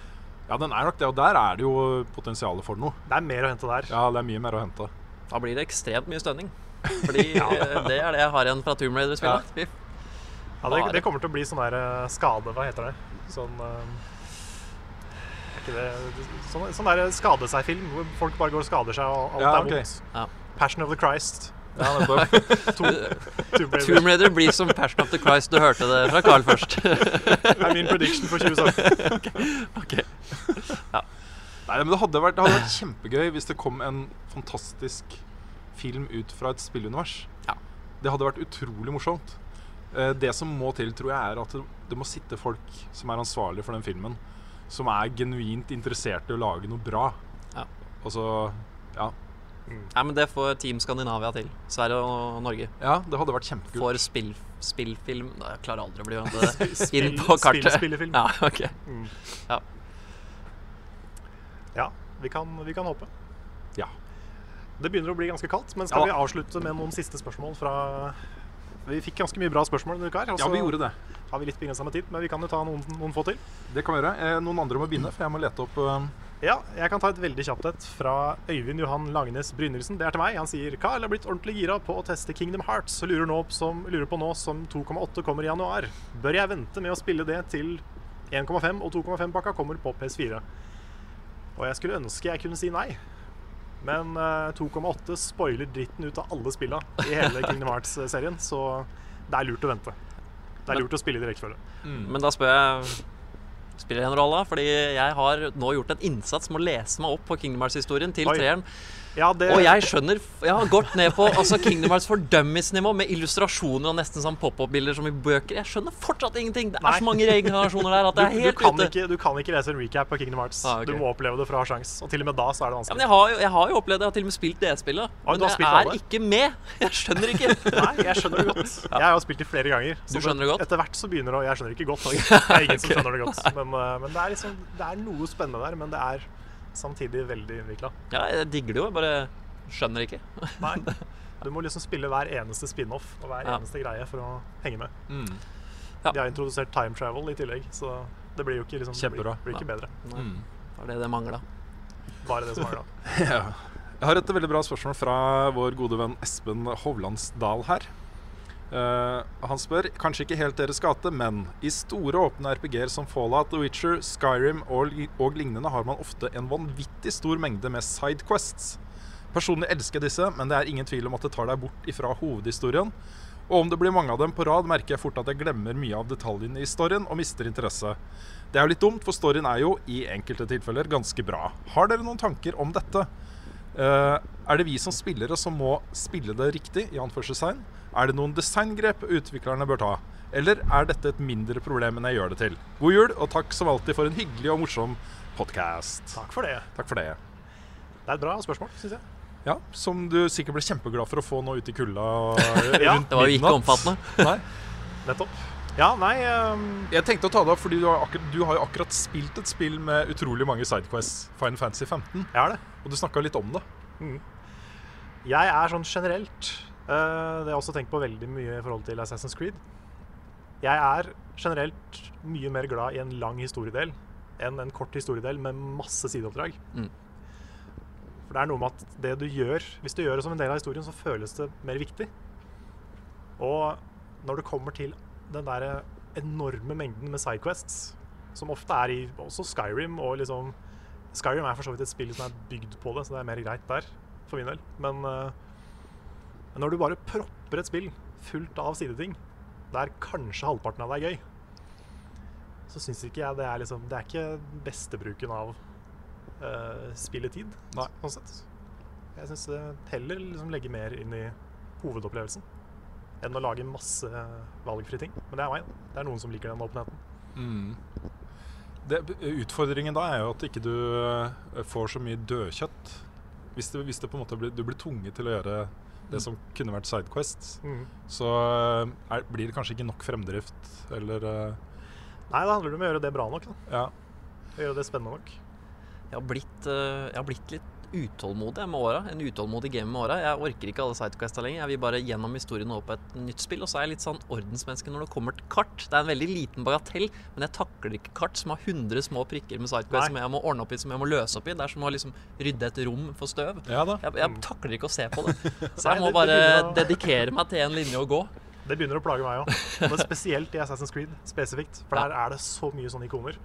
Ja, den er nok det, og der er det jo potensialet for noe. Det er mer å hente der. Ja, det er mye mer å hente. da blir det ekstremt mye stønning. Fordi ja. det er det jeg har igjen fra Tomb Raider-spillet. Ja. Ja, det, det kommer til å bli sånn der eh, skade, hva heter det? Sånn eh, det Sånn, sånn der skade seg-film hvor folk bare går og skader seg, og alt Ja, er ok. vondt. Ja. Passion of the Christ. Ja, Tomb Raider. Blir som Passion of the Christ. Du hørte det fra Carl først. er min prediction for 2017. ok. Nei, men det hadde, vært, det hadde vært kjempegøy hvis det kom en fantastisk film ut fra et spillunivers. Ja. Det hadde vært utrolig morsomt. Eh, Det som må til, tror jeg, er at det, må sitte folk som er ansvarlige for den filmen, som er genuint interessert i å lage noe bra. Ja. Og så Ja. Nei, men det får Team Skandinavia til. Sverige og Norge. ja, det hadde vært kjempekult. For spill, spillfilm Nei, Jeg klarer aldri å bli det. Inn på kartet. Spill-spillefilm. Ja, ok. Mm. Ja. Ja, vi kan, vi kan håpe. Ja. Det begynner å bli ganske kaldt, men skal Ja. vi avslutte med noen siste spørsmål fra Vi fikk ganske mye bra spørsmål denne uka ja, vi gjorde det. Har vi litt begrensa med tid, men vi kan jo ta noen, noen få til. Det kan vi gjøre. Eh, noen andre må begynne, for jeg må lete opp eh, Ja, jeg kan ta et veldig kjapt et fra Øyvind Johan Langnes Brynildsen. Det er til meg. Han sier Carl er blitt ordentlig gira på å teste Kingdom Hearts og lurer, som, lurer på nå som 2,8 kommer i januar. Bør jeg vente med å spille det til 1,5 og 2,5-pakka kommer på PS4? Og jeg skulle ønske jeg kunne si nei. Men eh, 2,8 spoiler dritten ut av alle spilla i hele Kingdom Hearts-serien, så det er lurt å vente. Det er lurt å spille i rekkefølge. Men da spør jeg Spiller det en rolle? Fordi jeg har nå gjort en innsats med å lese meg opp på Kingdom Hearts-historien til Oi. treeren. Ja, det, Og jeg skjønner Jeg har gått ned på altså Kingdom Hearts for dummies-nivå med illustrasjoner og nesten sånn pop-up-bilder som i bøker. Jeg skjønner fortsatt ingenting. Det er Nei. så mange reinkarnasjoner der at det er helt du, kan ute. ikke, du kan ikke lese en recap på Kingdom Hearts. Ah, okay. Du må oppleve det for å ha sjans. Og til og med da så er det Ja, vanskelig. men jeg har, jo, jeg har jo opplevd det. Jeg har til og med spilt det spillet. Ah, Men jeg er alle? ikke med. Jeg skjønner ikke. Nei, jeg skjønner det godt. Jeg har spilt det flere ganger. så Du skjønner det godt? Etter hvert så begynner det å Jeg skjønner ikke godt. Det er ingen som skjønner det godt. Men, eh, men det, er liksom, det er noe spennende der, men det er samtidig veldig innvikla. Ja, jeg digger det jo. Jeg bare skjønner ikke. Nei. Du må liksom spille hver eneste spin-off og hver Ja. eneste greie for å henge med. mm. Ja. De har introdusert time travel i tillegg, så det blir jo ikke, liksom, det blir, blir ikke bedre. Mm. Det var det det mangla. Bare det som mangla. Ja. Jeg har et veldig bra spørsmål fra vår gode venn Espen Hovlandsdal her. Eh, han spør kanskje ikke helt deres gate, men i store åpne RPG-er som Fallout, The Witcher, Skyrim og, og lignende har man ofte en vanvittig stor mengde med sidequests. Personlig elsker jeg disse, men det er ingen tvil om at det tar deg bort ifra hovedhistorien. Og om det blir mange av dem på rad, merker jeg fort at jeg glemmer mye av detaljene i storyen og mister interesse. Det er jo litt dumt, for storyen er jo i enkelte tilfeller ganske bra. Har dere noen tanker om dette? Eh, er det vi som spillere som må spille det riktig? i anførselstegn? Er det noen designgrep utviklerne bør ta? Eller er dette et mindre problem enn jeg gjør det til? God jul, og takk som alltid for en hyggelig og morsom podkast. Takk for det. Takk for det. Det er et bra spørsmål, syns jeg. Ja, Som du sikkert ble kjempeglad for å få nå ut i kulda Ja, Det var jo ikke omfattende. Nei. Nettopp. Ja, nei um... Jeg tenkte å ta det opp fordi du har, du har jo akkurat spilt et spill med utrolig mange sidequests, Final Fantasy 15, Jeg er det. og du snakka litt om det. Jeg er sånn generelt uh, Det har jeg også tenkt på veldig mye i forhold til Assassin's Creed. Jeg er generelt mye mer glad i en lang historiedel enn en kort historiedel med masse sideoppdrag. Mm. For det er noe med at det du gjør Hvis du gjør det som en del av historien, så føles det mer viktig. Og når det kommer til den der enorme mengden med sidequests, som ofte er i også Skyrim og liksom Skyrim er for så vidt et spill som er bygd på det, så det er mer greit der, for min del. Men, uh, når du bare propper et spill fullt av sideting, der kanskje halvparten av det er gøy, så syns ikke jeg det er liksom Det er ikke bestebruken av uh, spilletid, Nei. sånn sett. Jeg syns heller liksom legger mer inn i hovedopplevelsen. Enn å lage masse valgfrie ting. Men det er meg. da. Det er noen som liker den åpenheten. Mm. Det, utfordringen da er jo at ikke du eh, får så mye dødkjøtt. Hvis, det, hvis det på en måte blir, du blir tvunget til å gjøre det som kunne vært Sidequest, Mm. så eh, er, blir det kanskje ikke nok fremdrift, eller eh, Nei, det handler om å gjøre det bra nok. da. Ja. Gjøre det spennende nok. Jeg har blitt, jeg har blitt litt utålmodig med åra. En utålmodig game med åra. Jeg orker ikke alle sidequesta lenger. Jeg vil bare gjennom historien og opp et nytt spill. Og så er jeg litt sånn ordensmenneske når det kommer til kart. Det er en veldig liten bagatell, men jeg takler ikke kart som har 100 små prikker med sidequest som jeg må ordne opp i, som jeg må løse opp i. Det er som å liksom rydde et rom for støv. ja. Jeg, jeg takler ikke å se på det. Så jeg må bare dedikere meg til en linje å gå. Det begynner å plage meg òg. Spesielt i Assassin's Creed spesifikt. For der er det så mye sånne ikoner.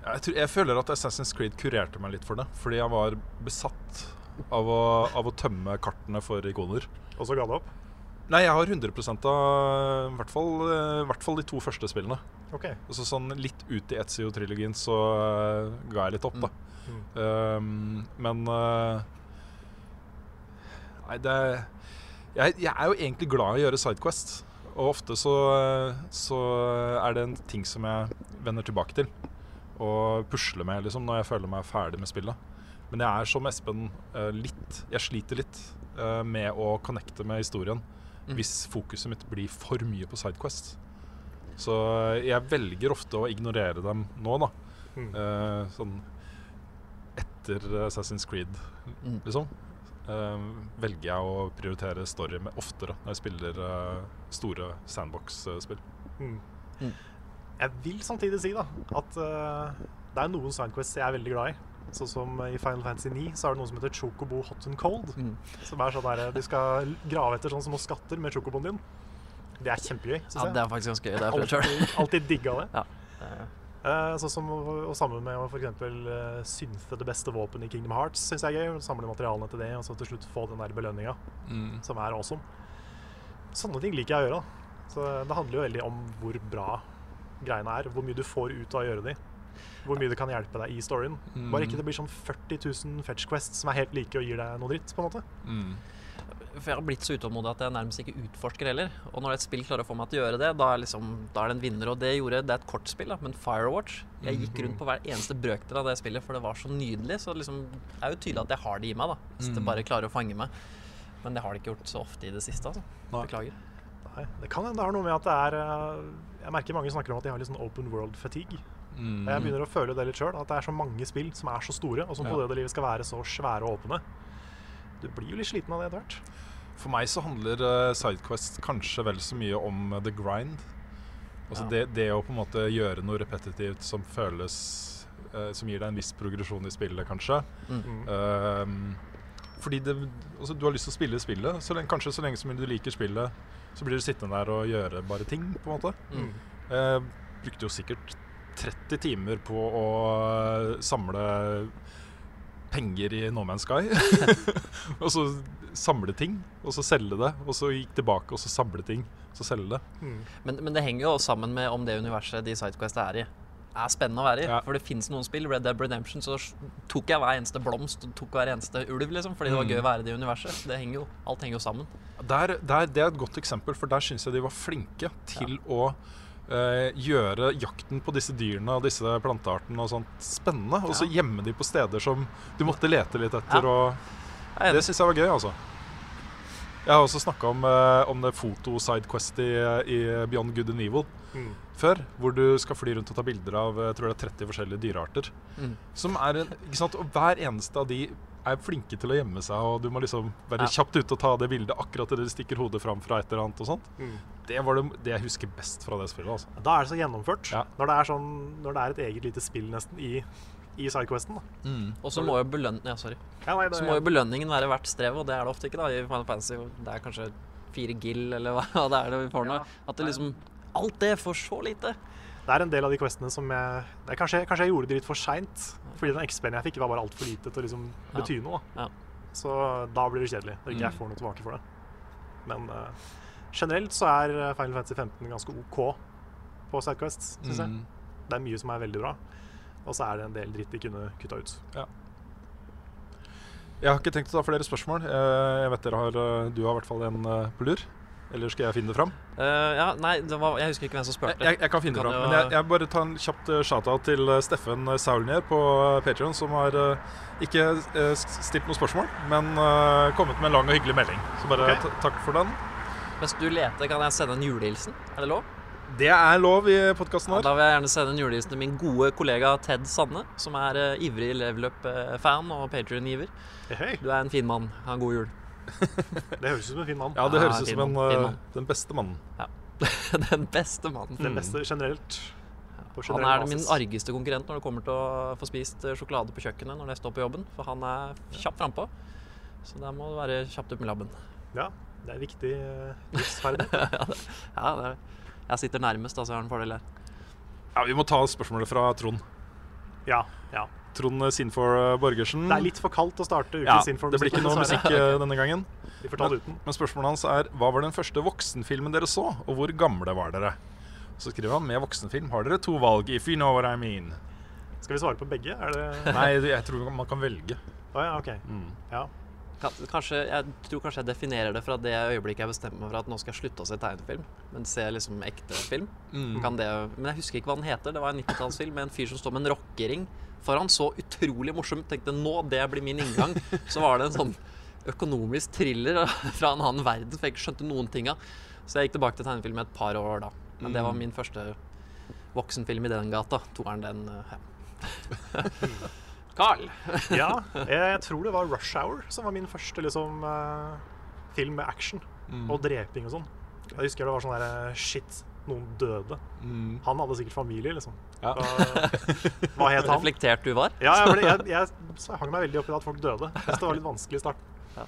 Jeg, tror, jeg føler at Assassin's Creed kurerte meg litt for det. Fordi jeg var besatt av å, av å tømme kartene for ikoner. Og så ga det opp. Nei, jeg har 100 av i hvert fall, eh, i hvert fall de to første spillene. Og så sånn litt ut i Etzio-trilogien så eh, ga jeg litt opp, da. Mm. Um, men uh, Nei, det jeg, jeg er jo egentlig glad i å gjøre Sidequest. Og ofte så, så er det en ting som jeg vender tilbake til. Og pusle med liksom når jeg føler meg ferdig med spillet. Men jeg er som Espen eh, litt Jeg sliter litt eh, med å connecte med historien Mm. hvis fokuset mitt blir for mye på Sidequest. Så jeg velger ofte å ignorere dem nå, da. Mm. Eh, sånn etter Assassin's Creed, Mm. liksom. eh, velger jeg å prioritere story med oftere når jeg spiller eh, store sandbox-spill. Mm. Mm. Jeg vil samtidig si da at uh, det er noen sidequests jeg er veldig glad i. Sånn som i Final Fantasy 9 så er det noe som heter Chocobo Hot and Cold. Mm. Som er sånn der Du skal grave etter sånne små skatter med chocoboen din. Det er kjempegøy, Synes Ja, jeg. det er faktisk ganske gøy. Det er alltid, alltid digga det. Ja. Uh, sånn som, og sammen med å for eksempel uh, synthe det beste våpen i Kingdom Hearts, syns jeg er gøy. Samle materialene til det, og så til slutt få den der belønninga, som er awesome. Sånne ting liker jeg å gjøre. da. Så det handler jo veldig om hvor bra greiene er. Hvor mye du får ut av å gjøre de. Hvor mye det kan hjelpe deg i storyen. Bare ikke det blir sånn 40 000 fetch quests som er helt like og gir deg noe dritt, på en måte. Mm. For jeg har blitt så utålmodig at jeg nærmest ikke utforsker heller. Og når et spill klarer å få meg til å gjøre det, da er, liksom, da er det en vinner. Og det gjorde Det er et kortspill, da, men Firewatch Jeg gikk rundt på hver eneste brøkdel av det spillet, for det var så nydelig. Så liksom, det er jo tydelig at jeg har det i meg, da. Hvis det Mm. bare klarer å fange meg. Men det har det ikke gjort så ofte i det siste, altså. Beklager. Nei, det kan hende det har noe med at det er eh, Jeg merker mange snakker om at de har litt sånn open world fatigue. Mm. Jeg begynner å føle det litt sjøl. At det er så mange spill som er så store, og som på Ja. det livet skal være så svære og åpne. Du blir jo litt sliten av det etter hvert. For meg så handler eh, Sidequest kanskje vel så mye om eh, the grind. Altså Ja. det, det å på en måte gjøre noe repetitivt som føles eh, Som gir deg en viss progresjon i spillet, kanskje. Mm. Ehm, fordi det, altså, du har lyst til å spille spillet. Så lenge, kanskje så lenge som du liker spillet, så blir du sittende der og gjøre bare ting, på en måte. Mm. Jeg brukte jo sikkert 30 timer på å eh, samle penger i No Man's Sky. og så samle ting, og så selge det. Og så gikk tilbake og så samle ting, så selge det. Mm. Men, men det henger jo sammen med om det universet de Sidequest er i, er spennende å være i. Ja. For det fins noen spill, Red Dead Redemption, så tok jeg hver eneste blomst og tok hver eneste ulv, liksom. Fordi det var Mm. gøy å være i det universet. Det henger jo, alt henger jo sammen. Der, der, det er et godt eksempel, for der syns jeg de var flinke til å uh, gjøre jakten på disse dyrene og disse planteartene og sånt spennende. Og så Ja. gjemme de på steder som du måtte lete litt etter. Ja. Og det syns jeg var gøy, altså. Jeg har også snakka om, eh, om det foto-sidequest i, i Beyond Good and Evil Mm. før. Hvor du skal fly rundt og ta bilder av jeg tror det er 30 forskjellige dyrearter. Mm. Som er ikke sant? Og hver eneste av de er flinke til å gjemme seg, og du må liksom være Ja. kjapt ute og ta det bildet akkurat idet de stikker hodet fram fra et eller annet. og sånt. Mm. Det var det, det jeg husker best fra det spillet. altså. Da er det så gjennomført. Ja. Når, det er sånn, når det er et eget lite spill nesten i, i sidequesten. Mm. Og så må jo beløn... Ja, sorry. Ja, nei, det, Så må jo belønningen være verdt strevet, og det er det ofte ikke da i Final Fantasy. Det er kanskje fire gill, eller hva det er det vi får nå. Ja. At det liksom Alt det for så lite. det er en del av de questene som jeg det er kanskje, kanskje jeg gjorde det litt for seint. Fordi den XP-en jeg fikk, var bare altfor lite til å liksom Ja. bety noe. Da. Ja. Så da blir det kjedelig når ikke jeg Mm. får noe tilbake for det. Men uh, generelt så er eh, Final Fantasy 15 ganske OK på Sidequest, syns jeg. Mm. Det er mye som er veldig bra. Og så er det en del dritt de kunne kutta ut. Ja. Jeg har ikke tenkt å ta flere spørsmål. Eh, Jeg vet dere har, eh, Du har i hvert fall en eh, på lur. Eller skal jeg finne det fram? Uh, ja, nei, det var, jeg husker ikke hvem som spurte. jeg, jeg kan finne det Kan fram. jo- Men jeg, jeg bare tar en kjapt shout-out til Steffen Saulnier på Patreon som har ikke stilt noen spørsmål, men kommet med en lang og hyggelig melding. Så bare okay. takk for den. Mens du leter, kan jeg sende en julehilsen? Er det lov? Det er lov i podkasten Ja, da vil jeg gjerne sende en julehilsen til min gode kollega Ted Sanne, som er uh, ivrig Level Up-fan og Patrion-giver. Hei, Du er en fin mann. Ha en god jul. det høres ut som en fin mann. Ja, det Ja, høres ut som en, eh, mann. den beste mannen. Den beste mannen. Den beste generelt. Han er min argeste konkurrent når det kommer til å få spist eh, sjokolade på kjøkkenet når jeg står på jobben, for han er kjapt frampå. Så der må du være kjapt ut med labben. Ja, det er viktig uh, livsferdighet. Ja, det er, jeg sitter nærmest, altså jeg har en fordel her. Ja, Vi må ta spørsmålet fra Trond. Ja, ja. Trond Sinfor Borgersen. Det er litt for kaldt å starte ja, Sinfor. info. Det blir ikke noe musikk eh, denne gangen. Vi får ta det uten. Men spørsmålet hans er hva var den første voksenfilmen dere så, og hvor gamle var dere? Så skriver han med voksenfilm har dere to valg, if you know what I mean. Skal vi svare på begge? Er det Nei, jeg tror man kan velge. Oh, ja, OK. Mm. Ja. Kan- Kanskje, jeg tror kanskje jeg definerer det fra det øyeblikket jeg bestemmer meg for at nå skal jeg slutte å se tegnefilm, men se liksom ekte film. Mm. Kan det, men jeg husker ikke hva den heter. Det var en 90-tallsfilm med en fyr som står med en rockering foran. Så utrolig morsomt. Tenkte nå, det blir min inngang. Så var det en sånn økonomisk thriller fra en annen verden, for jeg ikke skjønte noen ting av. Så jeg gikk tilbake til tegnefilm i et par år da. Men det var min første voksenfilm i den gata. Toeren, den ja. Carl! ja. Jeg tror det var Rush Hour som var min første liksom, eh, film med action Mm. og dreping og sånn. Jeg husker det var sånn der Shit, noen døde. Mm. Han hadde sikkert familie, liksom. Ja. Hva, hva het han? Reflektert du var. Ja, jeg, ble, jeg, jeg, jeg hang meg veldig opp i at folk døde. Jeg synes det var litt vanskelig i starten. Ja.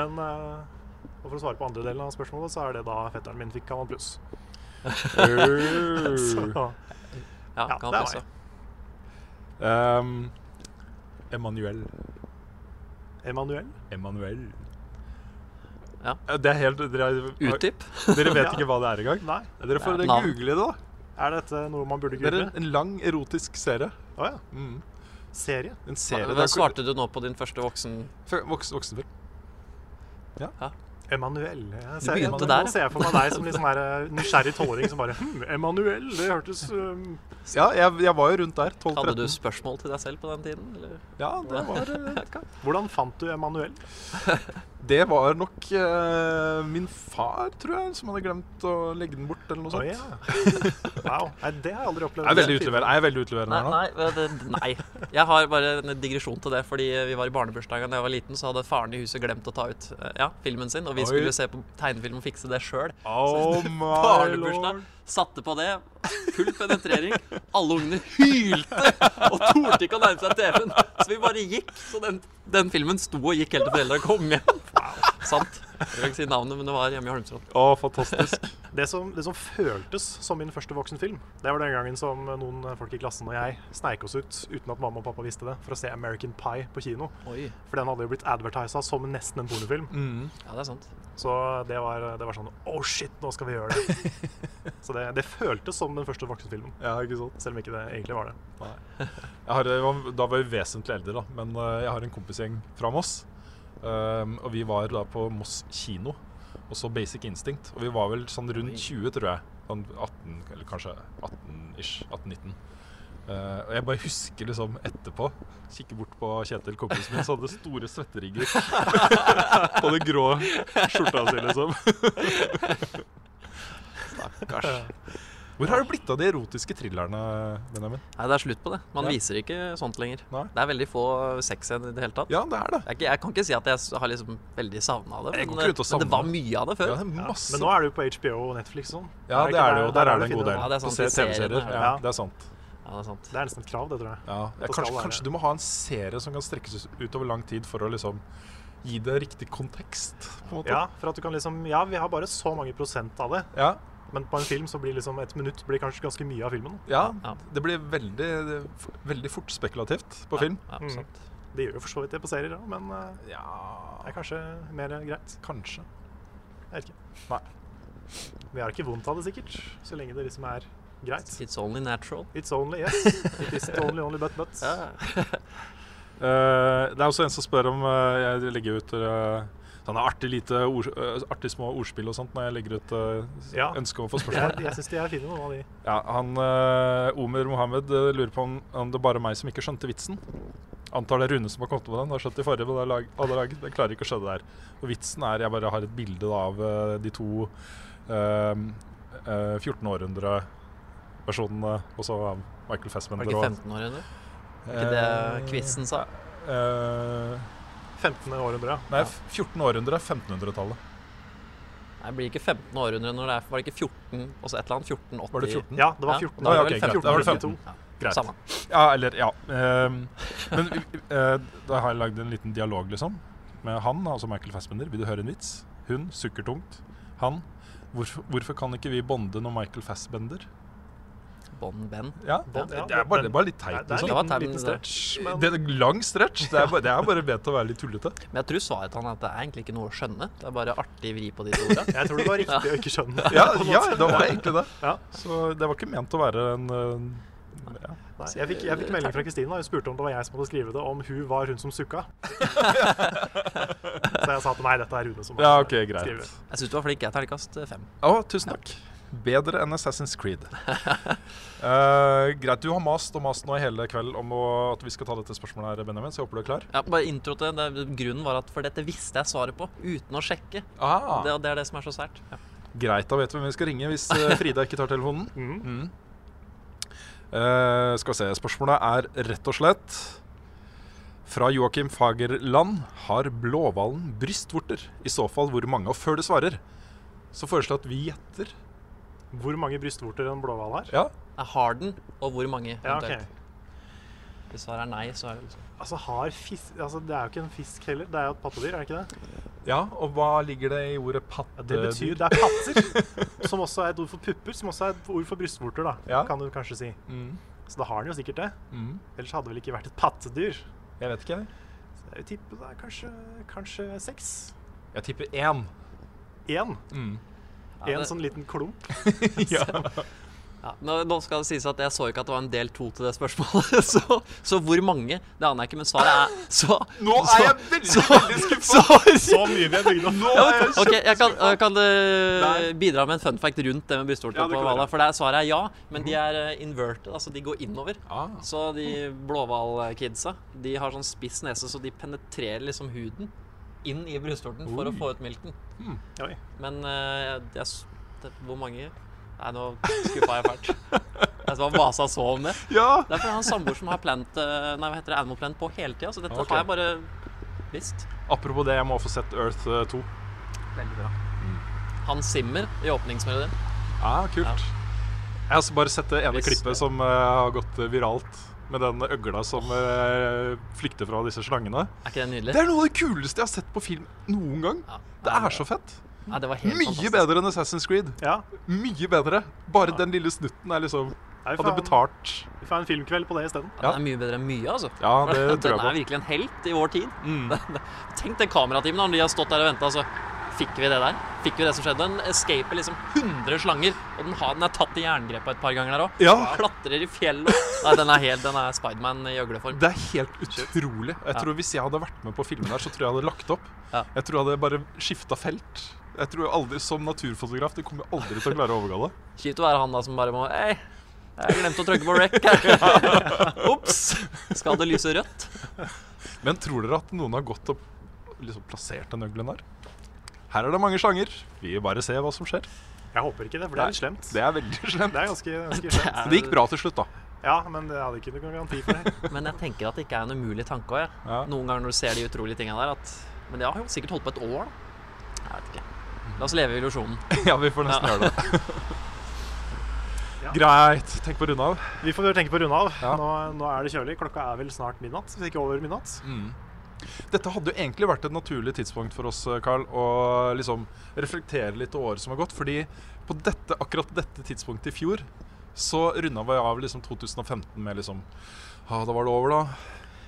Men eh, og for å svare på andre delen av spørsmålet, så er det da fetteren min fikk Kanal Pluss. Ja, Ja, kan det passe. var Um, Emanuel. Emanuel. Emanuel. Ja. Det er helt Dere, Utdyp. dere vet Ja. ikke hva det er engang? Nei. Dere får Det er google det, da. Er dette noe man burde Det er google? en lang erotisk serie. Å ja. Mm. Serie. En serie Hva svarte du nå på din første voksen... Voksen, voksenfilm. Emanuel. Jeg ser, Emanuel. der, Nå ser jeg for meg deg som liksom sånn eh, nysgjerrig tolvåring som bare hm, Emanuel, det hørtes um, Ja, jeg, jeg var jo rundt der. 12-13. Hadde du spørsmål til deg selv på den tiden? Eller? Ja, det var, eh, Hvordan fant du Emanuel? det var nok uh, min far, tror jeg, som hadde glemt å legge den bort, eller noe Å Oh, ja. Wow. Nei, det har jeg aldri opplevd. Jeg er veldig utleverende, er veldig utleverende Nei, nei, det, nei. Jeg har bare en digresjon til det. Fordi vi var i barnebursdagen da jeg var liten, så hadde faren i huset glemt å ta ut eh, ja, filmen sin. Og vi Oi. skulle se på tegnefilm og fikse det sjøl. Oh Barnebursdag. Satte på det. Full penetrering. Alle ungene hylte og torde ikke å nærme seg TV-en. Så vi bare gikk. Så den, den filmen sto og gikk helt til foreldra kom hjem. Sant. Jeg vil ikke si navnet, men det var hjemme i Holmstrand. Å, fantastisk. Det som, det som føltes som min første voksenfilm, det var den gangen som noen folk i klassen og jeg sneik oss ut uten at mamma og pappa visste det, for å se American Pie på kino. Oi. For den hadde jo blitt advertisa som nesten en pornofilm. Mm. Ja, det er sant. Så det var, det var sånn Oh shit, nå skal vi gjøre det. Så det, det føltes som den første voksenfilmen. Ja, ikke sant. Selv om ikke det egentlig var det. Jeg har, da var vi vesentlig eldre, da. Men eh, jeg har en kompisgjeng fra Moss. Um, og vi var da på Moss kino og så Basic Instinct. Og vi var vel sånn rundt 20, tror jeg. Sånn 18, eller kanskje 18-ish. 18-19. Uh, og jeg bare husker liksom etterpå Kikke bort på Kjetil, kompisen min, så hadde store svetterigger på den grå skjorta si, liksom. Stakkars. Hvor har det blitt av de erotiske thrillerne, Benjamin? Nei, det er slutt på det. Man Ja. viser ikke sånt lenger. Nei. Det er veldig få sexscener i det hele tatt. Ja, det er det. Jeg, er jeg kan ikke si at jeg har liksom veldig savna det, men, men det var mye av det Ja, før. det er Ja. Men nå er det jo på HBO og Netflix sånn. Ja, det er det jo. Der er det en god del. Ja, det er sant, Se- TV-serier. Ja, Ja. det er sant. Ja, det er. Det er nesten et krav, det, tror jeg. Ja, ja, kanskje, kanskje du må ha en serie som kan strekkes ut over lang tid for å liksom gi det riktig kontekst. på en måte. Ja, for at du kan liksom Ja, vi har bare så mange prosent av det. Men på en film så blir liksom et minutt blir kanskje ganske mye av filmen. ja, Ja. det blir veldig, veldig fort spekulativt på film. Ja, Mm. Det gjør jo for så vidt det på serier òg, men eh, Ja, det er kanskje mer greit. kanskje. Jeg vet ikke. Nei. Vi har ikke vondt av det, sikkert. Så lenge det liksom er greit. It's only natural. It's only, yes. It is only, only but, but. Ja. uh, det er også en som spør om uh, jeg legger ut eh, Sånn artig, lite ord, øh, artig små ordspill og sånt når jeg legger ut uh, Ja. ønske om å få spørsmål. Jeg, jeg syns de er fine, noen av de. Ja, han uh, Omer Mohammed uh, lurer på om, om det bare er meg som ikke skjønte vitsen. Antar det er Rune som har kommet på den. Har skjønt i forrige, men det er lag, alle lag, jeg klarer ikke å skjønne det her. Og vitsen er jeg bare har et bilde da, av de to øh, øh, 14-århundre-versjonene, og så av Michael Var det ikke 15-århundre? Ikke det quizen sa? Eh, 15. århundre. ja. nei, 14 århundre, 1500-tallet. Nei, det blir ikke 15 århundre når det er Var det ikke 14 og så et eller annet? 1480? Var det 14? Ja, det var Ja, 14. da var det ok, vel greit. 15. Da var det 15. 15. Ja, Greit. Samme. Ja, eller Ja. ehm, men eh, da har jeg lagd en liten dialog, liksom. Med han, altså Michael Fassbender. Vil du høre en vits? Hun sukker tungt. Han. Hvorfor, hvorfor kan ikke vi bonde når Michael Fassbender? Bon Ben. Ja, bon, ja, det, er bare, det er bare litt Det teit. det er Liksom. Det liten, liten stretch. Men Det er en lang stretch. Det er bare, det er bare ment å være litt tullete. Men jeg tror svaret til han er at det er egentlig ikke noe å skjønne. Det er bare artig vri på de to orda. jeg tror det var riktig å ikke skjønne det. Ja, ja det var egentlig det. Ja. Så det var ikke ment å være en eh, ja. Nei, jeg, fikk, jeg fikk melding fra Kristine. Hun spurte om det var jeg som hadde skrevet det, om hun var hun som sukka. Så jeg sa at nei, dette er Rune som ja, har OK, greit. skrevet. Jeg syns du var flink. Jeg er terningkast fem. Å, tusen takk. Bedre enn Assassin's Creed. uh, greit, du har mast og mast nå i hele kveld om å, at vi skal ta dette spørsmålet her, Benjamin, så jeg håper du er klar. Ja, bare intro til det. Grunnen var at for dette visste jeg svaret på uten å sjekke. Ah, Det, det er det som er så sært. Ja. Greit, da vet vi hvem vi skal ringe hvis eh, Frida ikke tar telefonen. Mm. Mm. Uh, skal vi se, spørsmålet er rett og slett fra Joakim Fagerland. Har blåhvalen brystvorter? I så fall hvor mange? Og før du svarer, så foreslår jeg at vi gjetter. Hvor mange brystvorter en blåhval har? Ja, har den, og hvor mange Ja, eventuelt. ok. Hvis svaret er nei, så er det liksom Altså, har fisk Altså, det er jo ikke en fisk heller. Det er jo et pattedyr, er det ikke det? ja, og hva ligger det i ordet Ja, pattedyr? det betyr Det er patter, som også er et ord for pupper, som også er et ord for brystvorter, da, Ja. kan du kanskje si. Mm. Så da har den jo sikkert det. Mm. Ellers hadde det vel ikke vært et pattedyr. Jeg vet ikke, jeg. Så jeg vil tippe det er kanskje, kanskje seks. Jeg tipper én. Én. Mm. Ja, En det- sånn liten klump. ja. Ja, nå, skal det sies at jeg så ikke at det var en del to til det spørsmålet. Så, så hvor mange, det aner jeg ikke. Men svaret er så Nå er jeg veldig, veldig skuffa! så, Så mye vi har bygd opp. Nå er jeg Ok, jeg kan, kan bidra med en fun fact rundt det med brystvorter Ja, på gjøre. For det er, svaret er ja, men de er eh, inverted, altså de går innover. ah. Så de blåhvalkidsa, de har sånn spiss nese, så de penetrerer liksom huden inn i brystvorten for å få ut milten. Mm. Men uh, jeg, er, det, hvor mange Nei, nå skuffa jeg fælt. Jeg var vasa så om det. Ja! Det er fordi jeg har en samboer som har plant, eh, nei, hva heter det, Animal Plant på hele tida, så dette okay. har jeg bare visst. Apropos det, jeg må få sett Earth eh, 2. Veldig bra. Han simmer i åpningsmelodien. Ja, kult. Ja. Jeg har bare sett det ene Visst, klippet som uh, har gått eh, viralt. Med den øgla som eh, flykter fra disse slangene. Er ikke det nydelig? Det er noe av det kuleste jeg har sett på film noen gang. Ja. Det er så fett. Ja, det var helt Mye fantastisk. bedre enn Assassin's Creed. Ja. Mye bedre. Bare den lille snutten er liksom Nei, Hadde betalt. Vi får en filmkveld på det isteden. Ja, den er mye bedre enn mye, altså. Ja, det tror den er virkelig en helt i vår tid. Mm. Tenk den kameratimen når de har stått der og venta, så fikk vi det der. Fikk vi det som skjedde. Den escaper liksom 100 slanger, og den, har, den er tatt i jerngrepet et par ganger der òg. Ja. Klatrer i fjellet. Nei, den er helt Den er Spiderman i øgleform. Det er helt utrolig. Jeg Ja. tror Hvis jeg hadde vært med på filmen der, så tror jeg jeg hadde lagt opp. Ja. Jeg tror jeg hadde bare skifta felt. Jeg tror aldri Som naturfotograf det kommer aldri til å klare å overgå det. Kjipt å være han da som bare må Hei, jeg glemte å trykke på rec her. Ops! Skal det lyse rødt? Men tror dere at noen har gått og liksom plassert den øglen der? Her er det mange slanger. Vi vil bare se hva som skjer. Jeg håper ikke det, for det er litt slemt. Det er veldig slemt. Det er ganske, ganske slemt. Det gikk bra til slutt, da. Ja, men jeg hadde ikke noen garanti for det. Men jeg tenker at det ikke er en umulig tanke òg. Ja. Noen ganger når du ser de utrolige tingene der, at Men det har jo sikkert holdt på et år, da. Jeg vet ikke. La oss leve i illusjonen. Ja, vi får nesten Ja. gjøre det. Ja. Greit. Tenk på å runde av. Vi får tenke på å runde av. Ja. Nå, nå er det kjølig. Klokka er vel snart midnatt. Hvis ikke over midnatt. Mm. Dette hadde jo egentlig vært et naturlig tidspunkt for oss, Carl, å liksom reflektere litt over året som har gått. Fordi på dette, akkurat dette tidspunktet i fjor så runda vi av liksom 2015 med liksom Ja, da var det over, da.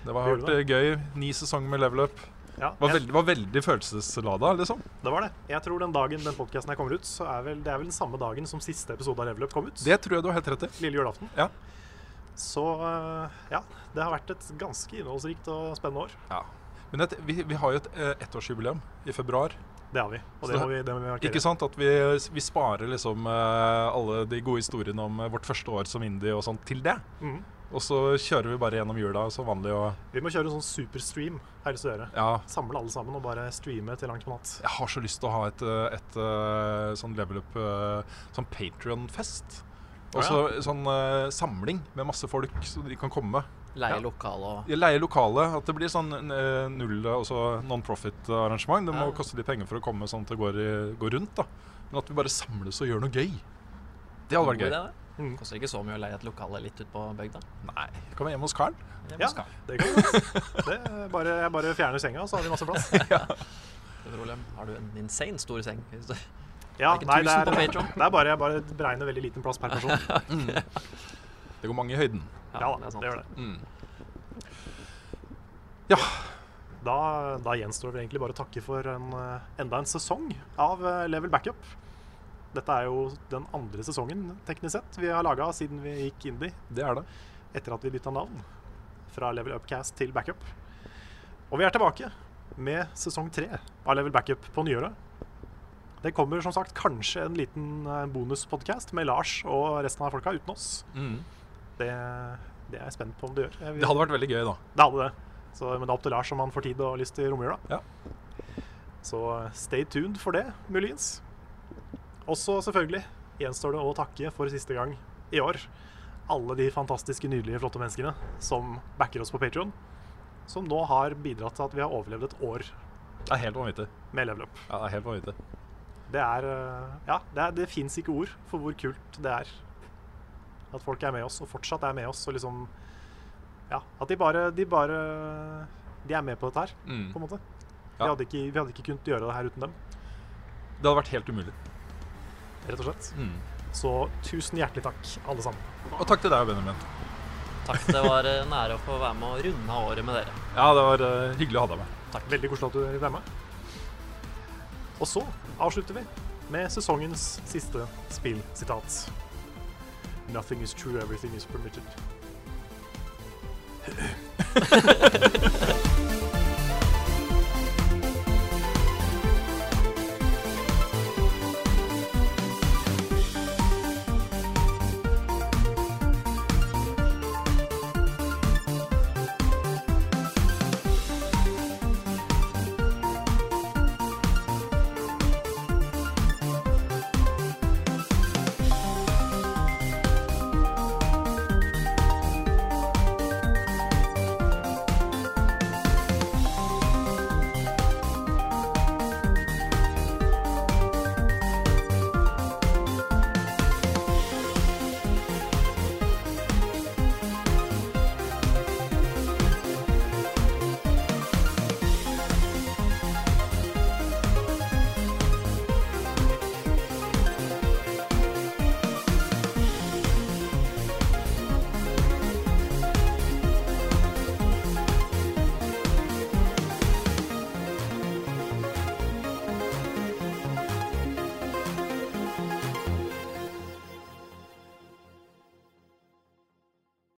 Det var hardt gøy. Ni sesonger med level up. Ja, Var veldig, var veldig følelseslada, liksom. det var det. Jeg tror den dagen den podkasten kommer ut, så er vel, det er vel den samme dagen som siste episode av Level Up kom ut. Det tror jeg du har helt rett i. Lille julaften. Ja. Så øh, ja, det har vært et ganske innholdsrikt og spennende år. Ja. Men et, vi, vi har jo et eh, ettårsjubileum i februar. Det har vi. Og det det- må vi, det må vi markere. Ikke sant? At vi, vi sparer liksom eh, alle de gode historiene om eh, vårt første år som indie og sånt til det. Mm. Og så kjører vi bare gjennom jula som vanlig og Vi må kjøre en sånn superstream. Jeg lyst til å gjøre. Ja. Samle alle sammen og bare streame til langt på natt. Jeg har så lyst til å ha et, et, et, sånn level up Sånn Patrion-fest. Og så sånn uh, samling med masse folk, så de kan komme. Leie Ja. lokale og Leie lokale. At det blir sånn uh, null altså non-profit-arrangement. Det må koste litt penger for å komme sånn at det går, i, går rundt. da Men at vi bare samles og gjør noe gøy. Det hadde vært gøy. det. Mm. Koster ikke så mye å leie et lokale litt ut på bygda. Nei, kan vi hjemme hos Karl. Hjemme Ja, hos Karl. det kan vi. Det bare, jeg bare fjerner senga, så har vi masse plass. Det er problem. Har du en insane stor seng? Ja, Det er ikke nei, det 1000 er, på Patreon. det er bare, jeg bare beregner veldig liten plass per person. Det går mange i høyden. Ja, det er det gjør det. Mm. Da, da gjenstår det egentlig bare å takke for en, eh, enda en sesong av eh, Level Backup. Dette er jo den andre sesongen teknisk sett vi har laga siden vi gikk indie, Det er det. etter at vi bytta navn fra Level Upcast til Backup. Og vi er tilbake med sesong tre av Level Backup på nyåret. Det kommer som sagt kanskje en liten eh, bonuspodkast med Lars og resten av folka uten oss. Mm. Det, det er jeg spent på om det gjør. Vil... Det hadde vært veldig gøy, da. det hadde det. Så, men det er opp til Lars om han får tid og lyst til romjula. Ja. Så eh, stay tuned for det, muligens. Også selvfølgelig gjenstår det å takke for siste gang i år alle de fantastiske, nydelige, flotte menneskene som backer oss på Patreon Som nå har bidratt til at vi har overlevd et år Det er helt vanvittig. med level up. Ja, det er helt vanvittig. Det er eh, Ja, det, er- det fins ikke ord for hvor kult det er. At folk er med oss, og fortsatt er med oss, og liksom Ja, at de bare De bare De er med på dette her, Mm. på en måte. Vi, hadde ikke, vi hadde ikke kunnet gjøre det her uten dem, Det hadde vært helt umulig. rett og slett. Mm. Så tusen hjertelig takk, alle sammen. Og takk til deg, Benjamin. Takk. Det var en ære å få være med og runde av året med dere. Ja, det var eh, hyggelig å ha deg med. Takk. Veldig koselig at du vil være med. Og så avslutter vi med sesongens siste spillsitat. Nothing is true, everything is permitted.